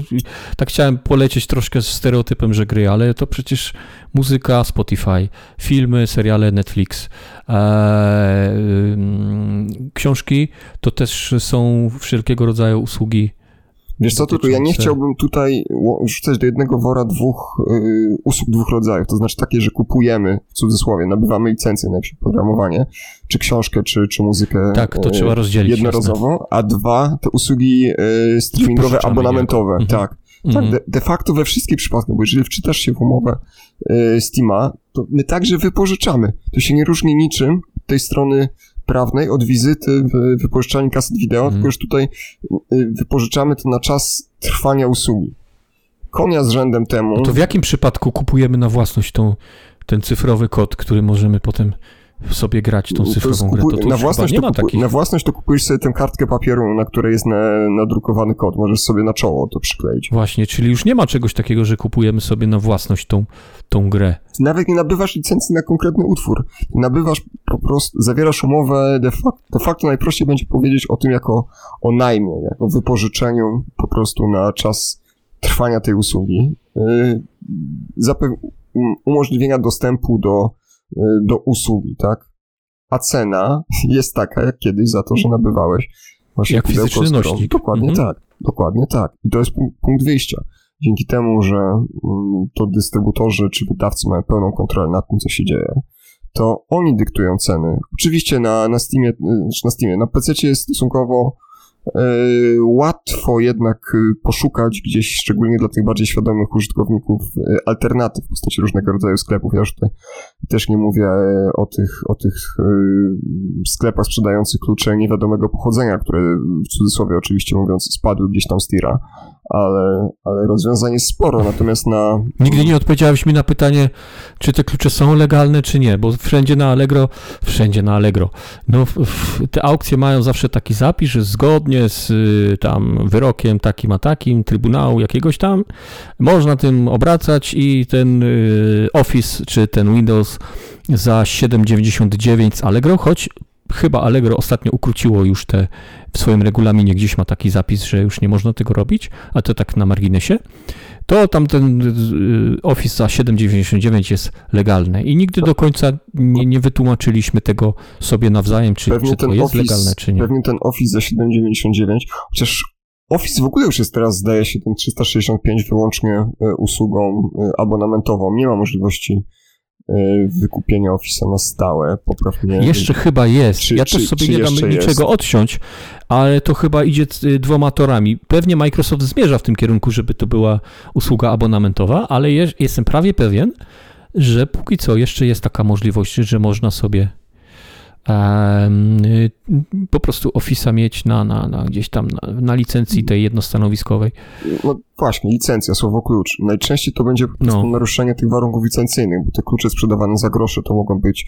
tak chciałem polecieć troszkę z stereotypem, że gry, ale to przecież muzyka, Spotify, filmy, seriale, Netflix, e, książki, to też są wszelkiego rodzaju usługi Wiesz co, tylko ja nie chciałbym tutaj rzucać do jednego wora dwóch y, usług dwóch rodzajów, to znaczy takie, że kupujemy, w cudzysłowie, nabywamy licencję na programowanie, czy książkę, czy, czy muzykę tak, to y, trzeba rozdzielić, jednorazowo, a dwa, te usługi y, streamingowe, abonamentowe, mhm. tak. Tak, mhm. de, de, facto we wszystkich przypadkach, bo jeżeli wczytasz się w umowę y, Steama, to my także wypożyczamy. To się nie różni niczym tej strony prawnej od wizyty w wypożyczalni kaset wideo, mm. tylko już tutaj y, wypożyczamy to na czas trwania usługi. Konia z rzędem temu... No to w jakim przypadku kupujemy na własność tą, ten cyfrowy kod, który możemy potem sobie grać tą cyfrową grę. To, to na, własność to na własność to kupujesz sobie tę kartkę papieru, na której jest na, nadrukowany kod. Możesz sobie na czoło to przykleić. Właśnie, czyli już nie ma czegoś takiego, że kupujemy sobie na własność tą, tą grę. Nawet nie nabywasz licencji na konkretny utwór. Nabywasz po prostu, zawierasz umowę de facto, de facto najprościej będzie powiedzieć o tym jako o najmie, jako wypożyczeniu po prostu na czas trwania tej usługi. Yy, zapew- umożliwienia dostępu do do usługi, tak? A cena jest taka, jak kiedyś za to, że nabywałeś właśnie jak fizyczny nośnik. Dokładnie mhm. tak, dokładnie tak. I to jest punkt wyjścia. Dzięki temu, że mm, to dystrybutorzy czy wydawcy mają pełną kontrolę nad tym, co się dzieje, to oni dyktują ceny. Oczywiście na, na Steamie, y, znaczy na Steamie, na PC jest stosunkowo łatwo jednak y, poszukać gdzieś, szczególnie dla tych bardziej świadomych użytkowników, e, alternatyw w postaci różnego rodzaju sklepów. Ja już tutaj też nie mówię e, o tych, o tych sklepach sprzedających klucze niewiadomego pochodzenia, które w cudzysłowie oczywiście mówiąc spadły gdzieś tam z tira, ale, ale rozwiązań jest sporo, natomiast na... Nigdy nie odpowiedziałeś mi na pytanie, czy te klucze są legalne, czy nie, bo wszędzie na Allegro, wszędzie na Allegro, no te aukcje mają zawsze taki zapis, że zgodnie z y, tam wyrokiem takim a takim, trybunału jakiegoś tam, można tym obracać i ten y, Office, czy ten Windows za 7,99 z Allegro, choć chyba Allegro ostatnio ukróciło już te w swoim regulaminie, gdzieś ma taki zapis, że już nie można tego robić, a to tak na marginesie, to tam ten y, Office za 7,99 jest legalny i nigdy do końca nie, nie wytłumaczyliśmy tego sobie nawzajem, czy, czy to jest office, legalne, czy nie. Pewnie ten Office za 7,99, chociaż Office w ogóle już jest teraz, zdaje się, ten 365 wyłącznie y, usługą y, abonamentową. Nie ma możliwości Y, wykupienia Office'a na stałe, poprawnie. Jeszcze chyba jest. Czy, ja czy, też sobie nie dam niczego jest? odsiąść, ale to chyba idzie y, dwoma torami. Pewnie Microsoft zmierza w tym kierunku, żeby to była usługa abonamentowa, ale jestem prawie pewien, że póki co jeszcze jest taka możliwość, że można sobie Y, po prostu Office'a mieć na, na, na gdzieś tam na, na, licencji tej jednostanowiskowej. No właśnie, licencja, słowo klucz. Najczęściej to będzie po prostu no. naruszenie tych warunków licencyjnych, bo te klucze sprzedawane za grosze to mogą być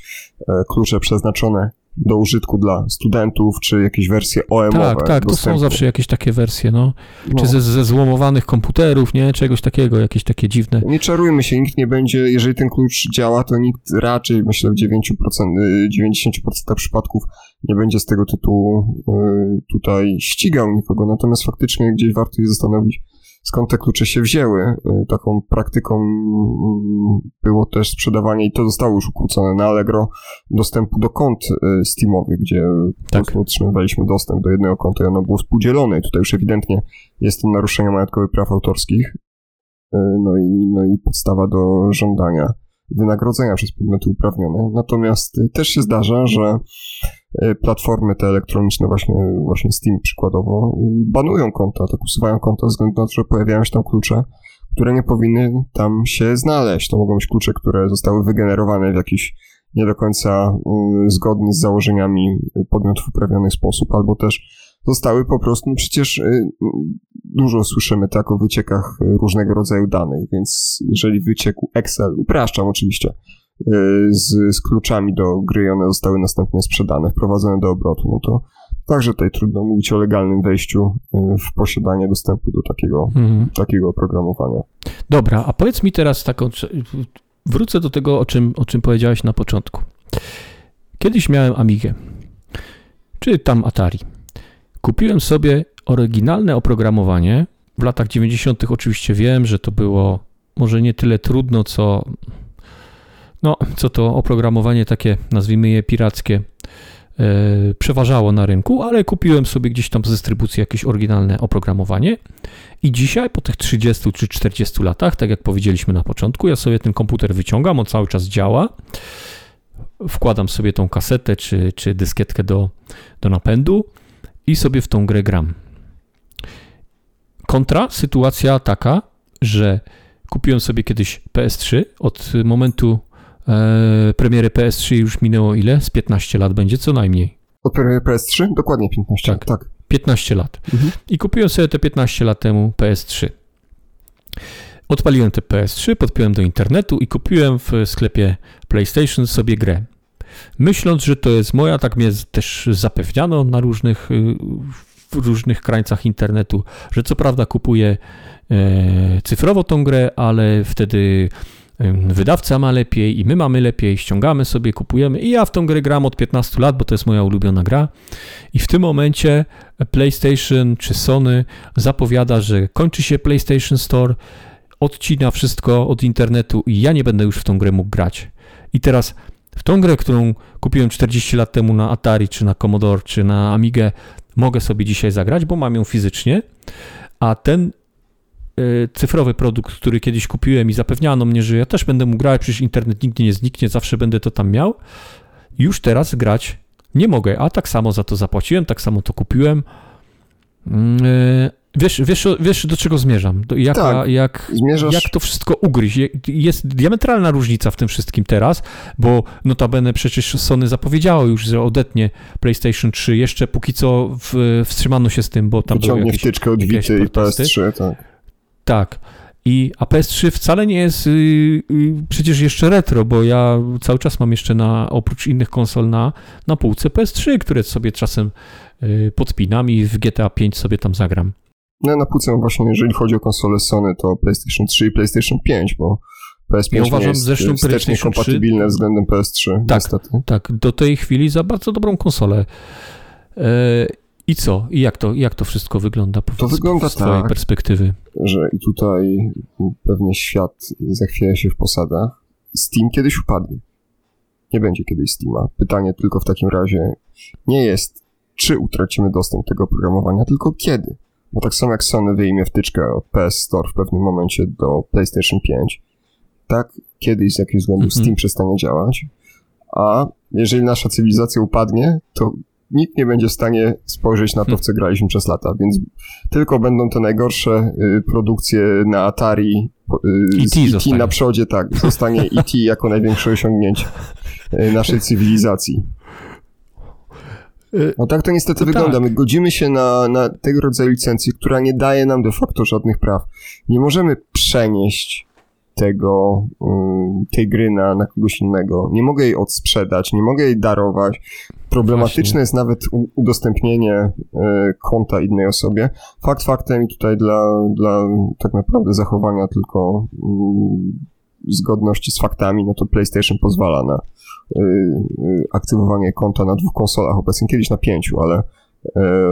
e, klucze przeznaczone do użytku dla studentów, czy jakieś wersje OM. Tak, tak, to są zawsze jakieś takie wersje, no. no. Czy ze, ze złomowanych komputerów, nie? Czegoś takiego, jakieś takie dziwne. Nie czarujmy się, nikt nie będzie, jeżeli ten klucz działa, to nikt raczej, myślę, w 9%, 90% przypadków nie będzie z tego tytułu y, tutaj ścigał nikogo, natomiast faktycznie gdzieś warto się zastanowić, skąd te klucze się wzięły. Y, taką praktyką mm, było też sprzedawanie, i to zostało już ukrócone na Allegro, dostępu do kont y, Steamowych, gdzie tak. otrzymywaliśmy dostęp do jednego konta i ono było współdzielone. I tutaj już ewidentnie jest to naruszenie majątkowych praw autorskich. Y, no i, no i podstawa do żądania wynagrodzenia przez podmioty uprawnione. Natomiast też się zdarza, że platformy te elektroniczne, właśnie, właśnie Steam przykładowo, banują konta, tak usuwają konta ze względu na to, że pojawiają się tam klucze, które nie powinny tam się znaleźć. To mogą być klucze, które zostały wygenerowane w jakiś nie do końca zgodny z założeniami podmiotów uprawnionych sposób, albo też zostały po prostu, no przecież y, dużo słyszymy tak o wyciekach różnego rodzaju danych, więc jeżeli wyciekł Excel, upraszczam oczywiście, Y, z, z kluczami do gry one zostały następnie sprzedane, wprowadzone do obrotu, no to także tutaj trudno mówić o legalnym wejściu y, w posiadanie dostępu do takiego, mhm. takiego oprogramowania. Dobra, a powiedz mi teraz taką, wrócę do tego, o czym, o czym powiedziałeś na początku. Kiedyś miałem Amigę, czy tam Atari. Kupiłem sobie oryginalne oprogramowanie. W latach 90. oczywiście wiem, że to było może nie tyle trudno, co no, co to oprogramowanie takie, nazwijmy je pirackie, yy, przeważało na rynku, ale kupiłem sobie gdzieś tam z dystrybucji jakieś oryginalne oprogramowanie i dzisiaj po tych 30 czy 40 latach, tak jak powiedzieliśmy na początku, ja sobie ten komputer wyciągam, on cały czas działa, wkładam sobie tą kasetę czy, czy dyskietkę do, do napędu i sobie w tą grę gram. Kontra sytuacja taka, że kupiłem sobie kiedyś PS3 od momentu E, premiery PS3 już minęło ile? Z 15 lat będzie co najmniej. Od premiery PS3? Dokładnie 15 tak, tak. 15 lat. Mhm. I kupiłem sobie te 15 lat temu PS3. Odpaliłem te PS3, podpiąłem do internetu i kupiłem w sklepie PlayStation sobie grę. myśląc, że to jest moja, tak mnie też zapewniano na różnych, y, w różnych krańcach internetu, że co prawda kupuję e, cyfrowo tą grę, ale wtedy wydawca ma lepiej i my mamy lepiej, ściągamy sobie, kupujemy. I ja w tą grę gram od 15 lat, bo to jest moja ulubiona gra. I w tym momencie PlayStation czy Sony zapowiada, że kończy się PlayStation Store, odcina wszystko od internetu i ja nie będę już w tą grę mógł grać. I teraz w tą grę, którą kupiłem 40 lat temu na Atari, czy na Commodore, czy na Amigę, mogę sobie dzisiaj zagrać, bo mam ją fizycznie, a ten cyfrowy produkt, który kiedyś kupiłem i zapewniano mnie, że ja też będę mógł grać, przecież internet nigdy nie zniknie, zawsze będę to tam miał, już teraz grać nie mogę, a tak samo za to zapłaciłem, tak samo to kupiłem. Yy, Wiesz, wiesz, wiesz do czego zmierzam? Jaka, tak, jak, zmierzasz... jak to wszystko ugryźć? Jest diametralna różnica w tym wszystkim teraz, bo notabene przecież Sony zapowiedziało już, że odetnie PlayStation 3. Jeszcze póki co w, wstrzymano się z tym, bo tam były jakieś, wtyczkę od Vity i PS3, tak. Tak. I, a PS3 wcale nie jest y, y, przecież jeszcze retro, bo ja cały czas mam jeszcze na, oprócz innych konsol na, na półce PS3, które sobie czasem y, podpinam i w GTA 5 sobie tam zagram. No na półce właśnie, jeżeli chodzi o konsole Sony, to PlayStation 3 i PlayStation 5, bo PS5 ja uważam, jest zresztą wstecznie kompatybilne 3... względem PS3, tak, niestety. Tak, do tej chwili za bardzo dobrą konsolę. I co? I jak to, jak to wszystko wygląda? Powiedz, to wygląda z twojej tak, perspektywy. że i tutaj pewnie świat zachwieje się w posadach. Steam kiedyś upadnie. Nie będzie kiedyś Steama. Pytanie tylko w takim razie nie jest, czy utracimy dostęp do tego programowania, tylko kiedy. Bo tak samo jak Sony wyjmie wtyczkę od PS Store w pewnym momencie do PlayStation 5, tak kiedyś z jakiegoś względu mhm. Steam przestanie działać, a jeżeli nasza cywilizacja upadnie, to nikt nie będzie w stanie spojrzeć na to, w co graliśmy przez lata, więc tylko będą te najgorsze y, produkcje na Atari y, z E.T. na przodzie, tak, zostanie E.T. jako największe osiągnięcie y, naszej cywilizacji. No tak to niestety no wygląda. Tak. My godzimy się na, na tego rodzaju licencję, która nie daje nam de facto żadnych praw. Nie możemy przenieść tego, y, tej gry na, na kogoś innego. Nie mogę jej odsprzedać, nie mogę jej darować. Problematyczne Właśnie. jest nawet udostępnienie y, konta innej osobie. Fakt faktem i tutaj dla, dla tak naprawdę zachowania tylko zgodności z faktami, no to PlayStation pozwala na y, y, aktywowanie konta na dwóch konsolach, obecnie kiedyś na pięciu, ale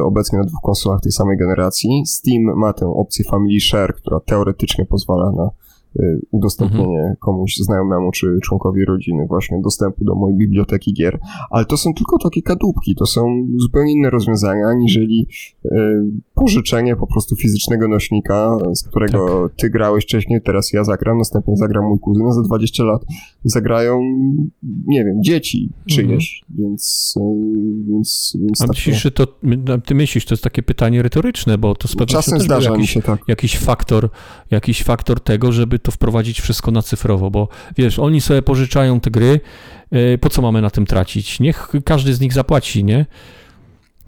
obecnie na dwóch konsolach tej samej generacji. Steam ma tę opcję Family Share, która teoretycznie pozwala na udostępnienie mhm. komuś znajomemu czy członkowi rodziny właśnie dostępu do mojej biblioteki gier, ale to są tylko takie kadłubki, to są zupełnie inne rozwiązania, aniżeli y, pożyczenie po prostu fizycznego nośnika, z którego tak. ty grałeś wcześniej, teraz ja zagram, następnie zagra mój kuzyn, a za 20 lat zagrają, nie wiem, dzieci czyjeś, mhm. więc, y, więc, więc A tak myślisz, że to, ty myślisz, to jest takie pytanie retoryczne, bo to z pewnością Czasem zdarza jakiś, mi się tak. jakiś faktor, jakiś faktor tego, żeby to wprowadzić wszystko na cyfrowo, bo wiesz, oni sobie pożyczają te gry, e, po co mamy na tym tracić? Niech każdy z nich zapłaci, nie?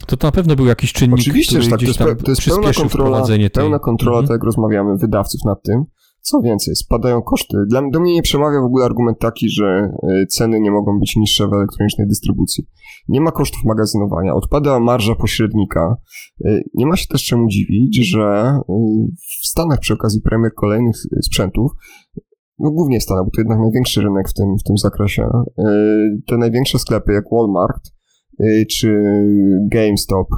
To, to na pewno był jakiś czynnik, Oczywiście, który że tak, to jest, to jest pełna kontrola, pełna kontrola mhm. tak jak rozmawiamy, wydawców nad tym, co więcej, spadają koszty. Dla, do mnie nie przemawia w ogóle argument taki, że y, ceny nie mogą być niższe w elektronicznej dystrybucji. Nie ma kosztów magazynowania, odpada marża pośrednika. Y, nie ma się też czemu dziwić, że y, w Stanach przy okazji premier kolejnych sprzętów no głównie Stanach, bo to jednak największy rynek w tym, w tym zakresie. Te największe sklepy jak Walmart czy GameStop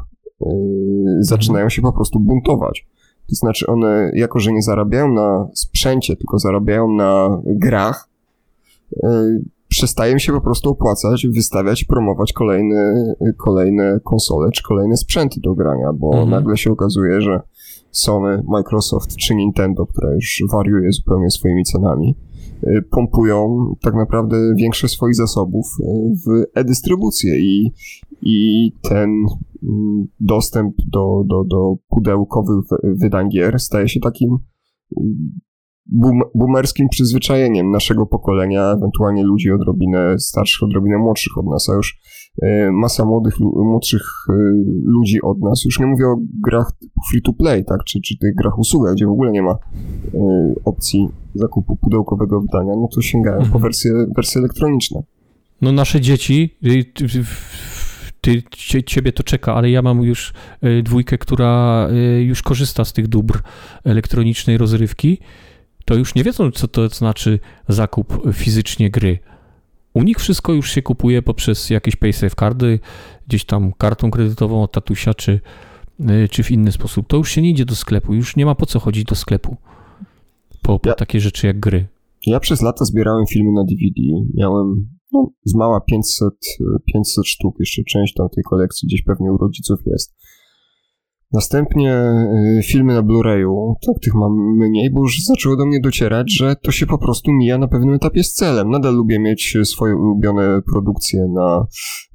zaczynają się po prostu buntować to znaczy one, jako że nie zarabiają na sprzęcie, tylko zarabiają na grach, yy, przestaje się po prostu opłacać, wystawiać, promować kolejne, kolejne konsole czy kolejne sprzęty do grania, bo mhm. nagle się okazuje, że Sony, Microsoft czy Nintendo, która już wariuje zupełnie swoimi cenami, pompują tak naprawdę większość swoich zasobów y, w e-dystrybucję i, i ten mm, dostęp do, do, do pudełkowych wydań gier staje się takim mm, boom, boomerskim przyzwyczajeniem naszego pokolenia, ewentualnie ludzi odrobinę starszych, odrobinę młodszych od nas, a już y, masa młodych, młodszych y, ludzi od nas, już nie mówię o grach free to play, tak, czy, czy tych grach usługach, gdzie w ogóle nie ma y, opcji zakupu pudełkowego wydania, no to sięgają po mhm. wersje, wersje elektroniczne. No nasze dzieci, y, ty, ty, ciebie to czeka, ale ja mam już y, dwójkę, która y, już korzysta z tych dóbr elektronicznej rozrywki, to już nie wiedzą, co to znaczy zakup fizycznie gry. U nich wszystko już się kupuje poprzez jakieś paysafe cardy, gdzieś tam kartą kredytową od tatusia, czy, czy w inny sposób. To już się nie idzie do sklepu, już nie ma po co chodzić do sklepu po, po ja, takie rzeczy jak gry. Ja przez lata zbierałem filmy na DVD. Miałem no, z mała 500, 500 sztuk, jeszcze część tam tej kolekcji gdzieś pewnie u rodziców jest. Następnie y, filmy na Blu-rayu, tak tych mam mniej, bo już zaczęło do mnie docierać, że to się po prostu mija na pewnym etapie z celem. Nadal lubię mieć swoje ulubione produkcje na,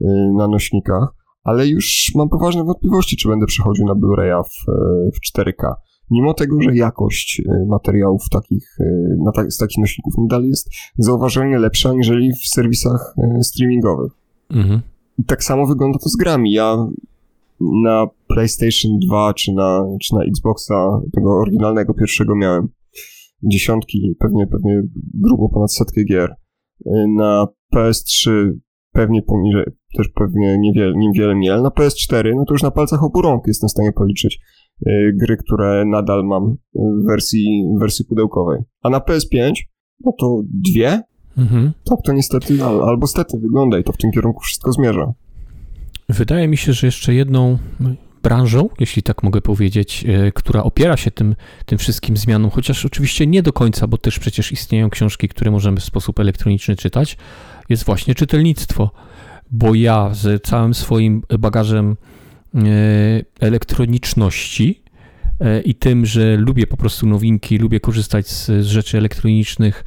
y, na nośnikach, ale już mam poważne wątpliwości, czy będę przechodził na Blu-raya w, w 4K mimo tego, że jakość e, materiałów takich, e, na ta, z takich nośników nadal jest zauważalnie lepsza aniżeli w serwisach e, streamingowych. Mhm. I tak samo wygląda to z grami. Ja na PlayStation 2 czy na, czy na Xboxa tego oryginalnego pierwszego miałem dziesiątki, pewnie, pewnie grubo ponad setkę gier. Na PS3 pewnie poniżej, też pewnie niewiele, niewiele miel. Na PS4, no to już na palcach obu rąk jestem w stanie policzyć Y, gry, które nadal mam w wersji, w wersji pudełkowej. A na PS5, no to dwie? Mhm. Tak, to niestety, albo stety wygląda i to w tym kierunku wszystko zmierza. Wydaje mi się, że jeszcze jedną branżą, jeśli tak mogę powiedzieć, y, która opiera się tym, tym wszystkim zmianom, chociaż oczywiście nie do końca, bo też przecież istnieją książki, które możemy w sposób elektroniczny czytać, jest właśnie czytelnictwo. Bo ja z całym swoim bagażem E, elektroniczności e, i tym, że lubię po prostu nowinki, lubię korzystać z, z rzeczy elektronicznych,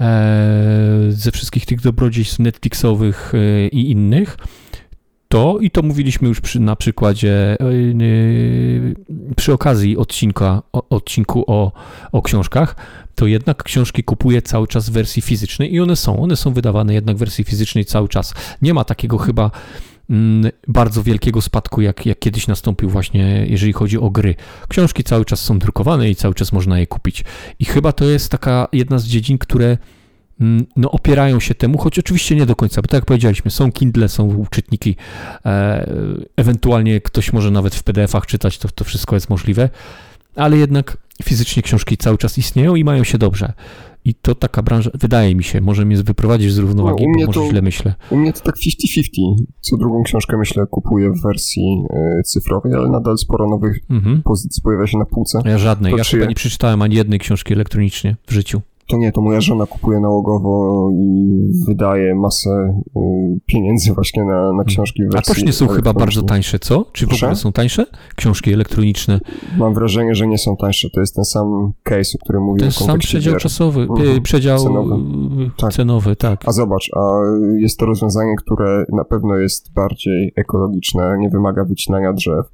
e, ze wszystkich tych dobrodziejstw Netflixowych i innych, to, i to mówiliśmy już przy, na przykładzie, przy okazji odcinka, odcinku o, o książkach, to jednak książki kupuję cały czas w wersji fizycznej i one są, one są wydawane jednak w wersji fizycznej cały czas. Nie ma takiego chyba Mm, bardzo wielkiego spadku, jak, jak kiedyś nastąpił właśnie, jeżeli chodzi o gry. Książki cały czas są drukowane i cały czas można je kupić. I chyba to jest taka jedna z dziedzin, które no, opierają się temu, choć oczywiście nie do końca, bo tak jak powiedzieliśmy, są Kindle, są czytniki, e, ewentualnie ktoś może nawet w PDF-ach czytać, to, to wszystko jest możliwe, ale jednak fizycznie książki cały czas istnieją i mają się dobrze. I to taka branża, wydaje mi się, może mnie wyprowadzić z równowagi, no, bo może to, źle myślę. U mnie to tak 50-50. Co drugą książkę, myślę, kupuję w wersji y, cyfrowej, ale nadal sporo nowych mhm. pozycji pojawia się na półce. Ja żadnej. To ja chyba nie przeczytałem ani jednej książki elektronicznie w życiu to nie, to moja żona kupuje nałogowo i wydaje masę y, pieniędzy właśnie na, na książki w wersji A też nie są chyba bardzo tańsze, co? Czy w ogóle są tańsze? Książki elektroniczne? Mam wrażenie, że nie są tańsze. To jest ten sam case, o którym mówiłem. Jest sam przedział gier. czasowy, mhm. przedział cenowy. Tak. cenowy, tak. A zobacz, a jest to rozwiązanie, które na pewno jest bardziej ekologiczne, nie wymaga wycinania drzew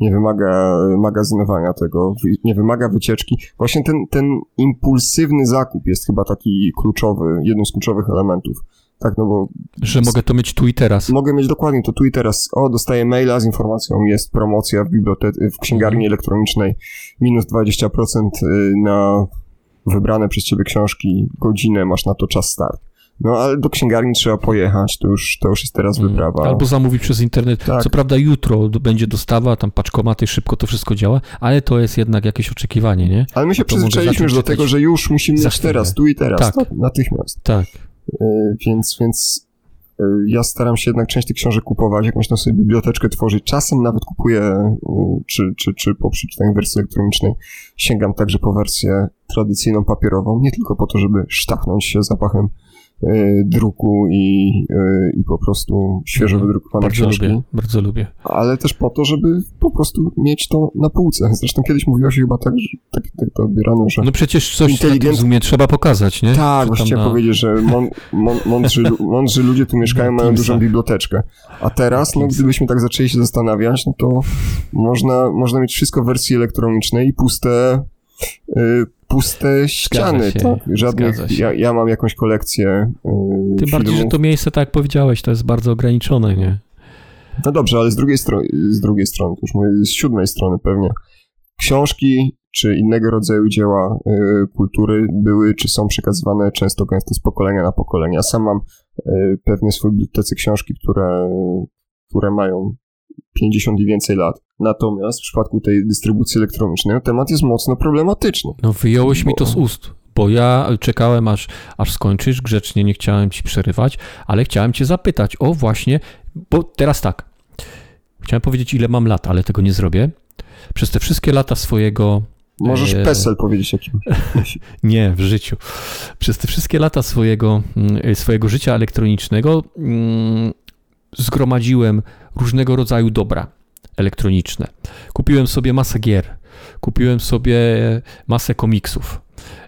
nie wymaga magazynowania tego, nie wymaga wycieczki. Właśnie ten, ten impulsywny zakup jest chyba taki kluczowy, jednym z kluczowych elementów. Tak, no bo... Że mogę to mieć tu i teraz. Mogę mieć dokładnie to tu i teraz. O, dostaję maila z informacją, jest promocja w bibliotece, w księgarni mhm. elektronicznej, minus 20% y, na wybrane przez ciebie książki, godzinę, masz na to czas start. No ale do księgarni trzeba pojechać, to już, to już jest teraz mm. wyprawa. Albo zamówić przez internet. Tak. Co prawda jutro będzie dostawa, tam paczkomaty, szybko to wszystko działa, ale to jest jednak jakieś oczekiwanie, nie? Ale my się przyzwyczailiśmy już do tego, że już musimy mieć teraz, tu i teraz, tak. tak natychmiast. Tak. Yy, więc, więc y, ja staram się jednak część tych książek kupować, jakąś tam sobie biblioteczkę tworzyć. Czasem nawet kupuję, y, czy, czy, czy po przeczytaniu wersji elektronicznej sięgam także po wersję tradycyjną papierową, nie tylko po to, żeby sztachnąć się zapachem E, druku i, e, i po prostu świeżo mhm. wydrukowane bardzo książki. Lubię, bardzo lubię. Ale też po to, żeby po prostu mieć to na półce. Zresztą kiedyś mówiło się chyba tak, że tak, tak to odbierano, że... No przecież coś inteligent... na trzeba pokazać, nie? Tak, właściwie na... powiedzieć, że mą, mądrzy, mądrzy ludzie tu mieszkają, mają dużą biblioteczkę. A teraz, no gdybyśmy tak zaczęli się zastanawiać, no to można, można mieć wszystko w wersji elektronicznej i puste puste ściany, tak? Żadnych, ja, ja, mam jakąś kolekcję yy, Tym filmów. bardziej, że to miejsce, tak jak powiedziałeś, to jest bardzo ograniczone, nie? No dobrze, ale z drugiej strony, z drugiej strony, już mówię, z siódmej strony pewnie, książki czy innego rodzaju dzieła y, kultury były czy są przekazywane często gęsto z pokolenia na pokolenie. Ja sam mam pewnie swojej bibliotece książki, które, które mają 50 i więcej lat. Natomiast w przypadku tej dystrybucji elektronicznej temat jest mocno problematyczny. No wyjąłeś bo... mi to z ust, bo ja czekałem aż, aż skończysz grzecznie, nie chciałem ci przerywać, ale chciałem cię zapytać o właśnie, bo teraz tak, chciałem powiedzieć ile mam lat, ale tego nie zrobię. Przez te wszystkie lata swojego Możesz e... PESEL powiedzieć jakim. nie, w życiu. Przez te wszystkie lata swojego, mm, swojego życia elektronicznego mm, zgromadziłem różnego rodzaju dobra elektroniczne. Kupiłem sobie masę gier, kupiłem sobie masę komiksów,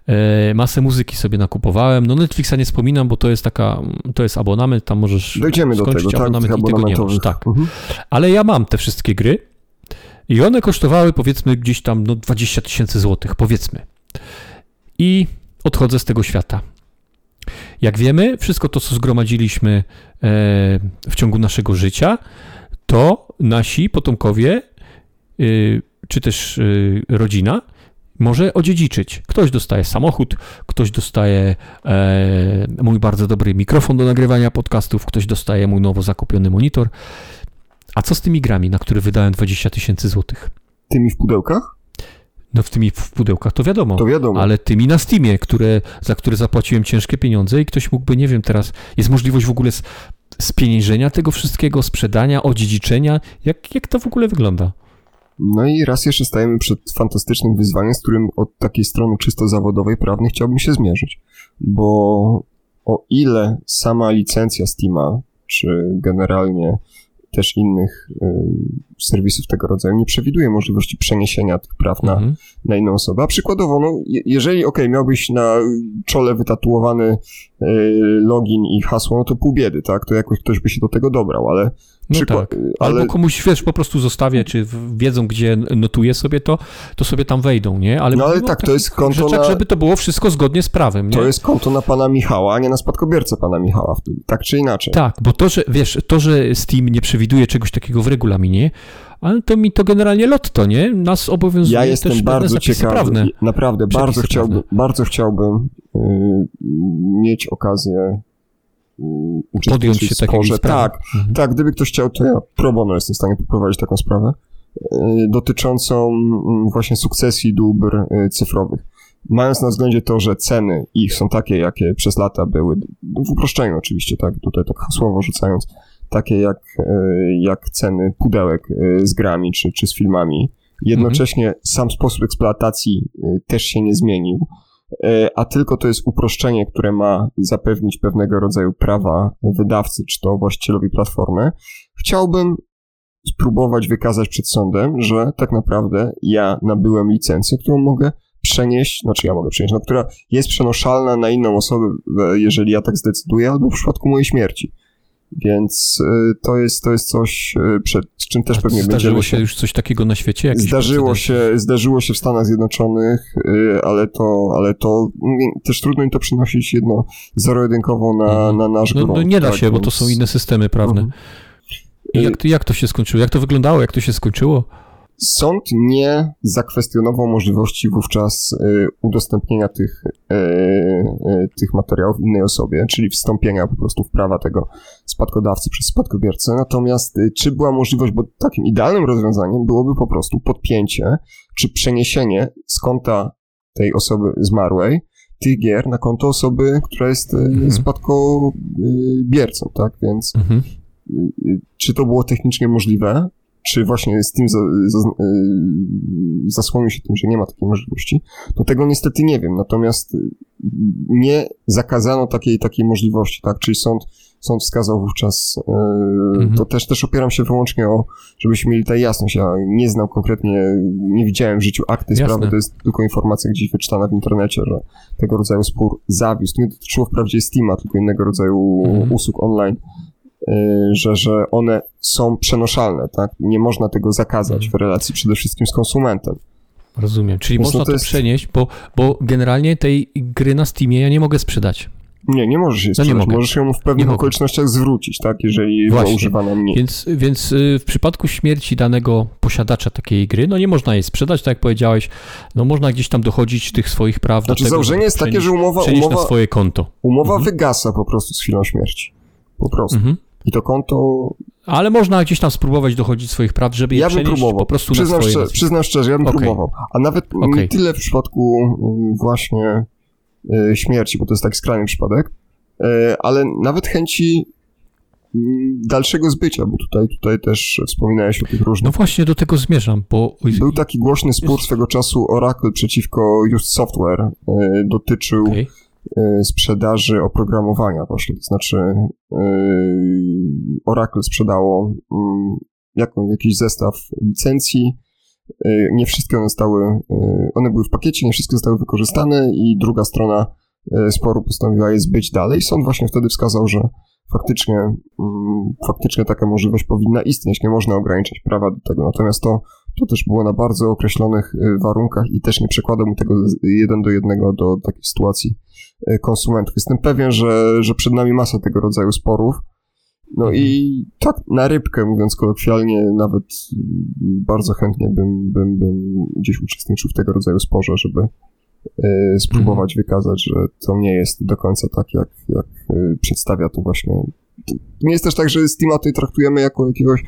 e, masę muzyki sobie nakupowałem. No Netflixa nie wspominam, bo to jest taka, to jest abonament, tam możesz Dojdziemy do tego, abonament tak, i tego nie masz. Tak. Mhm. Ale ja mam te wszystkie gry i one kosztowały powiedzmy gdzieś tam no 20 tysięcy złotych, powiedzmy. I odchodzę z tego świata. Jak wiemy, wszystko to, co zgromadziliśmy e, w ciągu naszego życia, to nasi potomkowie, e, czy też e, rodzina, może odziedziczyć. Ktoś dostaje samochód, ktoś dostaje mój bardzo dobry mikrofon do nagrywania podcastów, ktoś dostaje mój nowo zakupiony monitor. A co z tymi grami, na które wydałem 20 tysięcy złotych? Tymi w pudełkach? No w tymi w pudełkach to wiadomo. To wiadomo. Ale tymi na Steamie, które, za które zapłaciłem ciężkie pieniądze i ktoś mógłby, nie wiem, teraz jest możliwość w ogóle spieniężenia tego wszystkiego, sprzedania, odziedziczenia. Jak, jak to w ogóle wygląda? No i raz jeszcze stajemy przed fantastycznym wyzwaniem, z którym od takiej strony czysto zawodowej, prawnej chciałbym się zmierzyć. Bo o ile sama licencja Steama, czy generalnie też innych y, serwisów tego rodzaju nie przewiduje możliwości przeniesienia tych praw na, mhm. na inną osobę. A przykładowo, no, jeżeli, ok, miałbyś na czole wytatuowany y, login i hasło, no to pół biedy, tak? To jakoś ktoś by się do tego dobrał, ale no przykład, tak. Ale... Albo komuś, wiesz, po prostu zostawię, czy wiedzą, gdzie notuję sobie to, to sobie tam wejdą, nie? Ale, no ale tak, to jest konto rzeczach, na... żeby to było wszystko zgodnie z prawem, nie? To jest konto na pana Michała, a nie na spadkobiercę pana Michała tak czy inaczej. Tak, bo to, że, wiesz, to, że Steam nie przewiduje czegoś takiego w regulaminie, ale to mi to generalnie lotto, nie? Nas obowiązuje ja jestem też bardzo ciekawy, prawne. Naprawdę, bardzo chciałbym, bardzo chciałbym yy, mieć okazję podjąć się takiej sprawy. Tak, mhm. tak, gdyby ktoś chciał, to ja pro bono jestem w stanie poprowadzić taką sprawę yy, dotyczącą mm, właśnie sukcesji dóbr yy, cyfrowych. Mając na względzie to, że ceny ich są takie, jakie przez lata były, w uproszczeniu oczywiście, tak, tutaj tak hasłowo rzucając, takie jak, e, jak ceny pudełek e, z grami czy, czy z filmami. Jednocześnie mhm. sam sposób eksploatacji e, też się nie zmienił, a tylko to jest uproszczenie, które ma zapewnić pewnego rodzaju prawa wydawcy, czy to właścicielowi platformy. Chciałbym spróbować wykazać przed sądem, że tak naprawdę ja nabyłem licencję, którą mogę przenieść, znaczy ja mogę przenieść, no, która jest przenoszalna na inną osobę, jeżeli ja tak zdecyduję, albo w przypadku mojej śmierci. Więc y, to jest, to jest coś, y, przed czym też pewnie będziemy... Zdarzyło się już coś takiego na świecie? Zdarzyło się, zdarzyło się w Stanach Zjednoczonych, y, ale to, ale to też trudno im to przynosić jedno zero-jedynkowo na, mhm. na nasz no, grunt. No nie da tak, się, więc... bo to są inne systemy prawne. Mhm. I jak, jak to się skończyło? Jak to wyglądało? Jak to się skończyło? Sąd nie zakwestionował możliwości wówczas y, udostępnienia tych, y, y, tych materiałów innej osobie, czyli wstąpienia po prostu w prawa tego spadkodawcy przez spadkobiercę. Natomiast czy była możliwość, bo takim idealnym rozwiązaniem byłoby po prostu podpięcie czy przeniesienie z konta tej osoby zmarłej tych gier na konto osoby, która jest mhm. spadkobiercą, tak? Więc mhm. czy to było technicznie możliwe? Czy właśnie Steam za, za, y, zasłonił się tym, że nie ma takiej możliwości, to tego niestety nie wiem. Natomiast y, nie zakazano takiej, takiej możliwości, tak? Czyli sąd, sąd wskazał wówczas, y, mhm. to też, też opieram się wyłącznie o, żebyśmy mieli tutaj jasność. Ja nie znam konkretnie, nie widziałem w życiu akty Jasne. sprawy, to jest tylko informacja gdzieś wyczytana w internecie, że tego rodzaju spór zawiózł. Nie dotyczyło wprawdzie Steama, tylko innego rodzaju mhm. usług online że, że one są przenoszalne, tak? Nie można tego zakazać mhm. w relacji przede wszystkim z konsumentem. Rozumiem, czyli Więc można no to, jest... przenieść, bo, bo generalnie tej gry na Steamie ja nie mogę sprzedać. Nie, nie możesz jej sprzedać. No nie mogę. Możesz ją w pewnych okolicznościach zwrócić, tak, jeżeli Właśnie. używana mniej. Więc, więc y, w przypadku śmierci danego posiadacza takiej gry, no nie można jej sprzedać, tak jak powiedziałeś, no można gdzieś tam dochodzić tych swoich praw znaczy, tego, założenie jest takie, że umowa, umowa na swoje konto. Umowa mhm. wygasa po prostu z chwilą śmierci. po prostu. Mhm. I to konto... Ale można gdzieś tam spróbować dochodzić swoich praw, żeby je ja bym próbował. po prostu przyznam na swoje... Szczerze, przyznam szczerze, ja bym okay. próbował. A nawet okay. nie tyle w przypadku mm, właśnie y, śmierci, bo to jest tak skrajny przypadek, y, ale nawet chęci mm, dalszego zbycia, bo tutaj, tutaj też wspominałeś o tych różnych... No właśnie do tego zmierzam, bo... Był taki głośny spór swego czasu Oracle przeciwko Just Software. Y, dotyczył okay. Y, sprzedaży oprogramowania właśnie, to znaczy y, Oracle sprzedało mm, jakiś zestaw licencji, y, nie wszystkie one zostały, one były w pakiecie, nie wszystkie zostały wykorzystane i druga strona sporu postanowiła je zbyć dalej. Sąd właśnie wtedy wskazał, że faktycznie, mm, faktycznie taka możliwość powinna istnieć, nie można ograniczać prawa do tego. Natomiast to, to też było na bardzo określonych warunkach i też nie przekłada mu tego jeden do jednego do takiej sytuacji E, konsumentów. Jestem pewien, że, że przed nami masa tego rodzaju sporów. No mhm. i tak na rybkę, mówiąc kolokwialnie, nawet bardzo chętnie bym, bym, bym gdzieś uczestniczył w tego rodzaju sporze, żeby y, spróbować mhm. wykazać, że to nie jest do końca tak, jak, jak y, przedstawia to właśnie. Nie jest też tak, że Steama tutaj traktujemy jako jakiegoś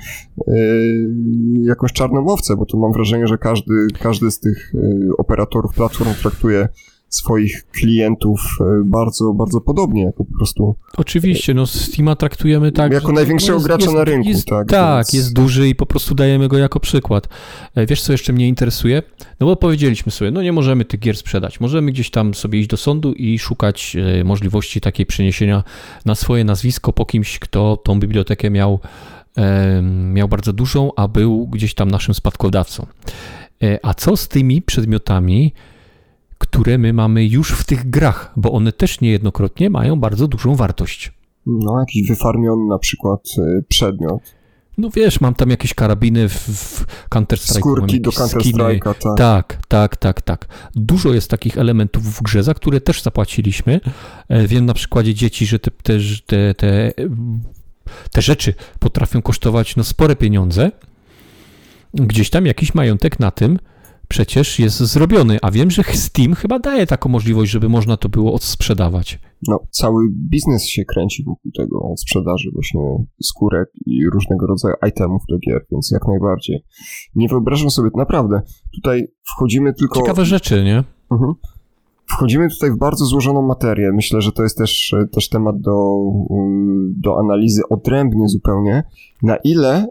jakąś czarną owcę, bo to mam wrażenie, że każdy, każdy z tych operatorów platform traktuje swoich klientów e, bardzo, bardzo podobnie, jako po prostu... Oczywiście, no Steama traktujemy tak... Jako największego jest, gracza jest, na rynku, jest, tak? Tak, więc... jest duży i po prostu dajemy go jako przykład. E, wiesz, co jeszcze mnie interesuje? No bo powiedzieliśmy sobie, no nie możemy tych gier sprzedać. Możemy gdzieś tam sobie iść do sądu i szukać e, możliwości takiej przeniesienia na swoje nazwisko po kimś, kto tą bibliotekę miał, miał bardzo dużą, a był gdzieś tam naszym spadkodawcą. A co z tymi przedmiotami, które my mamy już w tych grach, bo one też niejednokrotnie mają bardzo dużą wartość. No, jakiś wyfarmiony na przykład y, przedmiot. No wiesz, mam tam jakieś karabiny w, w Counter-Strike. Skórki do Counter-Strike'a, tak. Tak, tak, tak, tak. Dużo jest takich elementów w grze, za które też zapłaciliśmy. E, wiem na przykładzie dzieci, że te, te, te, te, te rzeczy potrafią kosztować no, spore pieniądze. Gdzieś tam jakiś majątek na tym przecież jest zrobiony, a wiem, że Steam chyba daje taką możliwość, żeby można to było odsprzedawać. No, cały biznes się kręci wokół tego sprzedaży właśnie skórek i różnego rodzaju itemów do gier, więc jak najbardziej. Nie wyobrażam sobie, naprawdę, tutaj wchodzimy tylko... Ciekawe rzeczy, nie? Mhm. Wchodzimy tutaj w bardzo złożoną materię. Myślę, że to jest też, też temat do, do analizy odrębnie zupełnie. Na ile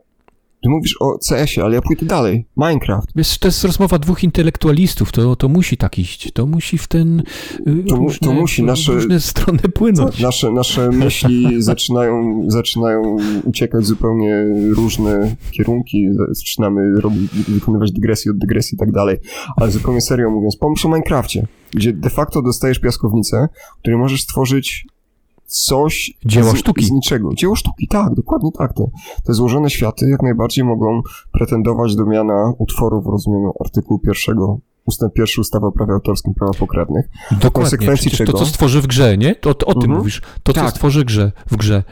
ty mówisz o CS-ie, ale ja pójdę dalej. Minecraft. Wiesz, to jest rozmowa dwóch intelektualistów, to, to musi tak iść. To musi w ten. Y, to, różne, to musi. Nasze, różne strony płynąć. Nasze, nasze myśli zaczynają, zaczynają uciekać w zupełnie różne kierunki. Zaczynamy robić, wykonywać dygresję od dygresji i tak dalej. Ale zupełnie serio mówiąc, pomyśl o Minecrafcie, gdzie de facto dostajesz piaskownicę, której możesz stworzyć coś Dzieło z, sztuki. z niczego. Dzieło sztuki, tak, dokładnie tak. Te, te złożone światy jak najbardziej mogą pretendować do miana utworu w rozumieniu artykułu pierwszego ustęp pierwszy ustawy o prawie autorskim prawa pokrewnych. Dokładnie, konsekwencji czego... to, co stworzy w grze, nie? To, o tym mhm. mówisz. To, co tak. stworzy grze, w grze.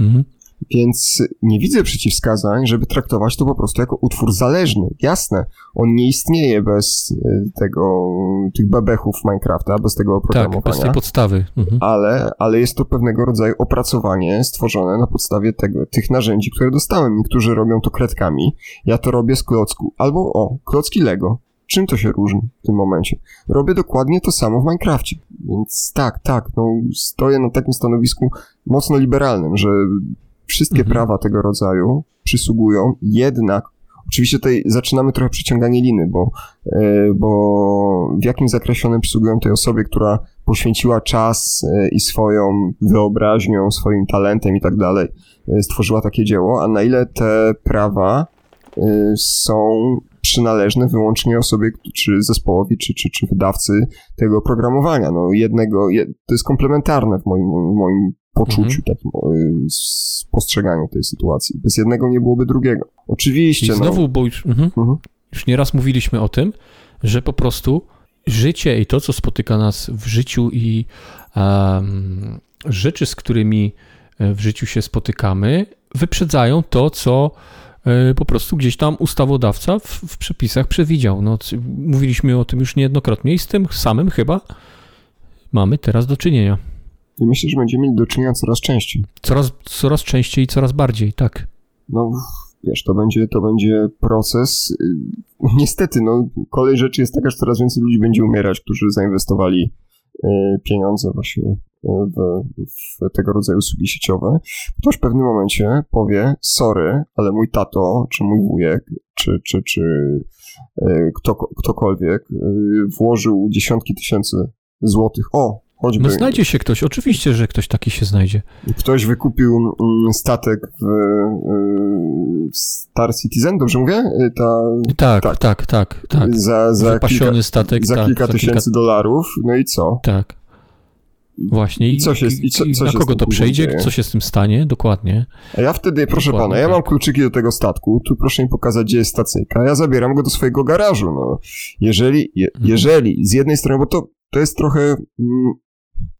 Mhm. Więc nie widzę przeciwwskazań, żeby traktować to po prostu jako utwór zależny. Jasne, on nie istnieje bez e, tego, tych bebechów Minecrafta, bez tego oprogramowania. Tak, bez tej podstawy. Mhm. Ale, ale jest to pewnego rodzaju opracowanie stworzone na podstawie tego, tych narzędzi, które dostałem. Niektórzy robią to kredkami, ja to robię z klocku. Albo o, klocki Lego. Czym to się różni w tym momencie? Robię dokładnie to samo w Minecrafcie. Więc tak, tak, no stoję na takim stanowisku mocno liberalnym, że Wszystkie mhm. prawa tego rodzaju przysługują, jednak Oczywiście tutaj zaczynamy trochę przyciąganie liny, bo, e, bo w jakim zakresie one przysługują tej osobie, która poświęciła czas e, i swoją wyobraźnią, swoim talentem i tak dalej, e, stworzyła takie dzieło, a na ile te prawa są przynależne wyłącznie osobie, czy zespołowi, czy, czy, czy wydawcy tego oprogramowania. No jednego, to jest komplementarne w moim, moim poczuciu, mhm. takim spostrzeganiu tej sytuacji. Bez jednego nie byłoby drugiego. Oczywiście. I no. znowu, no. bo już, mhm. Mhm. już nieraz mówiliśmy o tym, że po prostu życie i to, co spotyka nas w życiu i um, rzeczy, z którymi e, w życiu się spotykamy, wyprzedzają to, co e, po prostu gdzieś tam ustawodawca w, w przepisach przewidział. No, mówiliśmy o tym już niejednokrotnie i z tym samym chyba mamy teraz do czynienia. I myślę, że będziemy mieli do czynienia coraz częściej. Coraz, coraz częściej i coraz bardziej, tak. No, wiesz, to będzie, to będzie proces. Niestety, no, kolej rzeczy jest taka, że coraz więcej ludzi będzie umierać, którzy zainwestowali y, pieniądze właśnie y, w, w, tego rodzaju usługi sieciowe. Ktoś w pewnym momencie powie, sorry, ale mój tato, czy mój wujek, czy, czy, czy y, kto, ktokolwiek włożył dziesiątki tysięcy złotych. O, Choćby... No znajdzie się ktoś, oczywiście, że ktoś taki się znajdzie. Ktoś wykupił mm, statek w Star Citizen, dobrze mówię? Y, ta, tak, tak, tak, tak. tak. Za, za Wypasiony kilka, statek. Za tak, kilka tysięcy kilka... dolarów, no i co? Tak. Właśnie. I, co się, i, co, co na kogo to przejdzie, dzieje? co się z tym stanie, dokładnie. A ja wtedy, proszę dokładnie, pana, ja tak. mam kluczyki do tego statku, tu proszę mi pokazać, gdzie jest stacyjka, ja zabieram go do swojego garażu, no. Jeżeli, je, mhm. jeżeli z jednej strony, bo to, to jest trochę mm,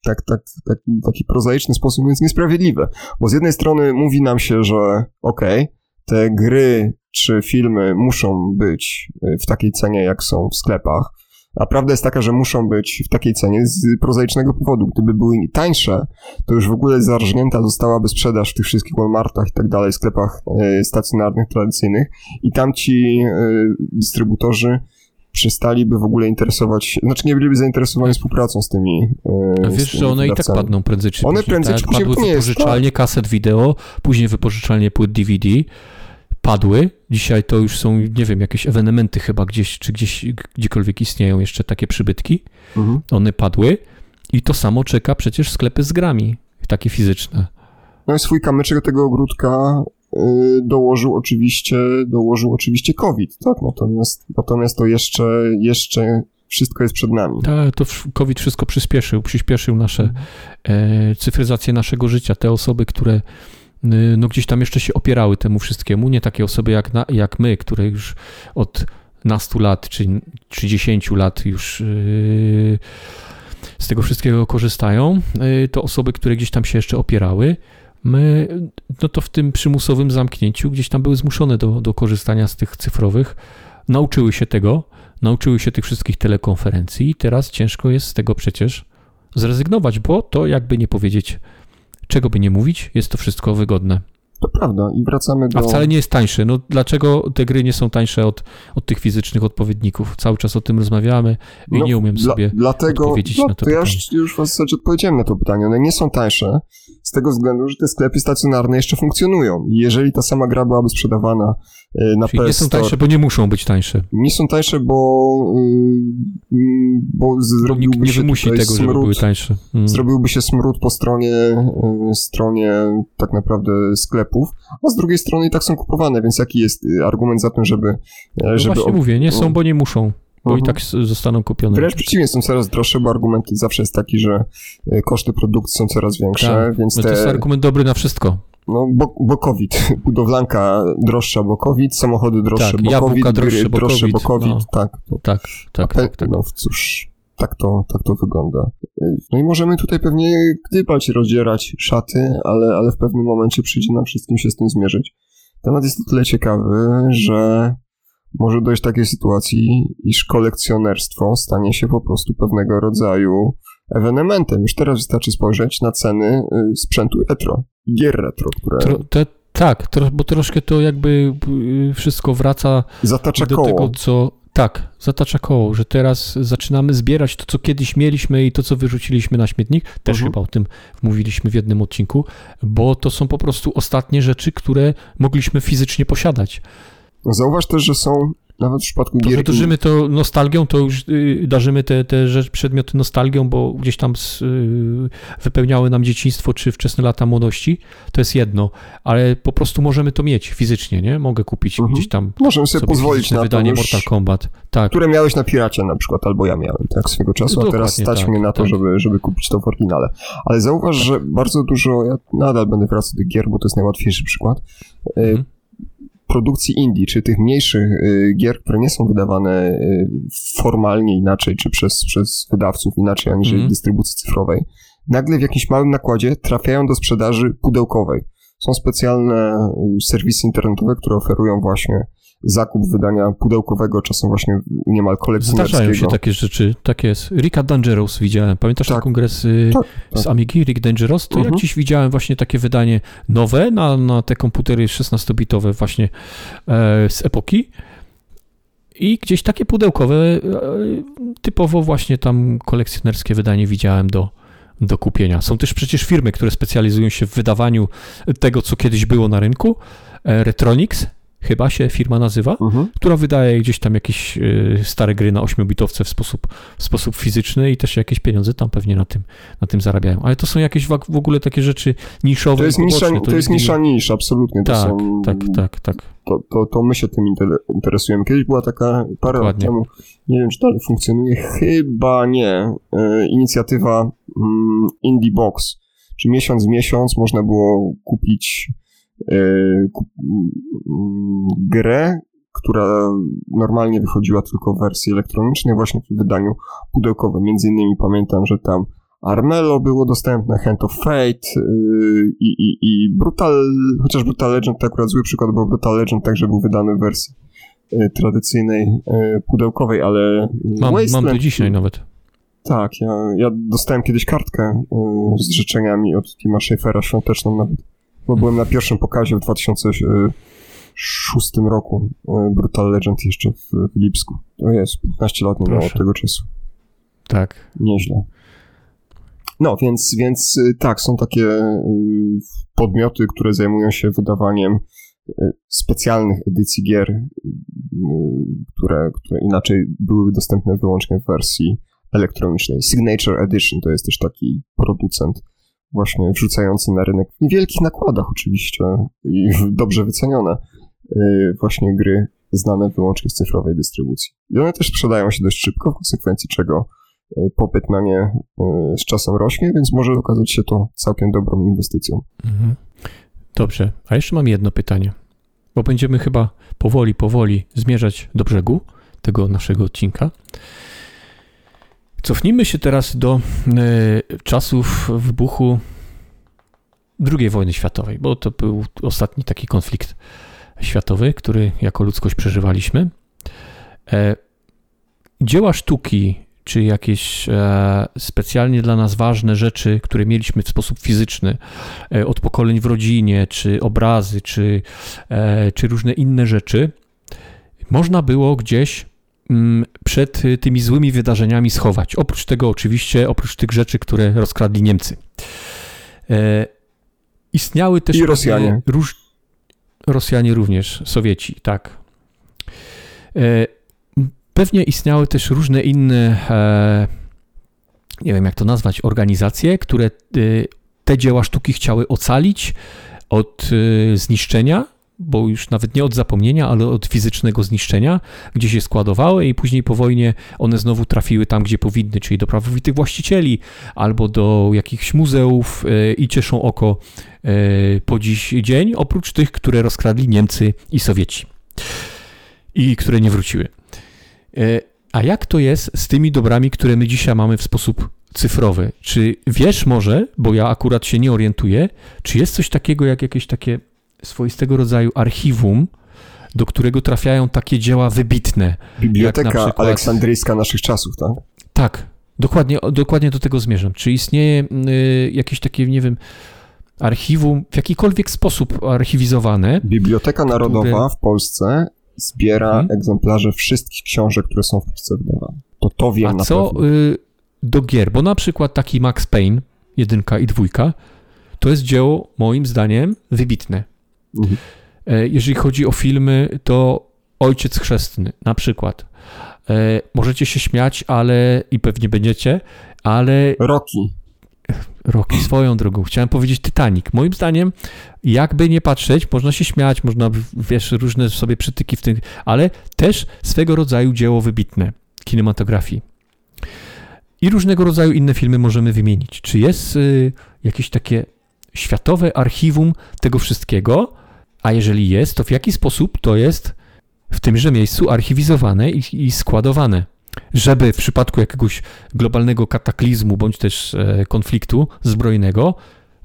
tak, tak, taki, taki prozaiczny sposób, więc niesprawiedliwe. Bo z jednej strony mówi nam się, że okej, okay, te gry czy filmy muszą być y, w takiej cenie, jak są w sklepach, a prawda jest taka, że muszą być w takiej cenie z prozaicznego powodu. Gdyby były tańsze, to już w ogóle zarżnięta zostałaby sprzedaż w tych wszystkich Walmartach i tak dalej, sklepach y, stacjonarnych, tradycyjnych i tam ci y, dystrybutorzy przestaliby w ogóle interesować znaczy nie byliby zainteresowani współpracą z tymi. Yy, wiesz, że one i tak padną prędzej czy One prędzej tak? czy później Padły wypożyczalnie tak. kaset wideo, później wypożyczalnie płyt DVD. Padły. Dzisiaj to już są, nie wiem, jakieś ewenementy chyba gdzieś, czy gdzieś, gdziekolwiek istnieją jeszcze takie przybytki. Mhm. One padły. I to samo czeka przecież sklepy z grami, takie fizyczne. No i swój kamyczek tego ogródka dołożył oczywiście, dołożył oczywiście COVID, tak? Natomiast, natomiast to jeszcze, jeszcze wszystko jest przed nami. Tak, to COVID wszystko przyspieszył, przyspieszył nasze e, cyfryzację naszego życia. Te osoby, które y, no gdzieś tam jeszcze się opierały temu wszystkiemu, nie takie osoby jak, na, jak my, które już od nastu lat czy 30 lat już yy, z tego wszystkiego korzystają, yy, to osoby, które gdzieś tam się jeszcze opierały, my, no to w tym przymusowym zamknięciu gdzieś tam były zmuszone do, do korzystania z tych cyfrowych, nauczyły się tego, nauczyły się tych wszystkich telekonferencji i teraz ciężko jest z tego przecież zrezygnować, bo to jakby nie powiedzieć, czego by nie mówić, jest to wszystko wygodne. To prawda i wracamy do... A wcale nie jest tańsze. No dlaczego te gry nie są tańsze od, od tych fizycznych odpowiedników? Cały czas o tym rozmawiamy i no, nie umiem sobie dla, dlatego, odpowiedzieć no, na to, to ja już, już w zasadzie odpowiedziałem na to pytanie. One nie są tańsze tego względu, że te sklepy stacjonarne jeszcze funkcjonują. I jeżeli ta sama gra byłaby sprzedawana e, na Czyli PS nie są tańsze, bo nie muszą być tańsze. Nie są tańsze, bo, y, bo zrobiłby Nikt nie się wymusi tego, smród, żeby były tańsze. Hmm. Zrobiłby się smród po stronie, y, stronie tak naprawdę sklepów, a z drugiej strony i tak są kupowane, więc jaki jest y, argument za tym, żeby... No żeby właśnie mówię, nie są, bo nie muszą bo mhm. i tak zostaną kupione. Wręcz przeciwnie, są coraz droższe, bo argument zawsze jest taki, że e, koszty produkcji są coraz większe, tak. więc no te... To jest argument dobry na wszystko. No, bo, bo COVID. Budowlanka droższa, bo COVID, samochody droższe, tak, bo COVID, droższe, bo droższe, COVID. Bo COVID no. tak, to, tak, tak, tak, tak. No cóż, tak to, tak to wygląda. E, no i możemy tutaj pewnie gdybać, rozdzierać szaty, ale, ale w pewnym momencie przyjdzie nam wszystkim się z tym zmierzyć. Temat jest o tyle ciekawy, że może dojść do takiej sytuacji, iż kolekcjonerstwo stanie się po prostu pewnego rodzaju ewenementem. Już teraz wystarczy spojrzeć na ceny y, sprzętu retro, gier retro, które... Tro, te, tak, tro, bo troszkę to jakby y, wszystko wraca Zatacza do koło. tego, co... Tak, zatacza koło, że teraz zaczynamy zbierać to, co kiedyś mieliśmy i to, co wyrzuciliśmy na śmietnik. Też mhm. chyba o tym mówiliśmy w jednym odcinku, bo to są po prostu ostatnie rzeczy, które mogliśmy fizycznie posiadać. Zauważ też, że są nawet w przypadku gier... To, darzymy to nostalgią, to już y, darzymy te, te rzecz, przedmioty nostalgią, bo gdzieś tam z, y, wypełniały nam dzieciństwo czy wczesne lata młodości, to jest jedno, ale po prostu możemy to mieć fizycznie, nie? Mogę kupić mhm. gdzieś tam Możemy sobie, sobie pozwolić na wydanie to Mortal Kombat. Tak. Które miałeś na Piracie na przykład, albo ja miałem, tak, swego czasu, a teraz stać tak, mnie na to, tak. żeby, żeby kupić to w oryginale. Ale zauważ, tak. że bardzo dużo, ja nadal będę wracał do gier, bo to jest najłatwiejszy przykład, y, mhm produkcji indie, czy tych mniejszych y, gier, które nie są wydawane y, formalnie inaczej, czy przez, przez wydawców inaczej, aniżeli mm. dystrybucji cyfrowej, nagle w jakimś małym nakładzie trafiają do sprzedaży pudełkowej. Są specjalne y, serwisy internetowe, które oferują właśnie zakup wydania pudełkowego, czasem właśnie niemal kolekcjonerskiego. Zdarzają się takie rzeczy, tak jest. Ricka Dangerous widziałem, pamiętasz tak. ten kongres tak, tak. z Amigi, Rick Dangerous? To mhm. ja dziś widziałem właśnie takie wydanie nowe na, na te komputery 16-bitowe właśnie e, z epoki i gdzieś takie pudełkowe, e, typowo właśnie tam kolekcjonerskie wydanie widziałem do, do kupienia. Są też przecież firmy, które specjalizują się w wydawaniu tego, co kiedyś było na rynku. E, Retronix, chyba się firma nazywa, mhm. która wydaje gdzieś tam jakieś y, stare gry na 8-bitowce w sposób, w sposób fizyczny i też jakieś pieniądze tam pewnie na tym, na tym zarabiają. Ale to są jakieś w, ogóle takie rzeczy niszowe. To jest, nisza, to, to jest nisza nisz, absolutnie. To tak, są, tak, tak, tak. To, to, to my się tym interesujemy. Kiedyś była taka parę lat temu, nie wiem czy dalej funkcjonuje, chyba nie, y, inicjatywa mm, Indie Box. Czy miesiąc w miesiąc można było kupić E, grę, która normalnie wychodziła tylko w wersji elektronicznej, właśnie w wydaniu pudełkowym. Między innymi pamiętam, że tam Armello było dostępne, Hand of Fate yy, i, i, Brutal, chociaż Brutal Legend to akurat zły przykład, bo Brutal Legend także był wydany w wersji yy, tradycyjnej, yy, pudełkowej, ale mam, Wasteland, mam do dzisiaj nawet. Tak, ja, ja dostałem kiedyś kartkę z życzeniami od Tima Schafera świąteczną nawet bo byłem na pierwszym pokazie w 2006 roku e, Brutal Legend jeszcze w Lipsku. To jest 15 lat minęło od tego czasu. Tak. Nieźle. No, więc, więc e, tak, są takie e, podmioty, które zajmują się wydawaniem specjalnych edycji gier, które, które inaczej byłyby dostępne wyłącznie w wersji elektronicznej. Signature Edition to jest też taki producent właśnie wrzucający na rynek w niewielkich nakładach oczywiście i dobrze wycenione y, właśnie gry znane wyłącznie z cyfrowej dystrybucji. I one też sprzedają się dość szybko, w konsekwencji czego y, popyt na nie y, z czasem rośnie, więc może okazać się to całkiem dobrą inwestycją. Mhm. Dobrze, a jeszcze mam jedno pytanie, bo będziemy chyba powoli, powoli zmierzać do brzegu tego naszego odcinka. Cofnijmy się teraz do y, czasów wybuchu II wojny światowej, bo to był ostatni taki konflikt światowy, który jako ludzkość przeżywaliśmy. E, dzieła sztuki, czy jakieś e, specjalnie dla nas ważne rzeczy, które mieliśmy w sposób fizyczny, e, od pokoleń w rodzinie, czy obrazy, czy, e, czy różne inne rzeczy, można było gdzieś przed tymi złymi wydarzeniami schować. Oprócz tego, oczywiście, oprócz tych rzeczy, które rozkradli Niemcy. E, istniały też. I Rosjanie. Róż... Rosjanie również, Sowieci, tak. E, pewnie istniały też różne inne, e, nie wiem jak to nazwać, organizacje, które e, te dzieła sztuki chciały ocalić od e, zniszczenia bo już nawet nie od zapomnienia, ale od fizycznego zniszczenia, gdzie się składowały i później po wojnie one znowu trafiły tam, gdzie powinny, czyli do prawowitych właścicieli albo do jakichś muzeów e, i cieszą oko e, po dziś dzień, oprócz tych, które rozkradli Niemcy i Sowieci i które nie wróciły. E, a jak to jest z tymi dobrami, które my dzisiaj mamy w sposób cyfrowy? Czy wiesz może, bo ja akurat się nie orientuję, czy jest coś takiego jak jakieś takie swoistego rodzaju archiwum, do którego trafiają takie dzieła wybitne. Biblioteka na przykład... aleksandryjska naszych czasów, tak? Tak, dokładnie, dokładnie do tego zmierzam. Czy istnieje y, jakieś takie, nie wiem, archiwum w jakikolwiek sposób archiwizowane? Biblioteka Narodowa które... w Polsce zbiera hmm. egzemplarze wszystkich książek, które są w Polsce wydawane. To to wiem A na co y, do gier? Bo na przykład taki Max Payne, jedynka i dwójka, to jest dzieło moim zdaniem wybitne. Mhm. E, jeżeli chodzi o filmy, to Ojciec Chrzestny na przykład. E, możecie się śmiać, ale i pewnie będziecie, ale. Roki. Roki swoją drogą. Chciałem powiedzieć Titanic. Moim zdaniem, jakby nie patrzeć, można się śmiać, można, wiesz, różne sobie przytyki w tym, ale też swego rodzaju dzieło wybitne kinematografii. I różnego rodzaju inne filmy możemy wymienić. Czy jest y, jakieś takie światowe archiwum tego wszystkiego? A jeżeli jest, to w jaki sposób to jest w tymże miejscu archiwizowane i, i składowane? Żeby w przypadku jakiegoś globalnego kataklizmu bądź też e, konfliktu zbrojnego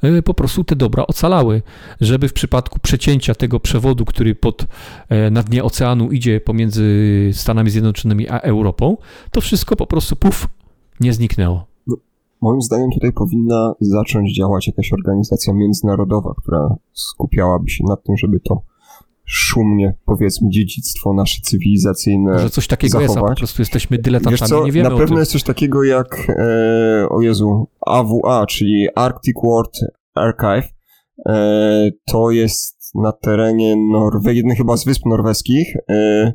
e, po prostu te dobra ocalały, żeby w przypadku przecięcia tego przewodu, który pod, e, na dnie oceanu idzie pomiędzy Stanami Zjednoczonymi a Europą, to wszystko po prostu puf, nie zniknęło. Moim zdaniem tutaj powinna zacząć działać jakaś organizacja międzynarodowa, która skupiałaby się na tym, żeby to szumnie, powiedzmy, dziedzictwo nasze cywilizacyjne Może coś takiego zachować. jest, a po prostu jesteśmy dyletantami, nie wiemy Na pewno jest coś takiego jak, e, o Jezu, AWA, czyli Arctic World Archive. E, to jest na terenie Norwegii, jednej chyba z wysp norweskich. E,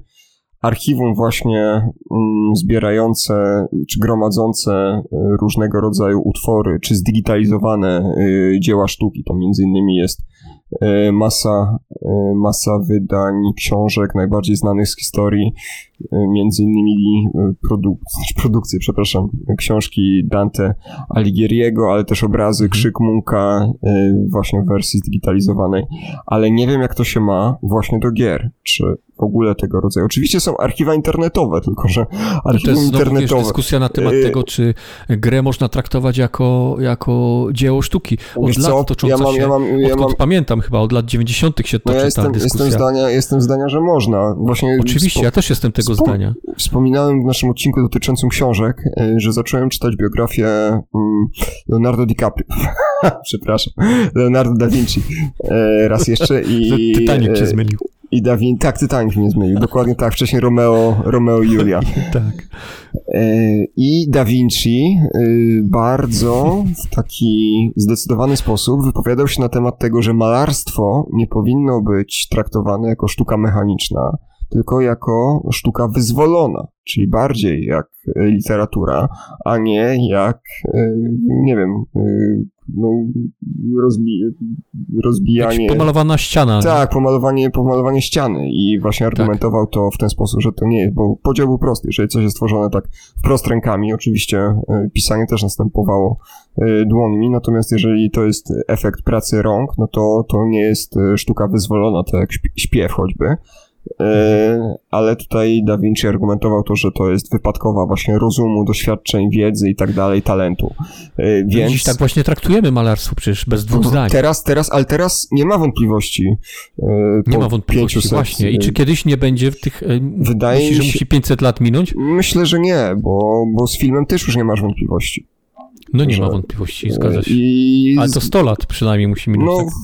archiwum właśnie mm, zbierające czy gromadzące e, różnego rodzaju utwory, czy zdigitalizowane e, dzieła sztuki. To między innymi jest E, masa, masa wydań książek najbardziej znanych z historii, między innymi produk znaczy produkcje, przepraszam, książki Dante Alighieriego, ale też obrazy. Krzyk Munka właśnie w wersji zdigitalizowanej, ale nie wiem jak to się ma właśnie do gier, czy w ogóle tego rodzaju. Oczywiście są archiwa internetowe, tylko że archiwa to jest internetowe... Wiesz, dyskusja na temat tego, czy grę można traktować jako, jako dzieło sztuki. Od wiesz lat co? tocząca ja mam, się, ja mam, ja mam... pamiętam, chyba od lat 90. się toczy no ja jestem, ta dyskusja. Jestem zdania, jestem zdania, że można. Właśnie Oczywiście, ja też jestem tego zdania. Wspominałem w naszym odcinku dotyczącym książek, e, że zacząłem czytać biografię mm, Leonardo DiCaprio. Przepraszam. Leonardo da Vinci. E, raz jeszcze i... Titanic cię e, zmylił. I Da Vinci, tak, Titanic mnie zmylił, dokładnie tak, wcześniej Romeo, Romeo i Julia. tak. I Da Vinci bardzo w taki zdecydowany sposób wypowiadał się na temat tego, że malarstwo nie powinno być traktowane jako sztuka mechaniczna, tylko jako sztuka wyzwolona, czyli bardziej jak literatura, a nie jak, nie wiem, no, rozbi rozbijanie... pomalowana ściana. Tak, pomalowanie, pomalowanie ściany i właśnie tak. argumentował tak. to w ten sposób, że to nie jest, bo podział był prosty, jeżeli coś jest stworzone tak wprost rękami, oczywiście e, pisanie też następowało e, dłońmi, natomiast jeżeli to jest efekt pracy rąk, no to to nie jest e, sztuka wyzwolona, tak jak śpiew choćby, E, ale tutaj Da Vinci argumentował to, że to jest wypadkowa właśnie rozumu, doświadczeń, wiedzy i tak dalej, talentu. E, więc... Dziś tak właśnie traktujemy malarstwo przecież bez dwóch zdań. Teraz, teraz, ale teraz nie ma wątpliwości. E, nie ma wątpliwości, 500, właśnie. I czy kiedyś nie będzie w tych... Wydaje myślisz, że musi 500 lat minąć? Myślę, że nie, bo, bo z filmem też już nie masz wątpliwości. No nie że... ma wątpliwości, zgadza się. I... Ale to 100 lat przynajmniej musi minąć. No, tak?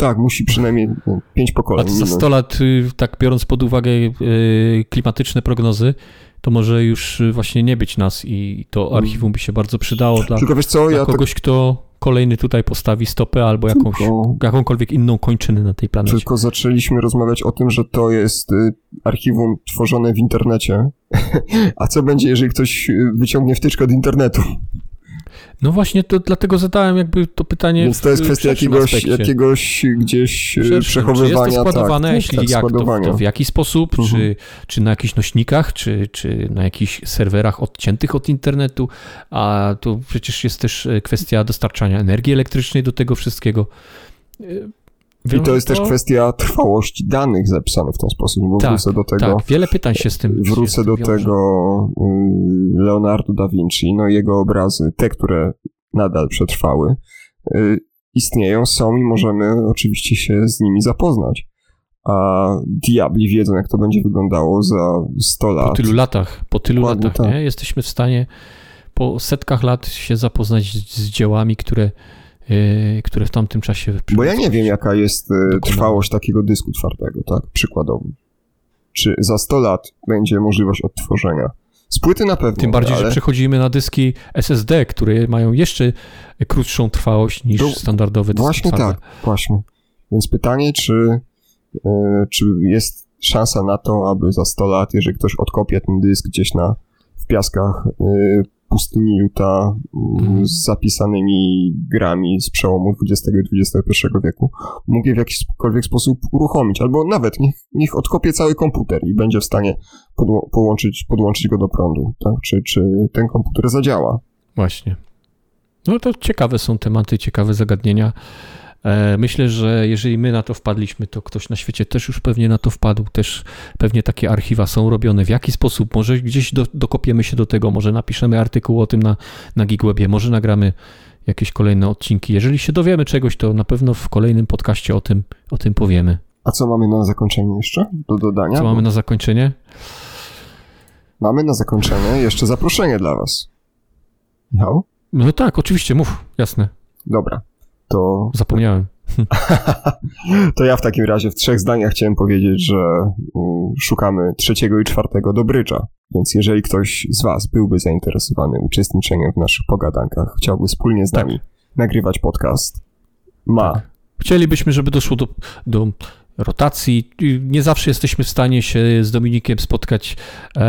Tak, musi przynajmniej no, pięć pokoleń. A za 100 lat, y, tak biorąc pod uwagę y, klimatyczne prognozy, to może już y, właśnie nie być nas i to mm. archiwum by się bardzo przydało dla, Tylko wiesz co, dla ja kogoś, tak... kto kolejny tutaj postawi stopę albo jakąś, Tylko... jakąkolwiek inną kończynę na tej planecie. Tylko zaczęliśmy rozmawiać o tym, że to jest archiwum tworzone w internecie. A co będzie, jeżeli ktoś wyciągnie wtyczkę od internetu? No właśnie, to dlatego zadałem jakby to pytanie. Więc to jest kwestia jakiegoś, jakiegoś gdzieś e, Szerszym. przechowywania. Czy jest to składowane, tak, jeśli tak, jak, to, to, w jaki sposób, mhm. czy, czy na jakichś nośnikach, czy, czy na jakichś serwerach odciętych od internetu, a to przecież jest też e, kwestia dostarczania energii elektrycznej do tego wszystkiego. I to jest to... też kwestia trwałości danych zapisanych w ten sposób, bo tak, wrócę do tego. Tak, wiele pytań się z tym. Wrócę się do tego y, Leonardo da Vinci, no jego obrazy, te, które nadal przetrwały, y, istnieją, są i możemy oczywiście się z nimi zapoznać. A diabli wiedzą, jak to będzie wyglądało za 100 lat. Po tylu latach, po tylu Ładnie latach, tak. nie? Jesteśmy w stanie po setkach lat się zapoznać z dziełami, które które w tamtym czasie... Bo ja nie wiem, jaka jest y, trwałość takiego dysku twardego, tak? Przykładowo. Czy za 100 lat będzie możliwość odtworzenia? Z płyty na pewno. Tym bardziej, ale... że przechodzimy na dyski SSD, które mają jeszcze krótszą trwałość niż Do... standardowy dysk Właśnie twarde. tak, właśnie. Więc pytanie, czy, yy, czy jest szansa na to, aby za 100 lat, jeżeli ktoś odkopie ten dysk gdzieś na, w piaskach pustyni Utah mm, z zapisanymi grami z przełomu XX i XXI wieku mógł w jakikolwiek sposób uruchomić, albo nawet niech, niech odkopie cały komputer i będzie w stanie podło- połączyć, podłączyć go do prądu, tak? Czy, czy ten komputer zadziała. Właśnie. No to ciekawe są tematy, ciekawe zagadnienia. E, myślę, że jeżeli my na to wpadliśmy, to ktoś na świecie też już pewnie na to wpadł, też pewnie takie archiwa są robione. W jaki sposób? Może gdzieś do, dokopiemy się do tego, może napiszemy artykuł o tym na, na Gigwebie, może nagramy jakieś kolejne odcinki. Jeżeli się dowiemy czegoś, to na pewno w kolejnym podcaście o tym, o tym powiemy. A co mamy na zakończenie jeszcze do dodania? Co mamy na zakończenie? Mamy na zakończenie jeszcze zaproszenie dla Was. No? No tak, oczywiście, mów, jasne. Dobra, to... Zapomniałem. to ja w takim razie w trzech zdaniach chciałem powiedzieć, że mm, szukamy trzeciego i czwartego dobrycza. Więc jeżeli ktoś z Was byłby zainteresowany uczestniczeniem w naszych pogadankach, chciałby wspólnie z nami tak. nagrywać podcast, ma. Tak. Chcielibyśmy, żeby doszło do, do rotacji. Nie zawsze jesteśmy w stanie się z Dominikiem spotkać e,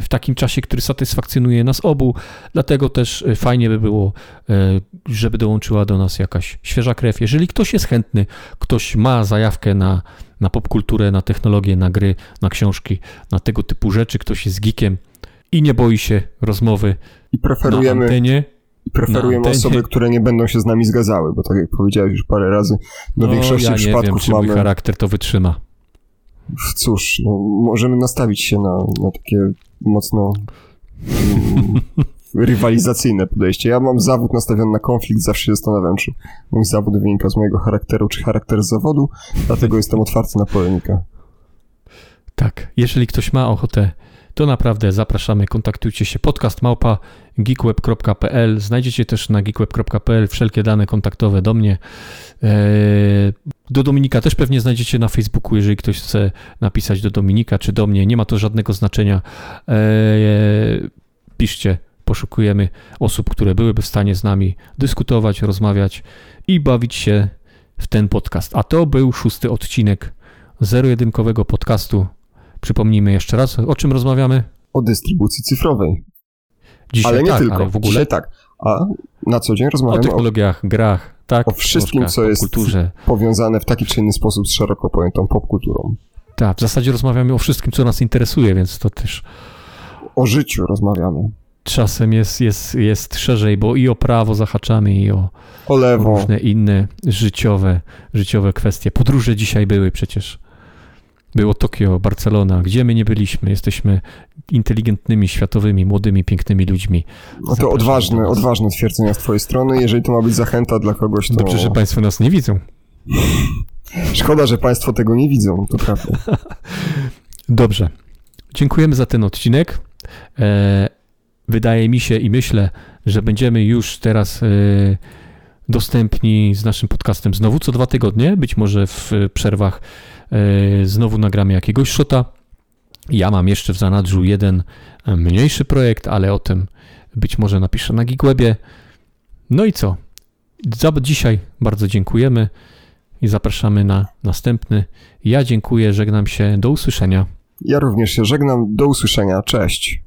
w takim czasie, który satysfakcjonuje nas obu. Dlatego też fajnie by było, e, żeby dołączyła do nas jakaś świeża krew. Jeżeli ktoś jest chętny, ktoś ma zajawkę na, na popkulturę, na technologię, na gry, na książki, na tego typu rzeczy, ktoś jest geekiem i nie boi się rozmowy I preferujemy, na antenie, preferujemy osoby, które nie będą się z nami zgadzały, bo tak jak powiedziałeś już parę razy, do no, większości ja przypadków wiem, czy mamy... mój charakter to wytrzyma. Cóż, no, możemy nastawić się na, na takie mocno mm, rywalizacyjne podejście. Ja mam zawód nastawiony na konflikt, zawsze się zastanawiam, czy mój zawód wynika z mojego charakteru, czy charakter zawodu, dlatego jestem otwarty na polemikę. Tak, jeżeli ktoś ma ochotę to naprawdę zapraszamy, kontaktujcie się. Podcast małpa geekweb.pl. Znajdziecie też na geekweb.pl wszelkie dane kontaktowe do mnie. E, do Dominika też pewnie znajdziecie na Facebooku, jeżeli ktoś chce napisać do Dominika czy do mnie. Nie ma to żadnego znaczenia. E, piszcie, poszukujemy osób, które byłyby w stanie z nami dyskutować, rozmawiać i bawić się w ten podcast. A to był szósty odcinek zero-jedynkowego podcastu Przypomnijmy jeszcze raz, o czym rozmawiamy? O dystrybucji cyfrowej. Dzisiaj ale nie tak, tylko. Ale w ogóle Dzisiaj tak. A na co dzień rozmawiamy o technologiach, o, grach, tak, o wszystkim, co jest kulturze. powiązane w taki czy inny sposób z szeroko pojętą popkulturą. Tak, w zasadzie rozmawiamy o wszystkim, co nas interesuje, więc to też... O życiu rozmawiamy. Czasem jest, jest, jest szerzej, bo i o prawo zahaczamy, i o, o różne inne życiowe, życiowe kwestie. Podróże dzisiaj były przecież. Było Tokio, Barcelona, gdzie my nie byliśmy. Jesteśmy inteligentnymi, światowymi, młodymi, pięknymi ludźmi. No to odważne, odważne twierdzenia z twojej strony. Jeżeli to ma być zachęta dla kogoś, to... Dobrze, że państwo nas nie widzą. Szkoda, że państwo tego nie widzą, to prawda. Dobrze. Dziękujemy za ten odcinek. E, wydaje mi się i myślę, że będziemy już teraz e, dostępni z naszym podcastem znowu co dwa tygodnie, być może w przerwach znowu nagramy jakiegoś shota. Ja mam jeszcze w zanadrzu jeden e, mniejszy projekt, ale o tym być może napiszę na Gigwebie. No i co? Za dzisiaj bardzo dziękujemy i zapraszamy na następny. Ja dziękuję, żegnam się, do usłyszenia. Ja również się żegnam, do usłyszenia, cześć.